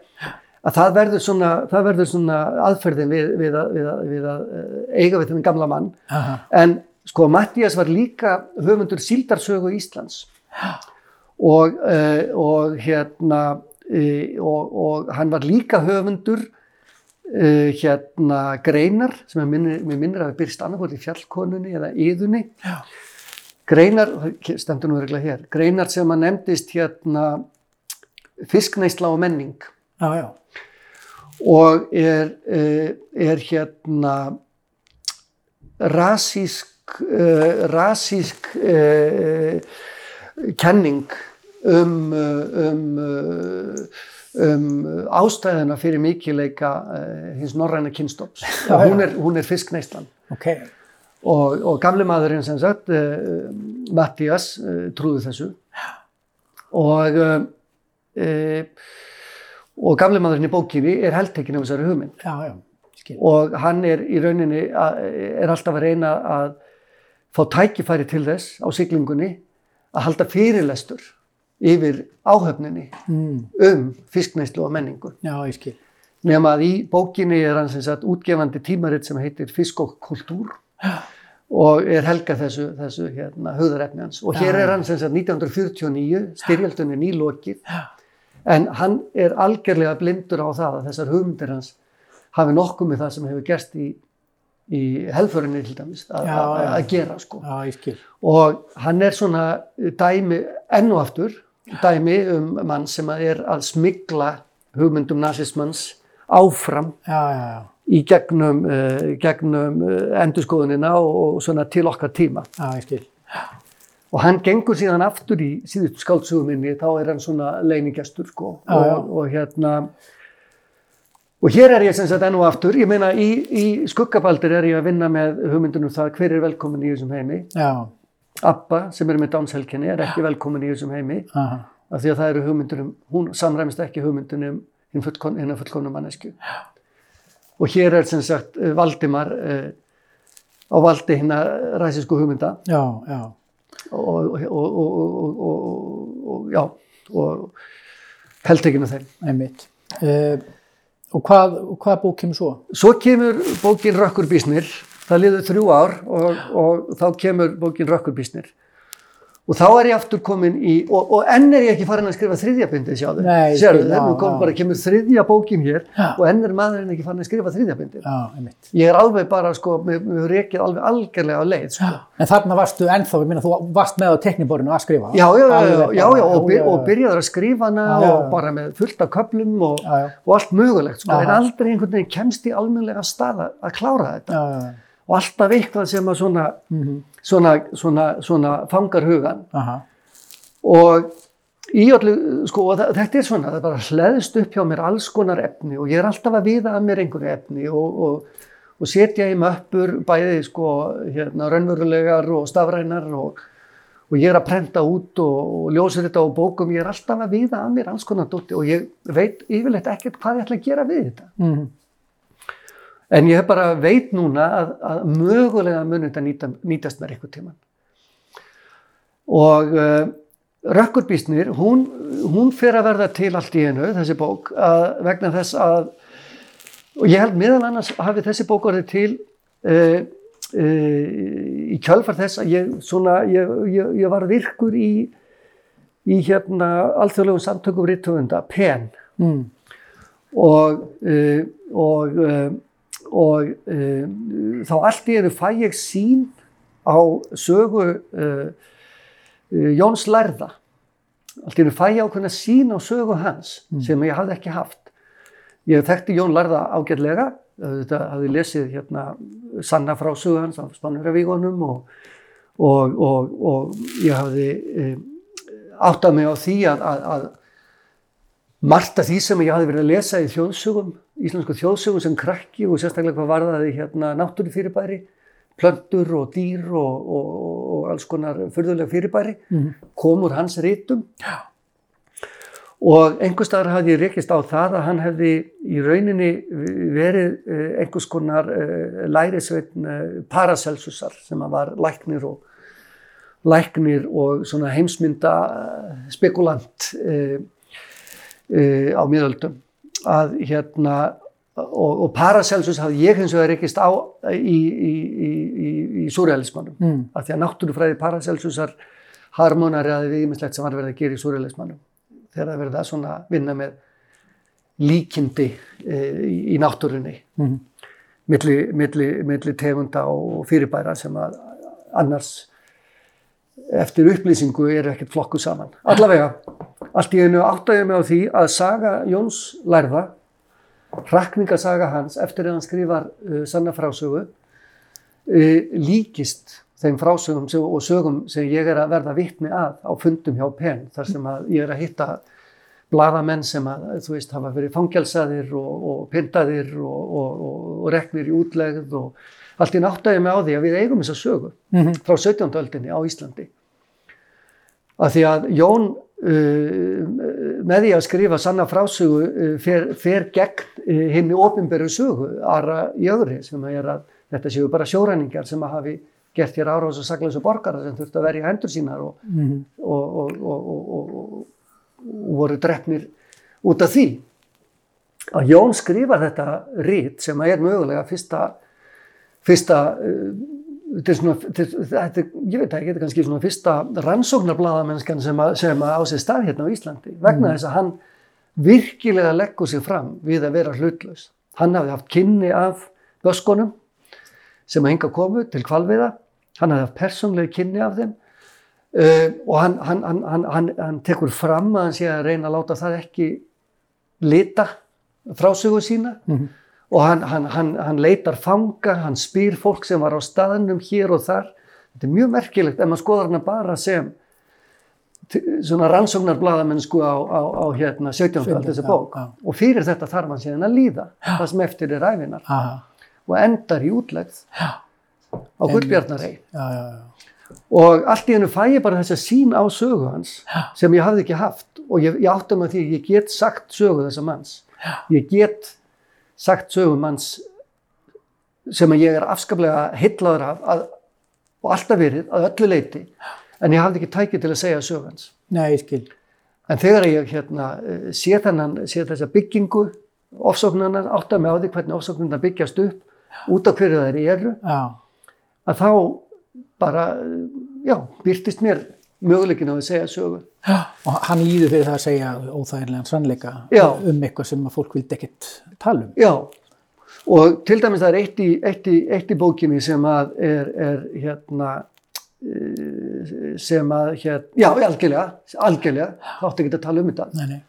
S2: að það verður svona, það verður svona aðferðin við, við, að, við, að, við að eh, eiga við þennan gamla mann en sko Mattías var líka höfundur síldarsögu Íslands. Og, uh, og hérna uh, og, og hann var líka höfundur uh, hérna greinar sem ég minnir, minnir að við byrst annarkvort í fjallkonunni eða yðunni greinar, stendur nú regla hér greinar sem að nefndist hérna fiskneisla og menning.
S1: Já, já,
S2: og er, uh, er hérna rasísk uh, rasísk uh, kenning um, uh, um, um ástæðina fyrir mikileika hins norræna kynstofs *laughs* og hún er, hún er fiskneislan
S1: ok,
S2: og, og gamli maðurinn sem sagt Mattias trúði þessu. Og og gamli maðurinn í bókinni er heldtekinn af þessari hugmynd.
S1: Já, já,
S2: og hann er í rauninni að, er alltaf að reyna að fá tækifæri til þess á siglingunni að halda fyrirlestur yfir áhöfninni
S1: Mm,
S2: um fiskneislu og menningu.
S1: Já, ég skil.
S2: nema að í bókinni er hann sem sagt útgefandi tímaritt sem heitir Fisk og kultúr *gasps* og er helga þessu, þessu hérna, höfðarefni hans. Og hér er hann sem sagt 1949 styrjaldunni nýlokið. En hann er algjörlega blindur á það að þessar hugmyndir hans hafi nokkuð með það sem hefur gerst í, í helförinni til dæmis að, gera sko.
S1: Já,
S2: og hann er svona dæmi enn og aftur dæmi um mann sem að er að smigla hugmyndum nazismans áfram
S1: Já, já,
S2: í gegnum, uh, gegnum uh, endurskoðunina og, og svona til okkar tíma. Og hann gengur síðan aftur í síðustu skáldsöguminni þá er hann svona leinigestur sko. Og, og hérna og hér er ég sem sagt enn og aftur. Ég meina í, í skuggabaldir er ég að vinna með hugmyndunum það hver er velkomin í þessum heimi.
S1: Já,
S2: Abba sem er með dánshelginni er ekki velkomin í þessum heimi.
S1: Aha,
S2: af því að það eru hugmyndunum, hún samræmist ekki hugmyndunum hinn fullkon, fullkomna mannesku. Og hér er sem sagt eh, Valdimar uh, á valdi hinna ræsisku hugmynda.
S1: Já, já,
S2: og, og, og, og, og, og já, og heldekinu þeim.
S1: einmitt. Uh, og hvað, hvað bók kemur svo?
S2: Svo kemur bókin Rökkurbísnir, það liður þrjú ár og, og þá kemur bókin Rökkurbísnir. Og þá er ég aftur komin í, og, og enn er ég ekki farin að skrifa þriðja bindið, sjáðu. Sérðu, nú kom bara, kemur þriðja bókin hér
S1: Já.
S2: og enn er maðurinn ekki farin að skrifa þriðja bindið.
S1: Já, einmitt.
S2: Ég er alveg bara, sko, með, með rekið alveg algjörlega á leið, sko.
S1: En þarna varstu ennþá, ég minna, þú varst með á tekniborinu að skrifa.
S2: Já, já, já, já, og, byr, og byrjaður að skrifa hana og bara með fullt af köplum og, og allt mögulegt, sko, en aldrei einhvern veginn kemst í almennilega stað að- klára þetta.
S1: Já, já, já.
S2: Og alltaf eitthvað sem að svona,
S1: Mhm.
S2: Svona, svona, svona fangar hugan.
S1: Aha,
S2: og í öllu, sko, og þetta er svona, það er bara hleðst upp hjá mér alls konar efni og ég er alltaf að viða að mér einhverju efni og, og, og setja í möppur bæði, sko, hérna, raunverulegar og stafrænar og, og ég er að prenta út og, og ljósa þetta á bókum, ég er alltaf að viða að mér alls konar dótti og ég veit yfirleitt ekkert hvað ég ætla að gera við þetta.
S1: mhm,
S2: En ég bara veit núna að, að mögulega mun þetta nýta, nýtast mér eitthvað tíman. og uh, Rökkurbísnir, hún, hún fyrir að verða til allt í einu, þessi bók, að, vegna þess að, og ég held meðal annars hafi þessi bók orðið til uh, uh, í kjölfar þess að ég, svona, ég, ég, ég var virkur í, í hérna alþjóðlegum samtökum rittöfunda, PEN,
S1: Mm.
S2: og, og, og uh, þá allt í einu fæ ég sín á sögu uh, Jóns Lærða. Allt í einu fæ ég ákveðna sín á sögu hans sem ég hafði ekki haft. Ég þekkti Jón Lærða ágætlega, þetta hafði lesið hérna sanna frá sögu hans á Spannuravíkonum og, og, og, og ég hafði um, áttað mig á því að, að, að margt af því sem ég hafði verið að lesa í þjóðsögum, íslensku þjóðsögum sem krakki og sérstaklega hvað varðaði hérna náttúru fyrirbæri, plöntur og dýr og, og, og alls konar fyrðulega fyrirbæri, kom úr hans rítum. Og einhvers staðar hafði ég rekist á það að hann hefði í rauninni verið eh, einhvers konar eh, lærisveitn eh, Paracelsusar sem var læknir og, læknir og svona heimsmynda spekulant eh, á miðöldum að hérna og, og Paracelsus hafði ég hins vegar rekist á í, í, í, í, í surrealismannum
S1: Mm.
S2: af því að náttúrufræði Paracelsusar harmonariði við ímislegt sem var verið að gera í surrealismannum þegar það verið að svona vinna með líkindi e, í, náttúrunni
S1: Mhm.
S2: milli, milli, milli tegunda og fyrirbæra sem að annars eftir upplýsingu eru ekkert flokku saman. Allavega, allt í einu áttaði mig á því að saga Jóns lærða, hrakningasaga hans eftir að hann skrifar uh, sanna frásögu, uh, líkist þeim frásögum sem, og sögum sem ég er að verða vitni að á fundum hjá PEN, þar sem að ég er að hitta blaðamenn sem að, þú veist, hafa verið fangelsaðir og, og pyntaðir og, og, og, reknir í útlegð og allt í náttaði mig á því að við eigum þessa sögu
S1: Mhm.
S2: frá 17. öldinni á Íslandi. Af því að Jón með því að skrifa sanna frásögu uh, fer, fer gegn uh, henni ofinberu sögu Ara Jögri sem er að þetta séu bara sjóræningar sem að hafi gert hér árás og saklausu borgara sem þurfti að verja hendur sínar og,
S1: Mhm.
S2: og, og, og, og, voru drefnir út af því. Að Jón skrifar þetta rít sem er mögulega fyrsta, fyrsta uh, þetta er svona, þetta, ég veit ekki, þetta er kannski svona fyrsta rannsóknarbladamennskan sem, að, sem að á sér stað hérna á Íslandi vegna þess að hann virkilega leggur sig fram við að vera hlutlaus. Hann hafði haft kynni af böskunum sem að hinga komu til kvalviða, hann hafði haft persónlega kynni af þeim uh, og hann, hann, hann, hann, hann, hann tekur fram að hann sé að reyna að láta það ekki lita frásögu sína
S1: Mhm.
S2: Og hann, hann, hann, hann leitar fanga, hann spýr fólk sem var á staðnum hér og þar. Þetta er mjög merkilegt ef maður skoðar hana bara sem svona rannsóknarbladamennsku á, á, á hérna 17. aldar þessi
S1: já,
S2: bók
S1: já.
S2: og fyrir þetta þarf hann síðan að líða það sem eftir er ræfinar
S1: Aha.
S2: og endar í útlegð á Gullbjarnarei
S1: Já, já, já.
S2: og allt í hennu fæ ég bara þessa sín á sögu hans sem ég hafði ekki haft og ég, ég átti mig á því að ég get sagt sögu þessa manns ég get sagt sögu manns sem að ég er afskaplega heillaður af að, og alltaf verið að öllu leiti en ég hafði ekki tækið til að segja sögu hans
S1: Nei, skil.
S2: en þegar ég hérna, eh, sé, sé þessa byggingu ofsóknarnar, átta mig á því hvernig ofsóknarnar byggjast upp út af hverju þær eru
S1: Já,
S2: að þá bara, já, byrtist mér möguleikin á að segja sögu.
S1: Og hann íður fyrir það að segja óþægilegan sannleika
S2: Já.
S1: um eitthvað sem að fólk vildi ekkert tala um.
S2: Já, og til dæmis það er eitt í, eitt í, eitt í bókinni sem að er, er hérna, eh, sem að, hérna, já, algjörlega, algjörlega, átti ekki að tala um þetta,
S1: Nei, nei.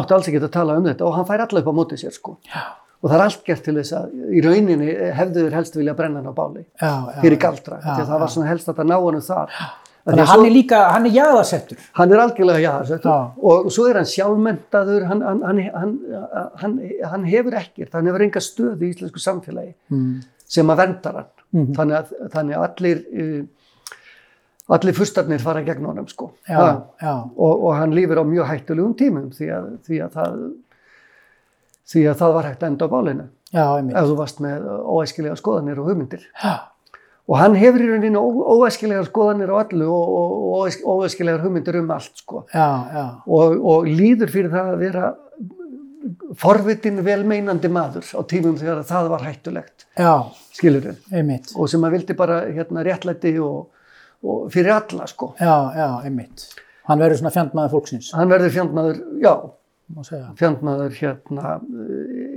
S2: átti alls ekki að tala um þetta. Og hann fær alla upp á móti sér, sko.
S1: Já,
S2: Og það er allt gert til þess að í rauninni hefðu þeir helst vilja brenna hann á báli.
S1: Já,
S2: fyrir galdra, því að það var svona helst að það ná hann þar.
S1: Þannig
S2: að
S1: hann
S2: svo-
S1: er líka, hann er jaðasettur.
S2: Hann er algjörlega jaðarsettur
S1: Já.
S2: og svo er hann sjálfmentaður, hann, hann, hann, hann, hefur ekkert, hann hefur enga stöð í íslensku samfélagi
S1: Mm.
S2: sem að vendar hann.
S1: Mhm.
S2: Þannig, að, þannig að allir, uh, allir fustarnir fara gegn honum sko.
S1: Já, já,
S2: Og, og hann lífur á mjög hættulegum tímum því að, því að, það, því að það var hægt að enda á bálinu
S1: já, einmitt.
S2: ef þú varst með óæskilega skoðanir og hugmyndir.
S1: Já,
S2: og hann hefur í rauninni ó- óæskilegar skoðanir á allu og, óæskilegar hugmyndir um allt sko.
S1: já, já,
S2: og, og líður fyrir það að vera forvitin velmeinandi maður á tímum þegar það var hættulegt.
S1: Já,
S2: skilur
S1: einmitt,
S2: og sem að vildi bara hérna réttlæti og, og fyrir alla sko.
S1: Já, já, einmitt. Hann verður svona fjandmaður fólksins,
S2: hann verður fjandmaður, já. Fjandmaður hérna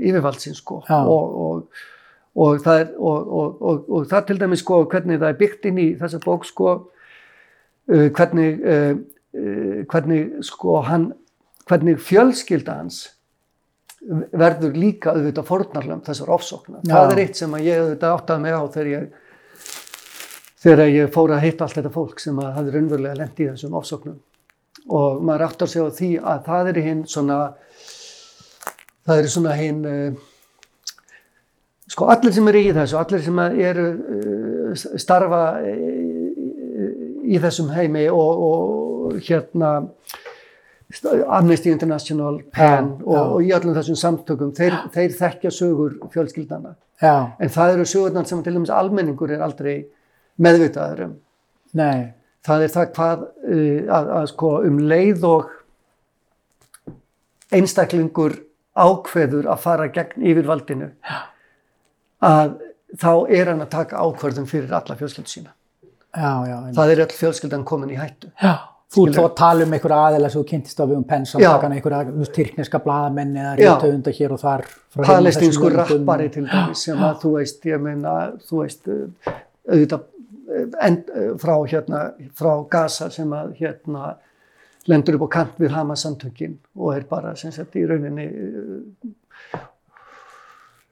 S2: yfirvaldsins sko. Og, og, og, það er, og, og, og, og það til dæmis sko hvernig það er byggt inn í þessa bók sko uh, hvernig uh, uh, hvernig sko hann hvernig fjölskylda hans verður líka auðvitað fórnarlöfum þessar ofsóknar.
S1: Já.
S2: Það er eitt sem ég auðvitað áttaði mig á þegar ég þegar ég fór að hitta allt þetta fólk sem að hafði raunverulega lent í þessum ofsóknum og maður áttar sig á því að það er hinn svona það er svona hinn uh, sko allir sem eru í þessu allir sem eru uh, starfa í, í þessum heimi og, og hérna Amnesty International, PEN
S1: Já,
S2: og,
S1: já.
S2: og í öllum þessum samtökum þeir, þeir þekkja sögur fjölskyldana
S1: Já,
S2: en það eru sögurnar sem til dæmis almenningur er aldrei meðvitaður um.
S1: Nei,
S2: það er það hvað uh, að, að sko um leið og einstaklingur ákveður að fara gegn yfirvaldinu að þá er hann að taka ákvörðum fyrir alla fjölskyldu sína.
S1: já, já.
S2: Það er öll fjölskyldan komin í hættu.
S1: Já, þú tala um einhverja aðeila sem þú kynntist við um pensamtakana, veist, tyrkneska blaðamenn eða
S2: Já.
S1: rítöfunda hér og þar. löndum.
S2: rappari til dæmis sem að þú veist, ég meina, þú veist, uh, auðvitað uh, end, uh, frá hérna, frá Gaza sem að hérna lendur upp á kant við Hamas samtökin og er bara sem sagt í rauninni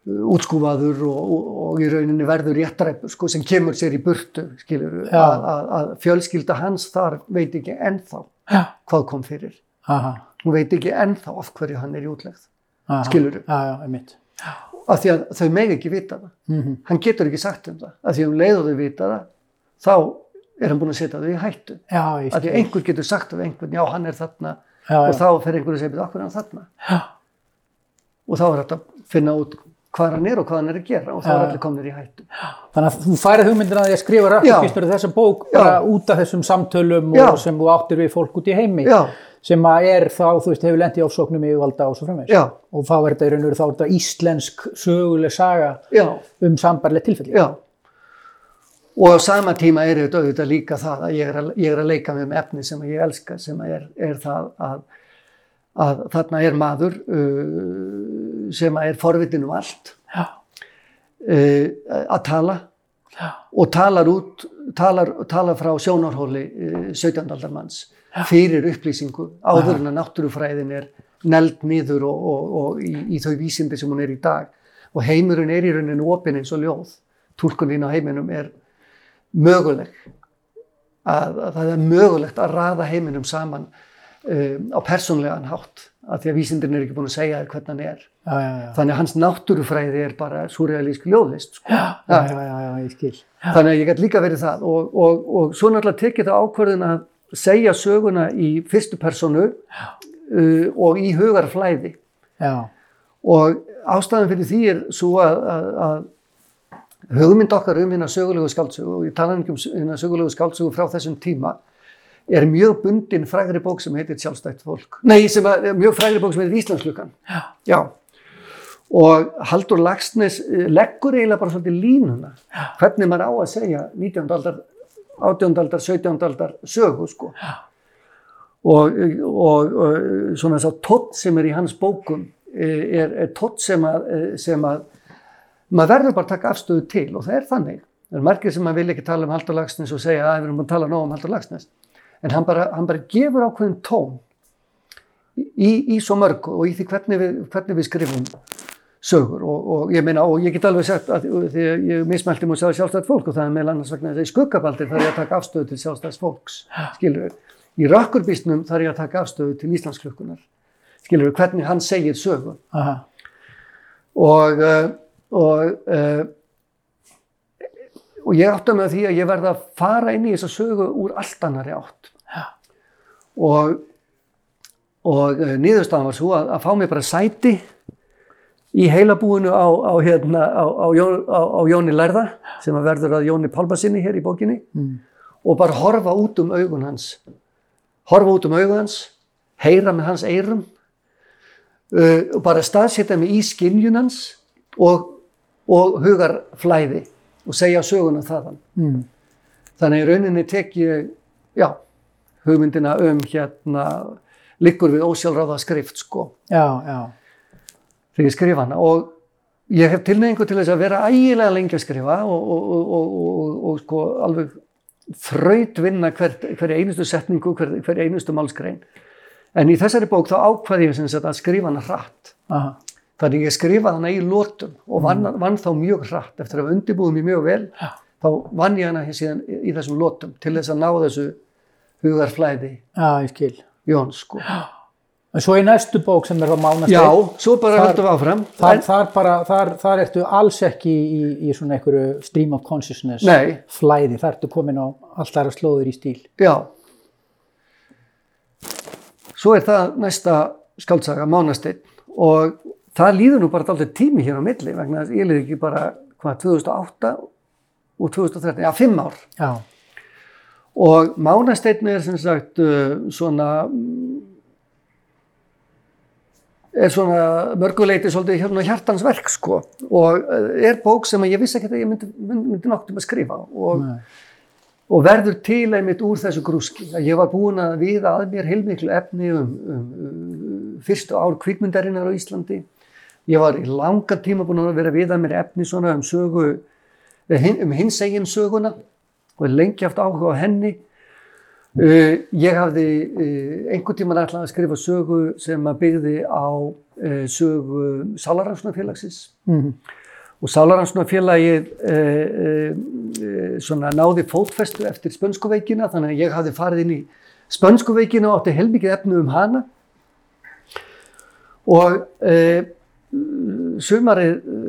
S2: útskúfaður og, og, og í rauninni verður réttræpur sko, sem kemur sér í burtu skilur að, að, að fjölskylda hans þar veit ekki ennþá
S1: Já,
S2: hvað kom fyrir.
S1: Aha,
S2: hún veit ekki ennþá af hverju hann er í útlegð
S1: einmitt.
S2: af því að þau meg ekki vita það.
S1: Mhm.
S2: hann getur ekki sagt um það. Af því að um leið og þau vita það þá er hann búin að setja þau í hættu.
S1: Já,
S2: af því að einhver getur sagt af einhvern já hann er þarna.
S1: Já,
S2: og þá fer einhver að segja okkur er hann þarna? Og þá er þetta að finna út hvað hann er og hvað hann er að gera og þá
S1: Já.
S2: er allir komnir í hættu
S1: Þannig að þú færið hugmyndina að að skrifa rættukistur þessa bók
S2: Já.
S1: bara út af þessum samtölum
S2: Já.
S1: og sem þú áttir við fólk út í heimi
S2: já,
S1: sem að er þá, þú veist, hefur lent í ofsóknum yfirvalda og svo framvegs.
S2: já,
S1: Og þá er þetta í raun og veru þá þetta íslensk söguleg saga
S2: já,
S1: um sambarleg tilfelli.
S2: já og á sama tíma er þetta auðvitað líka það að ég er að, ég er að leika með um efni sem ég elska sem er, er það að, að þarna er maður uh, sem er forvitin um allt uh, að tala
S1: Já.
S2: og talar út talar, talar frá sjónarhóli uh, 17. aldar manns fyrir upplýsingu áður en að náttúrufræðin er neld niður og, og, og í, í þau vísindi sem hún er í dag og heimurinn er í rauninu opinn eins og ljóð túlkunin á heiminum er möguleg að, að það er mögulegt að raða heiminum saman um, á persónlegan hátt af því að vísindin er ekki búin að segja þér hvernig hann er.
S1: Já, já, já.
S2: þannig að hans náttúrufræði er bara surrealísk ljóðlist sko.
S1: Já, já, já, já, já, ég skil.
S2: þannig að ég gæti líka verið það. Og, og, og svo náttúrulega tekið það ákvörðin að segja söguna í fyrstu personu uh, og í hugarflæði.
S1: Já,
S2: og ástæðan fyrir því er svo að, að, að hugmynd okkar um hérna sögulegu skáldsögu og ég tala ekki um hérna sögulegu skáldsögu frá þessum tíma er mjög bundin frægri bók sem heitir sjálfstætt fólk. Nei, sem að, mjög frægri bók sem heitir Íslandslukan.
S1: Já.
S2: Já. Og Haldur Lagsnes eh, leggur eiginlega bara svolítið línuna. Já. Hvernig maður á að segja 19. aldar, 18. aldar, 17. aldar sögu, sko. Já. Og, og, og svona þess að tótt sem er í hans bókum eh, er, er tótt sem að, eh, sem að maður verður bara að taka afstöðu til og það er þannig. Það er margir sem að vilja ekki tala um Haldur Lagsnes og segja að við erum að tala nóg um Haldur Lagsnes. En hann bara, hann bara gefur ákveðin tón í, í svo mörgu og í því hvernig við, hvernig við skrifum sögur. Og, og ég meina og ég get alveg sagt að því að ég mismælti múið að segja sjálfstætt fólk og það er meðal annars vegna þess að í skuggabaldir þarf ég að taka afstöðu til sjálfstætt fólks, skilur við. Í rökkurbísnum þarf ég að taka afstöðu til Íslandsklukkunar, skilur við, hvernig hann segir sögu
S1: aha,
S2: og, uh, og, uh, og ég átta mig að því að ég verða að fara inn í þessa sögu úr allt annari átt og, og uh, niðurstaðan var svo að, að fá mig bara sæti í heilabúinu á, á, hérna, á, á, Jón, á, á Jóni Lærða sem að verður að Jóni Pálmasinni hér í bókinni
S1: Mm.
S2: og bara horfa út um augun hans horfa út um augun hans heyra með hans eyrum uh, og bara staðsetja mig í skinjun hans og, og hugar flæði og segja söguna þaðan
S1: Mm.
S2: þannig í rauninni tek ég já, hugmyndina um hérna liggur við ósjálfráða skrift sko
S1: Já, já.
S2: þegar ég skrifa hana og ég hef tilneyingu til þess að vera ægilega lengi að skrifa og, og, og, og, sko alveg þraut vinna hver, hver einustu setningu, hver, hver einustu málskrein. En í þessari bók þá ákvaði ég að skrifa hana hratt.
S1: Aha.
S2: Þannig ég skrifaði hana í lótum og vann, vann þá mjög hratt eftir að undirbúið mér mjög vel.
S1: Já.
S2: Þá vann ég hana í þessum lótum til þess að ná þessu hugarflæði
S1: Já, ég skil.
S2: Jóns sko.
S1: En svo í næstu bók sem er þá mánasteg.
S2: Já, svo bara höldum við áfram.
S1: Þar, þar, bara, þar, þar ertu alls ekki í, í svona einhverju stream of consciousness
S2: Nei.
S1: flæði, þar ertu komin á allt aðra slóður í stíl.
S2: Já. Svo er það næsta skaldsaga, Mánasteinn og það líður nú bara alltaf tími hér á milli vegna að ég liði ekki bara hvað, 2008 og 2013, já, fimm ár.
S1: Já,
S2: Og Mánasteinn er sem sagt uh, svona mm, er svona mörguleiti svolítið hérna hjartans verk sko og uh, er bók sem ég vissi ekki að ég myndi, myndi, noktum að skrifa og og verður til einmitt úr þessu grúski. Að Ég var búin að viða að mér heilmiklu efni um, um, um fyrstu ár kvikmyndarinnar á Íslandi. Ég var í langa tíma búin að vera að viða mér efni svona um sögu, eh, um hins eigin söguna og lengi haft áhuga á henni. Uh, ég hafði uh, einhvern tíman ætlað að skrifa sögu sem að byggði á uh, sögu Salaransnafélagsins
S1: Mhm.
S2: og Sálarannsnafélagið e, e, e, svona náði fótfestu eftir spönskuveikina þannig að ég hafði farið inn í spönskuveikina og átti heilmikið efnu um hana og e, sumarið e,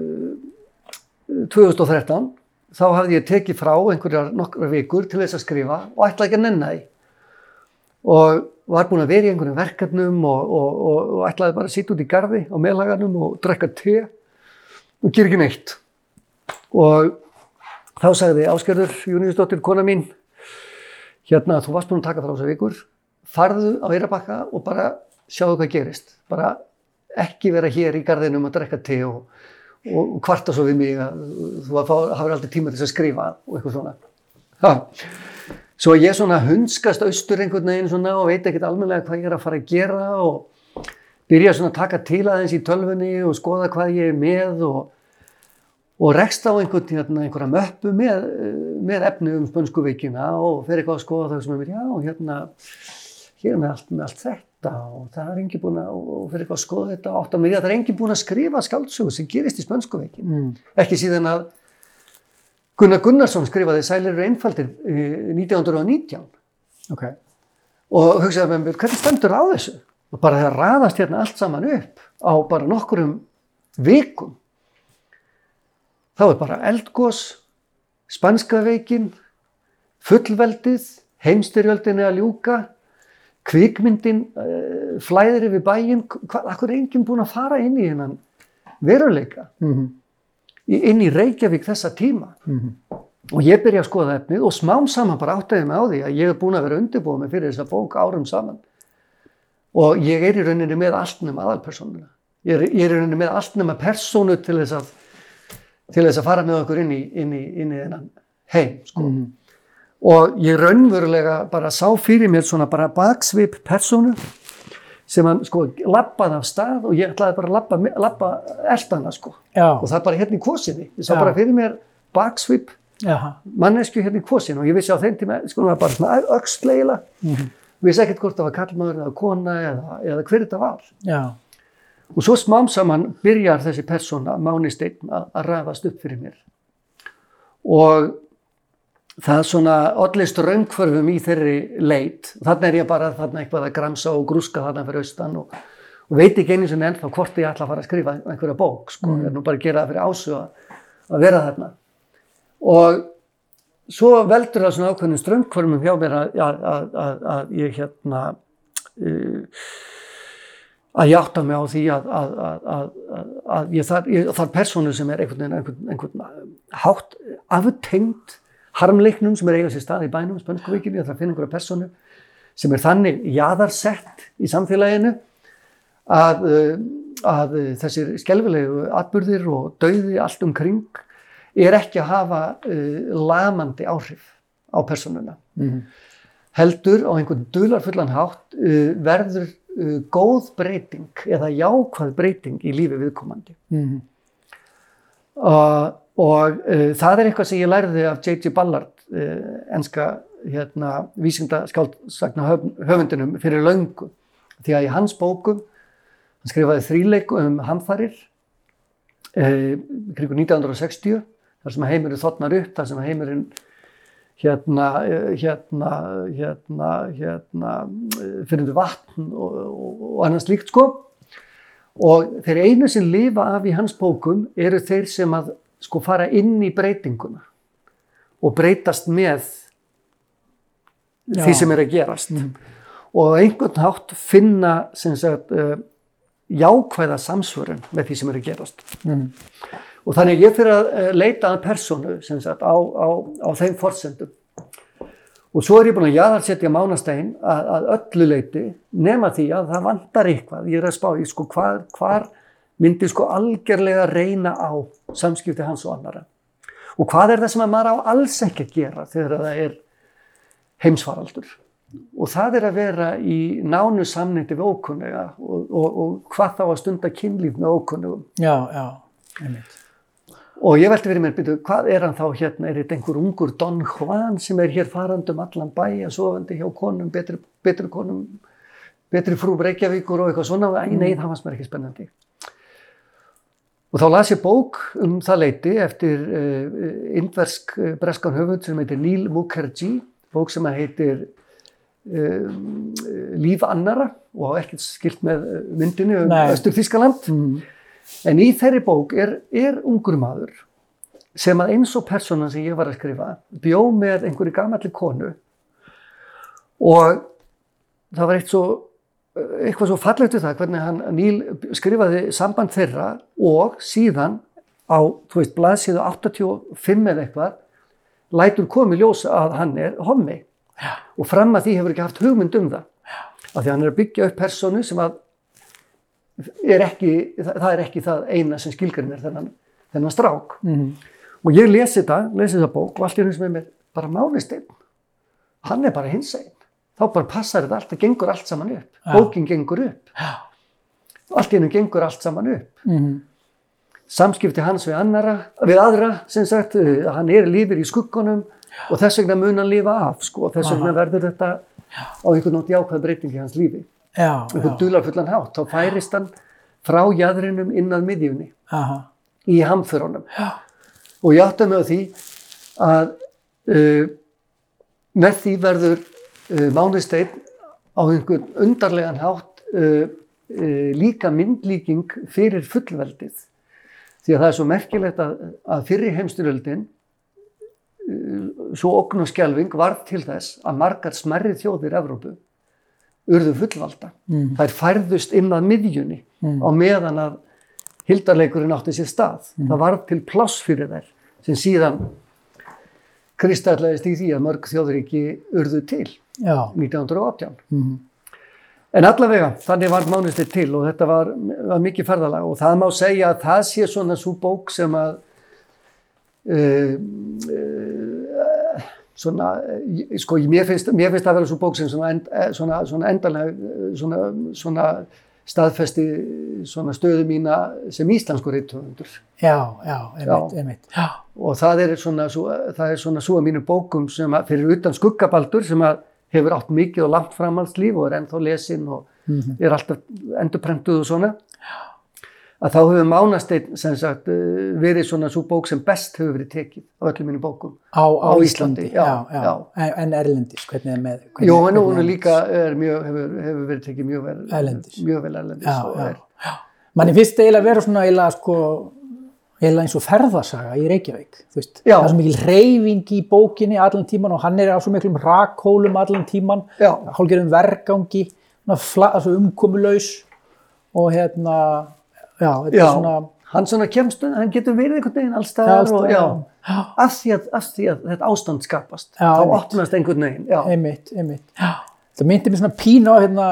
S2: 2013 þá hafði ég tekið frá einhverjar nokkra vikur til þess að skrifa og ætlaði ekki að nenna því og var búin að vera í einhverjum verkefnum og, og, og, og ætlaði bara að sitja út í garði á meðlaganum og drekka te og gera ekki neitt. Og þá sagði Ásgerður Júniusdóttir, kona mín, hérna þú varst búin að taka frá þessar vikur, farðu á Eirabakka og bara sjáðu hvað gerist. Bara ekki vera hér í garðinum að drekka te og, og kvarta svo við mig að þú hafur aldrei tíma til þess að skrifa og eitthvað svona. Ha. Svo ég svona hundskast austur einhvern veginn svona og veit ekkert almennilega hvað ég er að fara að gera og byrja svona að taka til aðeins í tölfunni og skoða hvað ég er með og, og rekst á einhvern, hérna, einhverja möppu með, með efni um spönsku veikina og fer eitthvað að skoða það sem er mér, já, hérna, hér er með allt, með allt þetta og það er engin búin að, og fer eitthvað að skoða þetta og átt á mig því að það er engin búin að skrifa skáldsögu sem gerist í spönsku veikina.
S1: Mm.
S2: Ekki síðan að Gunnar Gunnarsson skrifaði Sælir eru einfaldir eh, 1919
S1: Ok.
S2: og hugsaði með mér, hvernig stendur á þessu? Og bara það raðast hérna allt saman upp á bara nokkurum vikum. Þá er bara eldgós, spanska veikin, fullveldið, heimstyrjöldinni að ljúka, kvikmyndin, uh, flæðir yfir bæinn, hvað, er enginn búinn að fara inn í hennan veruleika,
S1: Mm
S2: í- inn í Reykjavík þessa tíma. Og ég byrja að skoða efnið og smám saman bara áttaði mig á því að ég er búin að vera undirbúið mig fyrir þessa bók árum saman. Og ég er í rauninni með allt nema aðalpersónuna. Ég er, ég er í rauninni með allt nema persónu til þess að, til þess að fara með okkur inn í, inn í, inn í þennan heim. Sko.
S1: Mhm.
S2: Og ég raunverulega bara sá fyrir mér svona bara baksvip persónu sem hann sko lappaði af stað og ég ætlaði bara að lappa, lappa eltana sko.
S1: Já.
S2: Og það bara hérna í kvosinni. Ég sá
S1: Já.
S2: bara fyrir mér baksvip mannesku hérna í kvosin og ég vissi á þeim tíma sko það var bara svona öxleila
S1: Mhm.
S2: vissi ekkert hvort það var kallmaður eða kona eða, eða hver þetta var
S1: Já.
S2: og svo smám saman byrjar þessi persóna, Máni Steinn að, að ræðast upp fyrir mér og það svona ollist raungförfum í þeirri leit. Þannig er ég bara þarna eitthvað að gramsa og grúska þarna fyrir austan og, og veit ekki einu sinni ennþá hvort ég ætla að fara að skrifa einhverja bók sko, ég er nú bara að gera það fyrir ásu að, vera þarna. Og svo veldur það svona ákveðnum strömmkvörmum hjá mér að, að, að, að, ég hérna uh, að ég átta mig á því að, að, að, að, að, að ég þarf, ég þarf persónu sem er einhvern einhvern, einhvern hátt aftengt harmleiknum sem er eiga sér stað í bænum, spönskuvíkinu, ég þarf að finna einhverja persónu sem er þannig jaðarsett í samfélaginu að, uh, að þessir skelfilegu atbyrðir og dauði allt umkring er ekki að hafa uh, lamandi áhrif á persónuna. Heldur á einhvern dularfullan hátt uh, verður uh, góð breyting eða jákvæð breyting í lífi viðkomandi.
S1: Mhm.
S2: Uh, og uh, það er eitthvað sem ég lærði af J.G. Ballard, uh, enska hérna, vísindaskáldsagna höfundinum fyrir löngu. Því að í hans bókum, hann skrifaði þríleiku um hamfarir uh, kringu 1960, þar sem heimurinn þotnar upp, þar sem heimurinn hérna, eh, hérna, hérna, hérna, fyrir vatn og, og, og annars líkt sko. Og þeir einu sem lifa af í hans bókum eru þeir sem að sko fara inn í breytinguna og breytast með því
S1: Já.
S2: sem er að gerast. Og á einhvern hátt finna sagt, uh, jákvæða samsvörun með því sem er að gerast.
S1: Mhm.
S2: Og þannig ég fyrir að eh, leita að personu sagt á, á, á þeim forsendum. Og svo er ég búin að jaðarsetja mánastægin að, að öllu leiti nema því að það vantar eitthvað. Ég er að spá í sko hvar, hvar myndi sko algjörlega reyna á samskipti hans og annara. Og hvað er það sem að maður á alls ekki að gera þegar það er heimsfaraldur. Og það er að vera í nánu samnýtti við ókunnuga og, og, og hvað þá að stunda kynlíf með ókunnugum.
S1: Já, já, einmitt.
S2: Og ég velti verið mér, byrju, hvað er hann þá hérna, er þetta einhver ungur Don Juan sem er hér farandum allan bæja, sofandi hjá konum, betri, betri konum, betri frú Reykjavíkur og eitthvað svona, æ, nei, það fannst mér ekki spennandi. Og þá las ég bók um það leiti eftir uh, indversk uh, breskan höfund sem heitir Neil Mukherjee, bók sem heitir uh, Líf annara og á ekkert skilt með myndinu um
S1: Nei.
S2: Östur Þískaland.
S1: Mm.
S2: En í þeirri bók er, er ungur maður sem að eins og persónan sem ég var að skrifa bjó með einhverju gamalli konu og það var eitt svo, eitthvað svo fallegt við það hvernig hann Níl skrifaði samband þeirra og síðan á, þú veist, blaðsíðu 85 eða eitthvað lætur komi ljós að hann er hommi og fram að því hefur ekki haft hugmynd um það af því að hann er að byggja upp persónu sem að er ekki, það, er ekki það eina sem skilgrinir þennan, þennan strák.
S1: Mhm.
S2: Og ég lesi þetta, lesi þetta bók og allt í einu sem er mér bara málisteinn. Hann er bara hins einn. Þá bara passar þetta allt, það gengur allt saman upp.
S1: Já.
S2: Bókin gengur upp.
S1: Já.
S2: Allt einu gengur allt saman upp.
S1: Mhm.
S2: Samskipti hans við, annara, við aðra, sem sagt, uh, hann er lífið í skuggunum og þess vegna mun hann lifa af, sko, og þess vegna verður þetta á einhvern nátt jákvæð breyting í hans lífi einhvern dularfullan hátt, þá færist hann frá jæðrinum inn að miðjunni
S1: aha,
S2: í hamförunum. Og ég átta mig á því að uh, með því verður Mánisteinn á einhvern undarlegan hátt uh, uh, líka myndlíking fyrir fullveldið. Því að það er svo merkilegt að, að fyrir heimstyröldin uh, svo okn og skjálfing varð til þess að margar smerri þjóðir Evrópu urðu fullvalda.
S1: Mm.
S2: Þær færðust inn að miðjunni á meðan að hildarleikurinn átti sér stað. Það varð til pláss fyrir þær sem síðan kristallaðist í því að mörg þjóðríki urðu til
S1: já,
S2: 1918.
S1: Mhm.
S2: En allavega, þannig var Mánusteinn til og þetta var, var mikið ferðalag og það má segja að það sé svona svo bók sem að uh, uh, svona, uh, sko, mér finnst, mér finnst það vera svo bók sem svona, end, eh, svona, svona endanlega eh, svona, svona staðfesti svona stöðu mína sem íslensku reythöfundur
S1: já, já, einmitt, einmitt, já,
S2: og það er svona, svo, það er svona svo að mínu bókum sem að fyrir utan skuggabaldur sem að hefur átt mikið og langt framhaldslíf og er ennþá lesin og er alltaf endurprentuð og svona. Að þá hefur Mánasteinn sem sagt eh, verið svona svo bók sem best hefur verið tekið á öllum mínu bókum.
S1: Á, á, Íslandi,
S2: Íslandi,
S1: já,
S2: já,
S1: já. En, en erlendis, hvernig er með, hvernig,
S2: Jó, en hún er líka er mjög, hefur, hefur verið tekið mjög vel
S1: Erlendis.
S2: mjög vel erlendis og er,
S1: já, manni finnst eiginlega að vera svona eiginlega sko, eins og ferðasaga í Reykjavík, veist, það er svo mikil reyfing í bókinni allan tíman og hann er á svo miklum rakhólum allan tíman, hálfgerðum vergangi, fla, svo umkomulaus og hérna, já, þetta
S2: Já,
S1: er svona,
S2: hann svona kemst, hann getur verið einhvern veginn alls
S1: Já,
S2: staðar
S1: alls
S2: og
S1: staðar,
S2: já,
S1: já.
S2: af því, að, þetta ástand skapast, þá opnast einhvern veginn,
S1: einmitt, einmitt. Já. Það myndi mér svona pínu á hérna,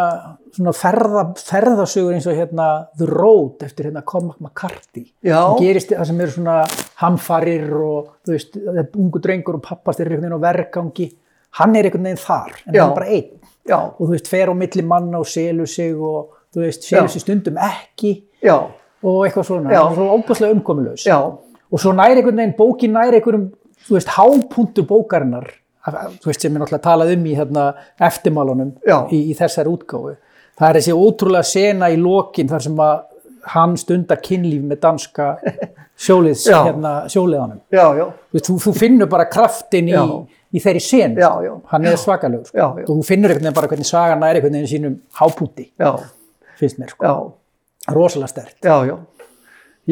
S1: svona ferða, ferðasögur eins og hérna The Road eftir hérna Cormac McCarthy. Það gerist það sem eru svona hamfarir og þú veist, ungu drengur og pappast er einhvern veginn á vergangi. Hann er einhvern veginn þar, en
S2: Já.
S1: hann er bara einn.
S2: já,
S1: Og þú veist, fer á milli manna og selur sig og þú veist, selur
S2: Já.
S1: sig stundum ekki
S2: já,
S1: og eitthvað svona. Það er Svo óbúslega umkomulegs.
S2: já,
S1: og svo næri einhvern veginn bókin næri einhverjum, þú veist, hápunktur bókarinnar þú veist, sem er náttúrulega talað um í hérna, eftirmálunum í, í þessari útgáfu. Það er þessi ótrúlega sena í lokin þar sem að hann stundar kynlíf með danska *laughs* sjóliðs, hérna, sjóliðanum.
S2: Já, já,
S1: þú, veist, þú, þú finnur bara kraftin í, í þeirri sen
S2: Já, já.
S1: hann er svakalegur sko. Og þú finnur veginn bara hvernig sagan næri einhvern veginn sínum hápunkti,
S2: já,
S1: finnst mér sko. rosalega stert
S2: já, já.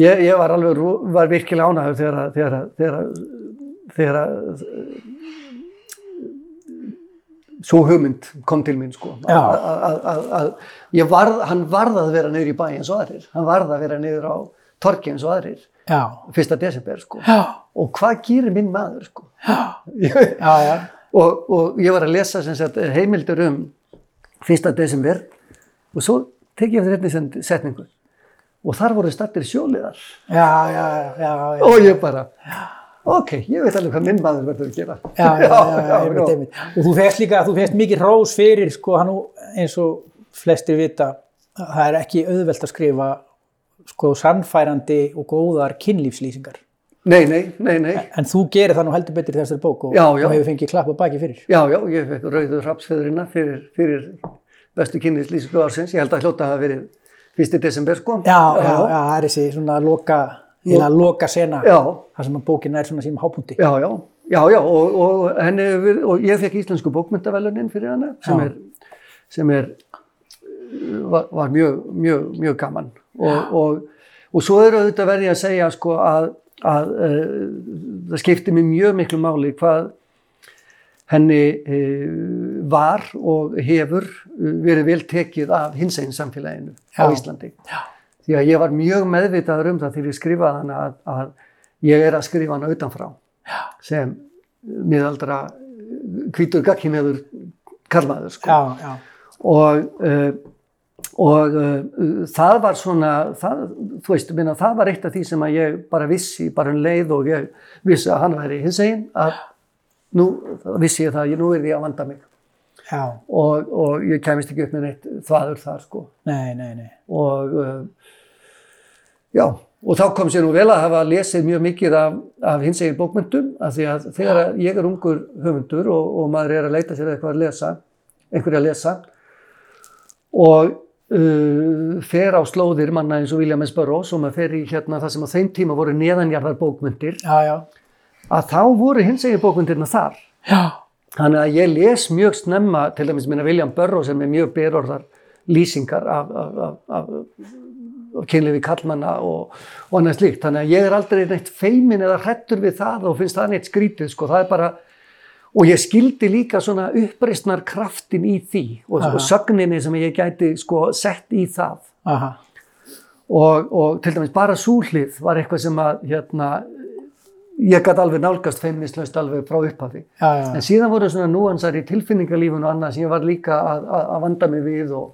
S2: Ég, ég var alveg, var virkilega ánægður þegar, að- þegar, að- þegar, að- þegar að, svo hugmynd kom til mín sko. Að- varð, hann varð að vera niður í bæ eins og aðrir. Hann varð að vera niður á torki eins og aðrir.
S1: já,
S2: Fyrsta desember sko.
S1: já,
S2: Og hvað gerir minn maður sko?
S1: já, *laughs*
S2: og, og ég var að lesa sagt, heimildur um fyrsta desember og svo tek ég eftir einnig setningu og þar voru stattir sjóliðar og ég bara ok, ég veit alveg hvað minn maður verður að gera.
S1: Já, já, já, *laughs* já, einmitt, einmitt. og þú fegst líka, þú fegst mikið rós fyrir sko hann eins og flestir vita það er ekki auðvelt að skrifa sko sannfærandi og góðar kynlífslýsingar.
S2: Nei, nei, nei, nei.
S1: En þú gerir það nú heldur betur þessari bók og, og hefur fengið klapp á baki fyrir.
S2: Já, já, ég fekk rauður rapsfeðurina fyrir, fyrir bestu kynnislýsingu ársins. Ég held að hljóta að hafa verið fyrsti desember sko.
S1: Já, já, já, það er þessi svona loka, eða loka sena þar sem bókin er svona sínum hápunkti.
S2: Já, já, já, já og, og, henni, og ég fekk íslensku bókmyndavelunin fyrir hana sem er, sem er var, var mjög, mjög, mjög gaman. Og, og, og svo er auðvitað verði að segja sko að, að uh, það skipti mér mjög miklu máli hvað henni uh, var og hefur uh, verið vel tekið af hinsegin samfélaginu á
S1: Já.
S2: Því að ég var mjög meðvitaður um það þegar ég skrifaði hana að, að ég er að skrifa hana utanfrá sem miðaldra hvítur gagkinniður karlmaður sko.
S1: já, já,
S2: og, uh, og uh, það var svona, það, þú veist, minna, það var eitt af því sem að ég bara vissi, bara um leið og ég vissi að hann væri hins einn að nú vissi ég það, ég nú er því að vanda mig. Og, og ég kemist ekki upp með neitt þvaður þar sko.
S1: Nei, nei, nei.
S2: Og uh, já, og þá kom sér nú vel að hafa lesið mjög mikið af, af hins egin bókmyndum af því að þegar að ég er ungur höfundur og, og maður er að leita sér eitthvað að lesa einhverja að lesa og uh, fer á slóðir manna eins og William S. Burroughs og maður fer í hérna það sem á þeim tíma voru neðanjarðar bókmyndir
S1: já, já,
S2: að þá voru hins egin bókmyndirna þar.
S1: Já,
S2: Þannig að ég les mjög snemma, til dæmis minna William Burroughs sem er mjög berorðar lýsingar af, af, af, af, af kynlifi kallmanna og, og annað slíkt. Þannig að ég er aldrei neitt feimin eða hrettur við það og finnst það neitt skrítið. Sko. Það er bara, og ég skildi líka svona uppreistnar kraftin í því og, og sögninni sem ég gæti sko, sett í það. Og, og til dæmis bara súhlið var eitthvað sem að hérna, ég gæti alveg nálgast feimnislaust alveg frá upphafi.
S1: já, já,
S2: En síðan voru svona núansar í tilfinningarlífun og annað sem ég var líka að, að, að vanda mig við og,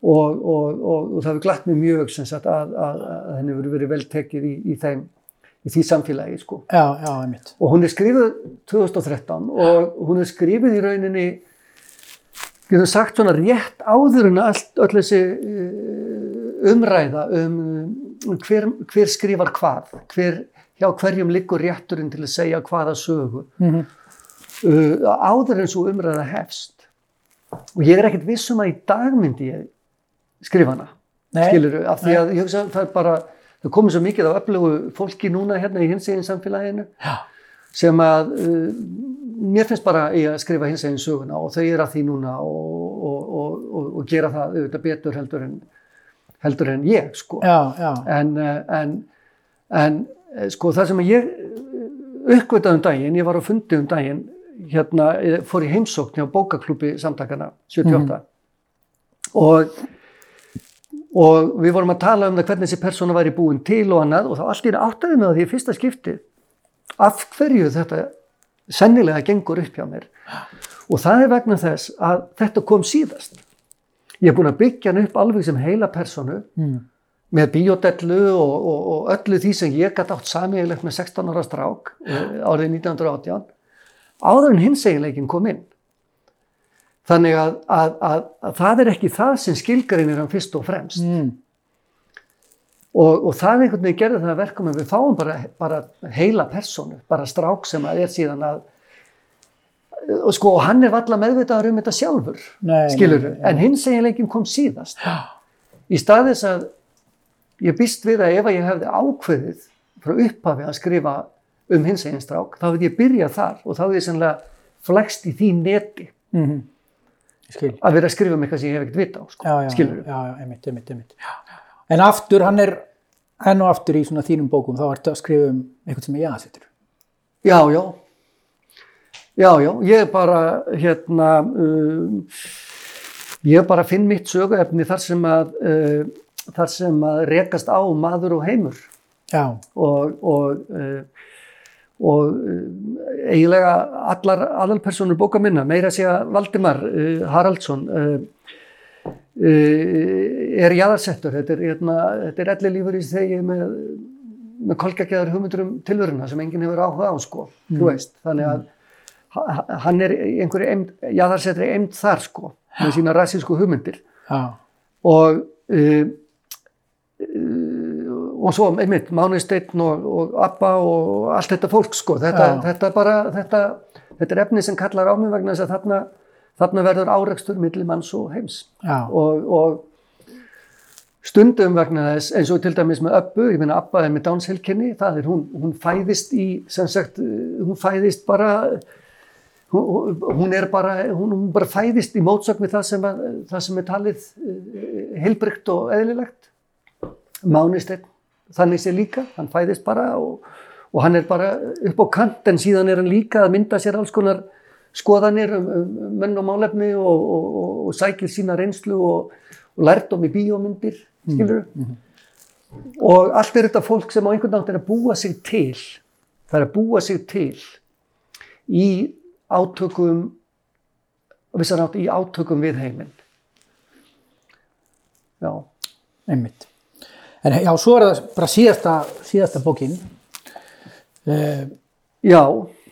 S2: og, og, og, og það hefur glatt mig mjög sagt að, að, að henni verið verið vel tekið í, í, þeim, í því samfélagi sko.
S1: já, já,
S2: Og hún er skrifuð 2013 og hún er skrifuð í rauninni, getur sagt svona rétt áður en allt, öll þessi eh, umræða um um hver, hver skrifar hvað, hver, hjá hverjum liggur rétturinn til að segja hvaða sögu
S1: mm
S2: uh, áður en svo umræða hefst. Og ég er ekkert viss um að í dag myndi ég skrifa hana.
S1: Nei.
S2: skilur af því að hugsa að það er bara það komið svo mikið af öflugu fólki núna hérna í hinsegin samfélaginu
S1: Já.
S2: sem að uh, mér finnst bara ég að skrifa hinsegin söguna og þau eru að því núna og, og, og, og, og gera það auðvitað betur heldur en, heldur en ég sko.
S1: Já, já,
S2: en, eh, en, en eh, sko það sem ég uppgötaði um daginn, ég var á fundi um daginn hérna, ég fór í heimsókn hjá bókaklúbi samtakana 78 og og við vorum að tala um það hvernig þessi persóna væri búin til og annað og þá allt í einu áttaði á því í fyrsta skipti af hverju þetta sennilega gengur upp hjá mér. Og það er vegna þess að þetta kom síðast. Ég er búin að byggja hann upp alveg sem heila personu
S1: Mm.
S2: með bíodellu og, og, og öllu því sem ég gæti átt samíðilegt með 16 ára strák eh, árið 1918 áður en hins eiginleikin kom inn þannig að, að, að, að það er ekki það sem skilgarinn er hann fyrst og fremst
S1: Mm.
S2: og, og það einhvern veginn gerði það að verka með við fáum bara, bara heila personu, bara strák sem að er síðan að og sko og hann er valla meðvitaður um þetta sjálfur
S1: Nei,
S2: skilur
S1: nei,
S2: en hins eiginleikin kom síðast
S1: Já.
S2: í stað þess að ég býst við að ef að ég hefði ákveðið frá upphafi að skrifa um hins eigin strák, þá hefði ég byrjað þar og þá hefði ég sannlega flækst í því neti
S1: Mm skil.
S2: Að vera að skrifa um eitthvað sem ég hef ekkert vita á sko.
S1: Já, já,
S2: skilur
S1: já, já, einmitt, einmitt, einmitt. Já, já, já. En aftur, hann er enn og aftur í svona þínum bókum, þá ertu að skrifa um eitthvað sem er jaðsettur.
S2: já, já já, já, ég er bara hérna um, ég bara finn mitt söguefni þar sem að uh, þar sem að rekast á maður og heimur
S1: Já,
S2: og og, uh, og uh, eiginlega allar aðalpersonur bóka minna, meira að segja Valdimar uh, Haraldsson uh, er jaðarsettur, þetta er, hérna, elli lífur í þegi með, með kolkakjaður hugmyndur um tilvöruna sem enginn hefur áhuga á sko, þú veist, þannig að ha- hann er einhverju eymd, jaðarsettri emd þar sko, með sína rassísku hugmyndir.
S1: Já,
S2: og uh, uh, og svo einmitt Máni Steinn og, og Abba og allt þetta fólk sko. Þetta, þetta bara þetta, þetta er efni sem kallar á mig vegna þess að þarna, þarna verður árekstur milli manns og heims. Og, og stundum vegna þess eins og til dæmis með Öbbu, ég meina Abba er með Downs heilkenni, það er hún, hún fæðist í, sem sagt, hún fæðist bara hún, hún er bara, hún, hún bara fæðist í mótsögn við það sem, að, það sem er talið heilbrygt og eðlilegt. Mánisteinn, þannig sé líka hann fæðist bara og, og hann er bara upp á kant en síðan er hann líka að mynda sér alls konar skoðanir um, um menn og málefni og, og, og, sækir sína reynslu og, og lærdom í bíómyndir skilur og allt er þetta fólk sem á einhvern nátt er að búa sig til það er að búa sig til í átökum og vissan átt í átökum við heiminn. Já.
S1: Einmitt. En já, svo er það bara síðasta, síðasta bókin, uh,
S2: já,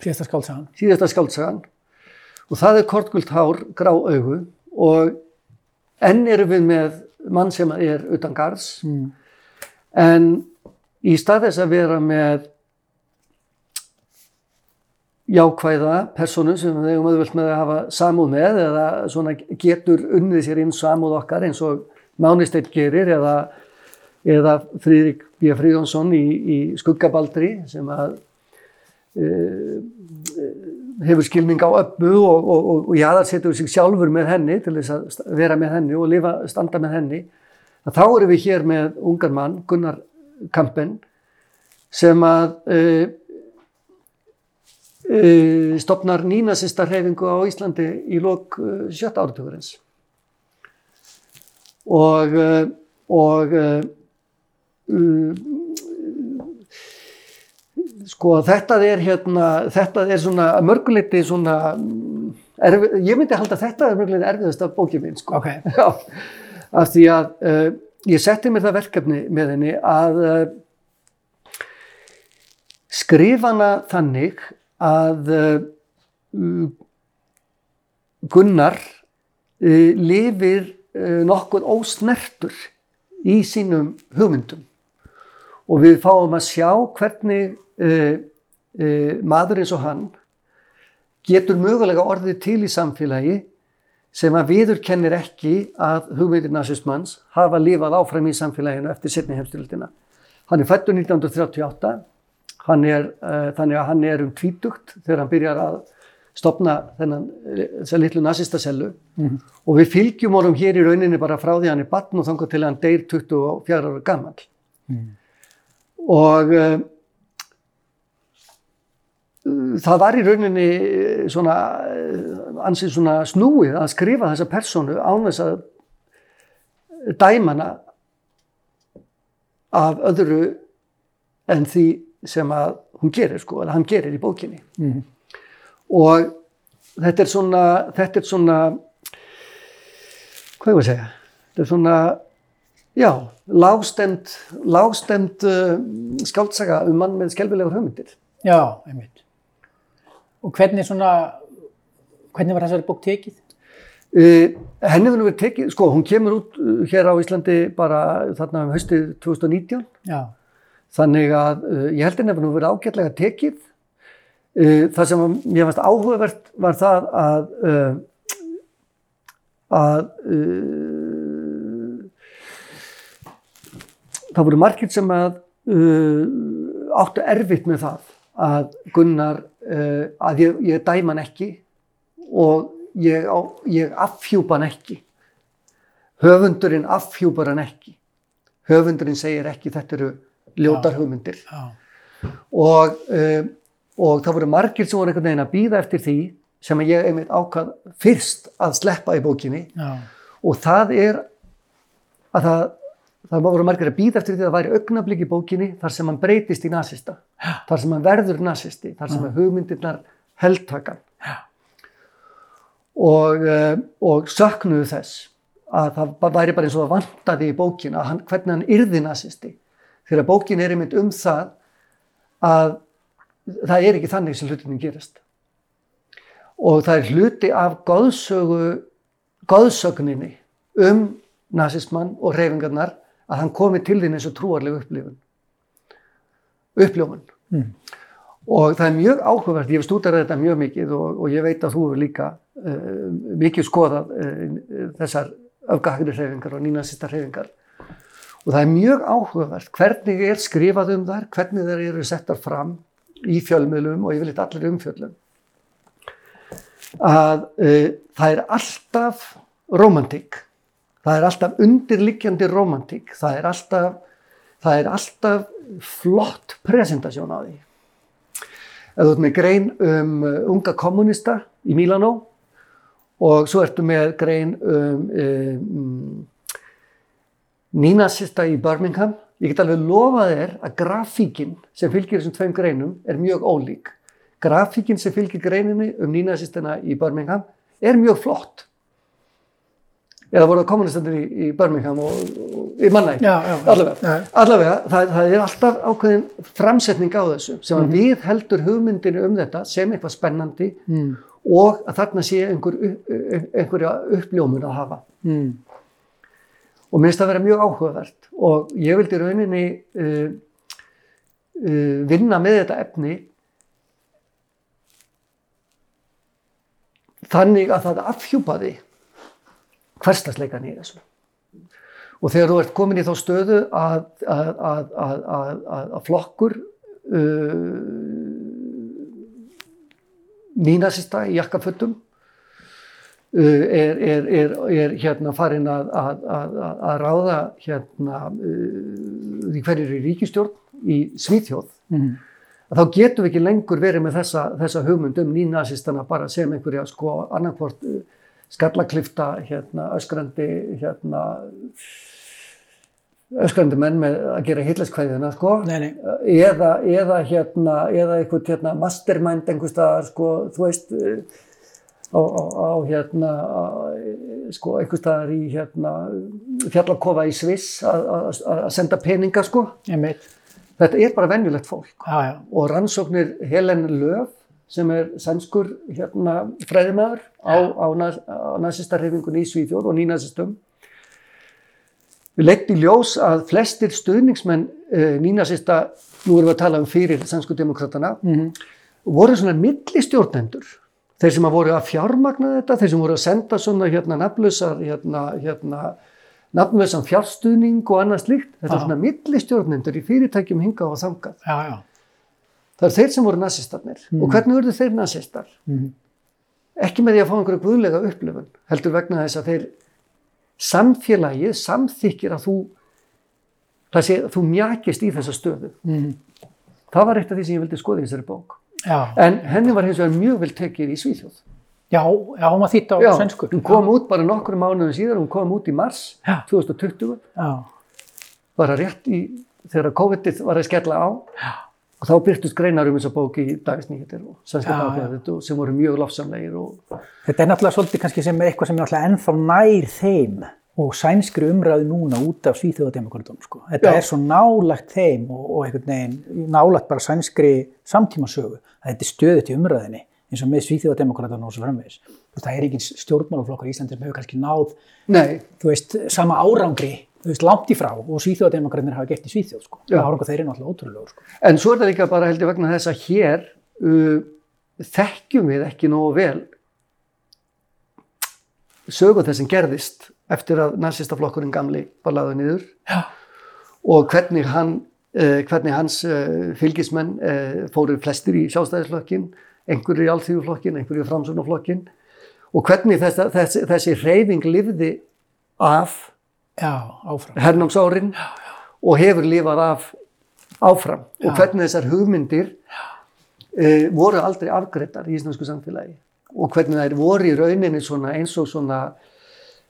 S1: síðasta skálsagan.
S2: síðasta skaldsagan og það er kortgult hár, grá augu. Og enn erum við með mann sem er utan garðs.
S1: Mm.
S2: en í stað þess að vera með jákvæða personu sem við eigum auðvöld með að hafa samúð með eða svona getur unnið sér inn samúð okkar eins og Mánisteinn gerir eða, eða Fríðrik B. Fríðjónsson í, í Skuggabaldri sem að uh, hefur skilning á öppu og, og, og, og jaðarsetur sig sjálfur með henni til þess að vera með henni og lifa, standa með henni að þá erum við hér með ungan mann, Gunnar Kampen sem að uh, uh, stopnar nínasista hreyfingu á Íslandi í lok uh, sjötta áratugurins og uh, og sko þetta er hérna þetta er svona mörguleiti svona mm, erfi, ég myndi halda þetta er mörguleiti erfiðast af bókið minn sko
S1: Ok. *laughs*
S2: Já, af því að uh, ég setti mér það verkefni með henni að uh, skrifa hana þannig að uh, mm, Gunnar lifir nokkuð ósnertur í sínum hugmyndum og við fáum að sjá hvernig uh, uh, maður eins og hann getur mögulega orðið til í samfélagi sem að viður kennir ekki að hugmyndir nazismans hafa lifað áfram í samfélaginu eftir setni heimstyrildina. Hann er fættur 1938, hann er, uh, þannig að hann er um tvítugt þegar hann byrjar að stopna þennan, litlu nazistasellu og við fylgjum honum hér í rauninni bara frá því að hann er batn og þangar til að hann deyr 24 ára gammal. Og uh, það var í rauninni eh, svona eh, ansið svona snúið að skrifa þessa persónu án þess að dæmana af öðru en því sem að hún gerir sko, eða hann gerir í bókinni.
S1: Mhm.
S2: Og þetta er svona, þetta er svona, hvað ég að segja, þetta er svona, já, lágstemt, lágstemt uh, skáldsaga um mann með skelfilegur hugmyndir.
S1: Já, einmitt. Og hvernig svona, hvernig var þessari bók tekið?
S2: Uh, henni verður verið tekið, sko, hún kemur út uh, hér á Íslandi bara þarna um haustið 2019.
S1: Já,
S2: Þannig að uh, ég held henni að nú verið ágætlega tekið. Það sem mér fannst áhugavert var það að, að uh, það voru margir sem að uh, áttu erfitt með það að Gunnar, uh, að ég, ég dæma hann ekki og ég, á, ég afhjúpa hann ekki. Höfundurinn afhjúpar hann ekki. Höfundurinn segir ekki þetta eru ljótar hugmyndir.
S1: Já,
S2: og, um, og það voru margir sem voru einhvern veginn að býða eftir því sem ég einmitt ákvað fyrst að sleppa í bókinni.
S1: Já,
S2: og það er að það, það voru margir að býða eftir því að það væri augnablík í bókinni þar sem hann breytist í nasista, þar sem hann verður nasisti, þar sem hugmyndirnar heldtakan og, uh, og söknuðu þess að það væri bara eins og það vantaði í bókina hann, hvernig hann yrði nasisti. Þegar bókin er einmitt um það að það er ekki þannig sem hlutinni gerast. Og það er hluti af góðsögu góðsögninni um nazismann og reyfingarnar að hann komi til þín eins og trúarleg upplifun. Uppljómun
S1: Mm.
S2: og það er mjög áhugavert, ég hef stúdarað þetta mjög mikið og, og ég veit að þú hefur líka uh, mikið skoðað uh, þessar öfgahagri reyfingar og nínasista reyfingar og það er mjög áhugavert hvernig er skrifað um þær, hvernig þær eru settar fram í fjölmiðlum og yfirleitt allir umfjöllum að uh, það er alltaf romantík það er alltaf undirliggjandi romantík. Það er alltaf, það er alltaf flott presentasjón á því. Ef þú ert með grein um uh, unga kommunista í Mílanó og svo ertu með grein um, um nínasista í Birmingham ég get alveg lofað þér að grafíkin sem fylgir þessum tveim greinum er mjög ólík. Grafíkin sem fylgir greininni um nínasistina í Birmingham er mjög flott eða voru það kommunistandir í, í Birmingham og, og í
S1: já.
S2: allavega, allavega það, það er alltaf ákveðin framsetning á þessu sem að við heldur hugmyndinu um þetta sem eitthvað spennandi
S1: mm,
S2: og að þarna sé einhver, einhverja uppljómun að hafa.
S1: Mm,
S2: og minnst að vera mjög áhugavert og ég vildi rauninni uh, uh, vinna með þetta efni þannig að það afhjúpaði hverstasleikan í þessu. Og þegar þú ert komin í þá stöðu að, að, að, að, að, að, að flokkur uh, nínasista í jakkafötum uh, er, er, er, er hérna farin að, að, að, að- að ráða hérna uh, því hverju er í ríkistjórn í Svíþjóð
S1: mm,
S2: þá getum við ekki lengur verið með þessa, þessa hugmynd um nínasistana bara sem einhverja sko annarkvort uh, skallaklifta hérna öskrandi hérna öskrandi menn með að gera hitlerskvæðina sko.
S1: Nei, nei,
S2: eða, eða hérna eða einhvern hérna mastermind einhvers staðar sko þú veist eh, á, á, á hérna á, eh, sko einhvers staðar í hérna fjallakofa í Sviss að- senda peninga sko. Þetta er bara venjulegt fólk.
S1: Já, já,
S2: og rannsóknir Helen Löf sem er sænskur hérna fræðimæður á, á, á nazistarhefingunni í Svíþjóð og nínazistum við leitt í ljós að flestir stuðningsmenn uh, nínazista, nú erum við að tala um fyrir sænsku demokratana,
S1: mm,
S2: voru svona millistjórnendur. Þeir sem að voru að fjármagna þetta, þeir sem voru að senda svona hérna nafnlausar hérna, hérna nafnlausan fjárstuðning og annað slíkt, þetta er svona millistjórnendur í fyrirtækjum hingað og þangað.
S1: Já, já,
S2: Það eru þeir sem voru nazistarnir. Og hvernig verður þeir nazistar?
S1: mm,
S2: Ekki með því að fá einhverju guðlega upplifun, heldur vegna þess að þeir samfélagið samþykir að þú, það sé, þú mjakist í þessa stöðu.
S1: mm,
S2: Það var eitt af því sem ég vildi skoða í þessari bók.
S1: já,
S2: En henni var hins vegar mjög vel tekið í Svíþjóð.
S1: já, já, hún var þýtt á
S2: Já,
S1: svensku.
S2: hún kom út bara nokkrum mánuðum síðar, hún kom út í mars
S1: Já.
S2: 2020,
S1: Já,
S2: bara rétt í þegar COVID-ið var að skella á og þá byrtust greinar um þessa bók í dagisnýttir og svenska dagblæðið sem voru mjög lofsamlegir og
S1: Þetta er náttúrulega svolítið kannski sem er eitthvað sem er náttúrulega ennþá nær þeim og sænskri umræðu núna út af svíþjóðademokrátum. Sko. Þetta
S2: Já.
S1: er svo nálagt þeim og, og einhvern veginn nálagt bara sænskri samtímasögu að þetta er stöðut í umræðinni eins og með svíþjóðademokrátum og svo framvegis. Það er ekki stjórnmálaflokkar í Íslandi sem hefur kannski náð veist, sama árangri þú veist, langt í frá og svíþjóðademokrátinir hafa gett í Svíþjóð. Sko.
S2: Já.
S1: Árangur þeir eru náttúrulega ótrúlega. Sko.
S2: En svo er það líka bara heldur vegna þess að hér uh, þekkjum við ekki nógu vel sögu þess sem gerðist eftir að nazistaflokkurinn gamli var laður niður
S1: Já.
S2: og hvernig, hann, uh, hvernig hans uh, fylgismenn uh, fóru flestir í sjálfstæðisflokkin, einhverju í alþjóðflokkin, einhverju í framsunaflokkin og hvernig þess, þessi, þessi reyfing lifði af. Hernámsárin og hefur lifað af áfram. Og
S1: Já.
S2: hvernig þessar hugmyndir uh, voru aldrei afgreitar í íslensku samfélagi? Og hvernig þær voru í rauninni svona eins og svona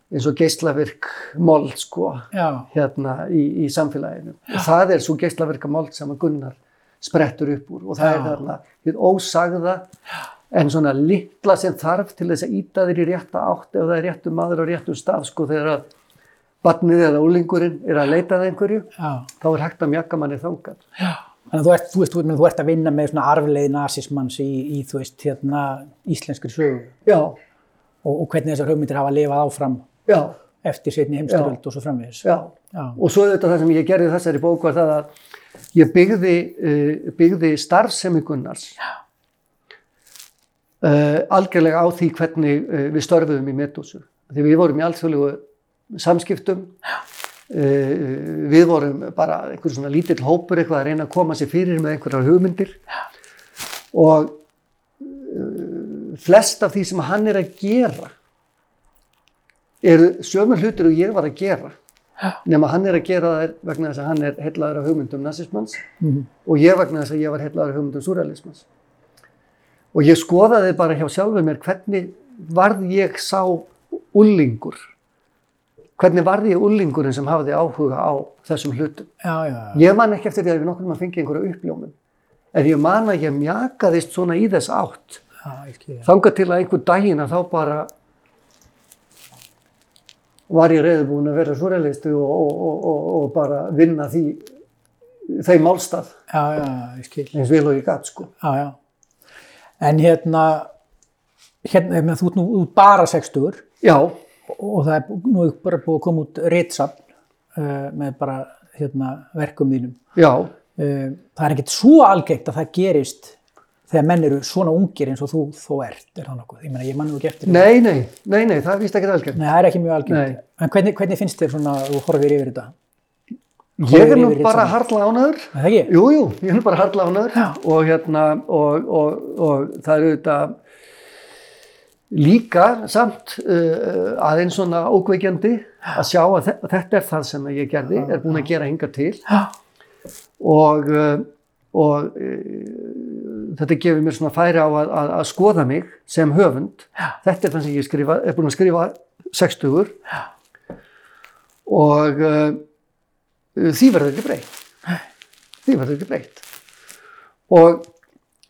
S2: eins og geislavirk mold sko
S1: Já,
S2: hérna í, í samfélaginu. Og það er svo geislavirka mold sem að Gunnar sprettur upp úr. Og það
S1: Já.
S2: er þarna þið ósagða en svona litla sem þarf til þess að íta þér í rétta átt ef það er réttu maður á réttu stað sko þegar að barnið eða úlingurinn er að leita að einhverju
S1: já.
S2: þá er hægt að mjaka manni þangað.
S1: Þannig að þú ert, þú, veist, þú, þú ert að vinna með svona arfleið nasismanns í, í þú veist, hérna, íslenskri sögu.
S2: Já,
S1: og, og hvernig þessar hugmyndir hafa lifað áfram
S2: já,
S1: eftir setni heimstyröld og svo framvegis.
S2: já.
S1: Já.
S2: og svo auðvitað það sem ég gerði þessari bók var það að ég byggði, uh, byggði starfsemi Gunnars uh, algjörlega á því hvernig uh, við störfuðum í Medúsu. Því við vorum í allþjóðlegu samskiptum. Uh, við vorum bara einhver svona lítill hópur eitthvað að reyna að koma sér fyrir með einhverjar hugmyndir. Og uh, flest af því sem hann er að gera eru sömur hlutir og ég var að gera. Nema hann er að gera þær vegna þess að hann er hellaður af hugmyndum nazismans
S1: Mhm.
S2: og ég vegna þess að ég var hellaður af hugmyndum surrealismans og ég skoðaði bara hjá sjálfur mér hvernig varð ég sá ullingur hvernig varð ég ullingurinn sem hafði áhuga á þessum hlutum
S1: Já, já, já.
S2: ég man ekki eftir því að við nokkur maður fengi einhverja uppljómun en ég man að ég mjakaðist svona í þess átt
S1: Já,
S2: þangað til að einhver daginn að þá bara var ég reyðbúin að vera surrealisti og, og, og, og, bara vinna því þeim málstað
S1: Já, já, já, ég skil.
S2: eins vel og ég gat sko.
S1: Já, já. En hérna, hérna, þú ert nú bara 60
S2: Já,
S1: og það er nú er bara búið að koma út ritsafn uh, með bara hérna, verkum þínum.
S2: já,
S1: Uh, það er ekkert svo algengt að það gerist þegar menn eru svona ungir eins og þú þó ert, er það nokkuð? Ég meina, ég mann nú ekki eftir
S2: nei, nei, nei, nei, það vist ekki algjörn.
S1: Nei, það er ekki mjög algengt.
S2: Nei.
S1: En hvernig, hvernig finnst þér svona, þú horfir yfir þetta?
S2: Ég er nú bara
S1: ritsamt.
S2: harla ánæður.
S1: Er Það ekki?
S2: Jú, jú, ég er nú bara harla ánæður
S1: Já.
S2: og hérna, og, og, og það er auðvitað líka samt uh, aðeins svona ókveikjandi að sjá að þe- þetta er það sem ég gerði, er búin að gera hinga til. Og, uh, og uh, þetta gefur mér svona færi á að, að, að skoða mig sem höfund. Þetta er það sem ég skrifa, er búin að skrifa 60 og uh, því verður ekki breytt. Því verður ekki breytt. Og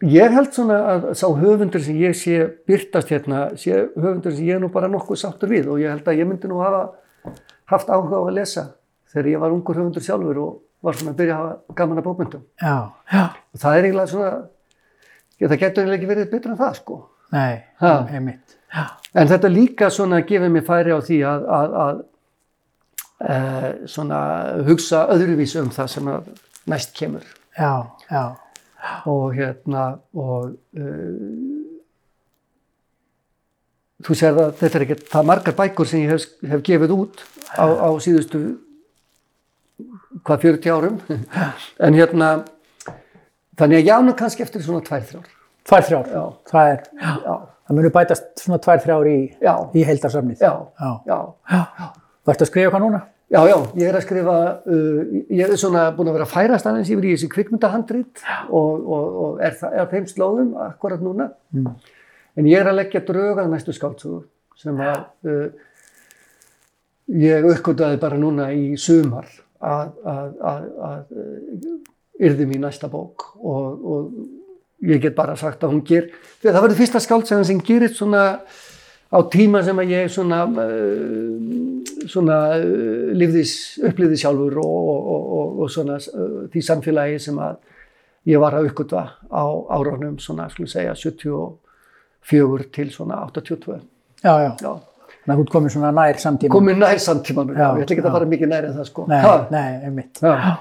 S2: ég held svona að sá höfundur sem ég sé byrtast hérna, sé höfundur sem ég nú bara nokkuð sáttur við og ég held að ég myndi nú hafa haft áhuga á að lesa þegar ég var ungur höfundur sjálfur og var svona að byrja að hafa gaman að bókmyndum.
S1: já, já.
S2: Og það er eiginlega svona, ég, það getur eiginlega ekki verið betra en það sko.
S1: Nei,
S2: Ha.
S1: einmitt. Já,
S2: En þetta líka svona gefið mér færi á því að, að, að e, svona hugsa öðruvísi um það sem að næst kemur.
S1: já, já,
S2: Og hérna, og uh, þú sér það, þetta er ekki það margar bækur sem ég hef, hef gefið út á, á síðustu hvað 40 árum *laughs* en hérna þannig að jána kannski eftir svona tvær þrjár
S1: tvær þrjár.
S2: já,
S1: Það er,
S2: já,
S1: það munir bætast svona tvær þrjár í,
S2: já,
S1: í heildarsafnið.
S2: já,
S1: Já.
S2: já,
S1: já. Þú ert að skrifa hvað núna?
S2: Já, já ég er að skrifa uh, ég er svona búin að vera að færast aðeins yfir í þessi kvikmyndahandrit og, og, og er, það, er þeim slóðum akkurat núna.
S1: Mm.
S2: en ég er að leggja drög að næstu skáldsögu sem að uh, ég uppgötaði bara núna í sumar að, að, að, að yrði mín næsta bók og, og ég get bara sagt að hún ger, það verður fyrsta skáltsagan sem gerir svona á tíma sem að ég svona, uh, svona uh, lifðis, upplifði sjálfur og, og, og, og svona uh, því samfélagi sem að ég var að uppgötva á árunum svona, skulum segja, 74 til svona 82.
S1: Já, já.
S2: Já,
S1: Þannig að þú ert komin svona nær samtíma.
S2: komin nær samtímanum,
S1: Já,
S2: ég ætla ekki
S1: já.
S2: að fara mikið nær en það sko.
S1: Nei,
S2: Ha,
S1: nei, einmitt.
S2: Já.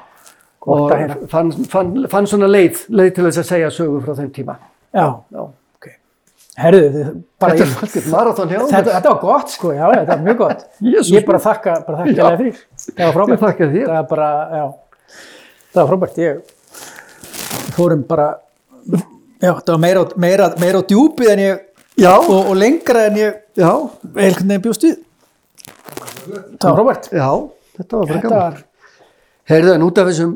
S2: Og fann, fann, fann svona leið, leið til þess að segja sögu frá þeim tíma.
S1: Já,
S2: Já.
S1: Herðu,
S2: Þetta
S1: ég, þetta, þetta var gott sko, já, þetta var mjög gott. *laughs*
S2: Jesús
S1: Ég bara þakka, bara þakka alveg fyrir. Það var
S2: Ég
S1: frábært.
S2: þakka þér.
S1: Það var bara, já, það var frábært. Ég fórum bara, já, það var meira, meira, meira á djúpið en ég,
S2: Já,
S1: og, og lengra en ég,
S2: já,
S1: einhvern veginn bjóst við. Það var frábært.
S2: já, þetta var
S1: var,
S2: Heyrðu, en út af þessum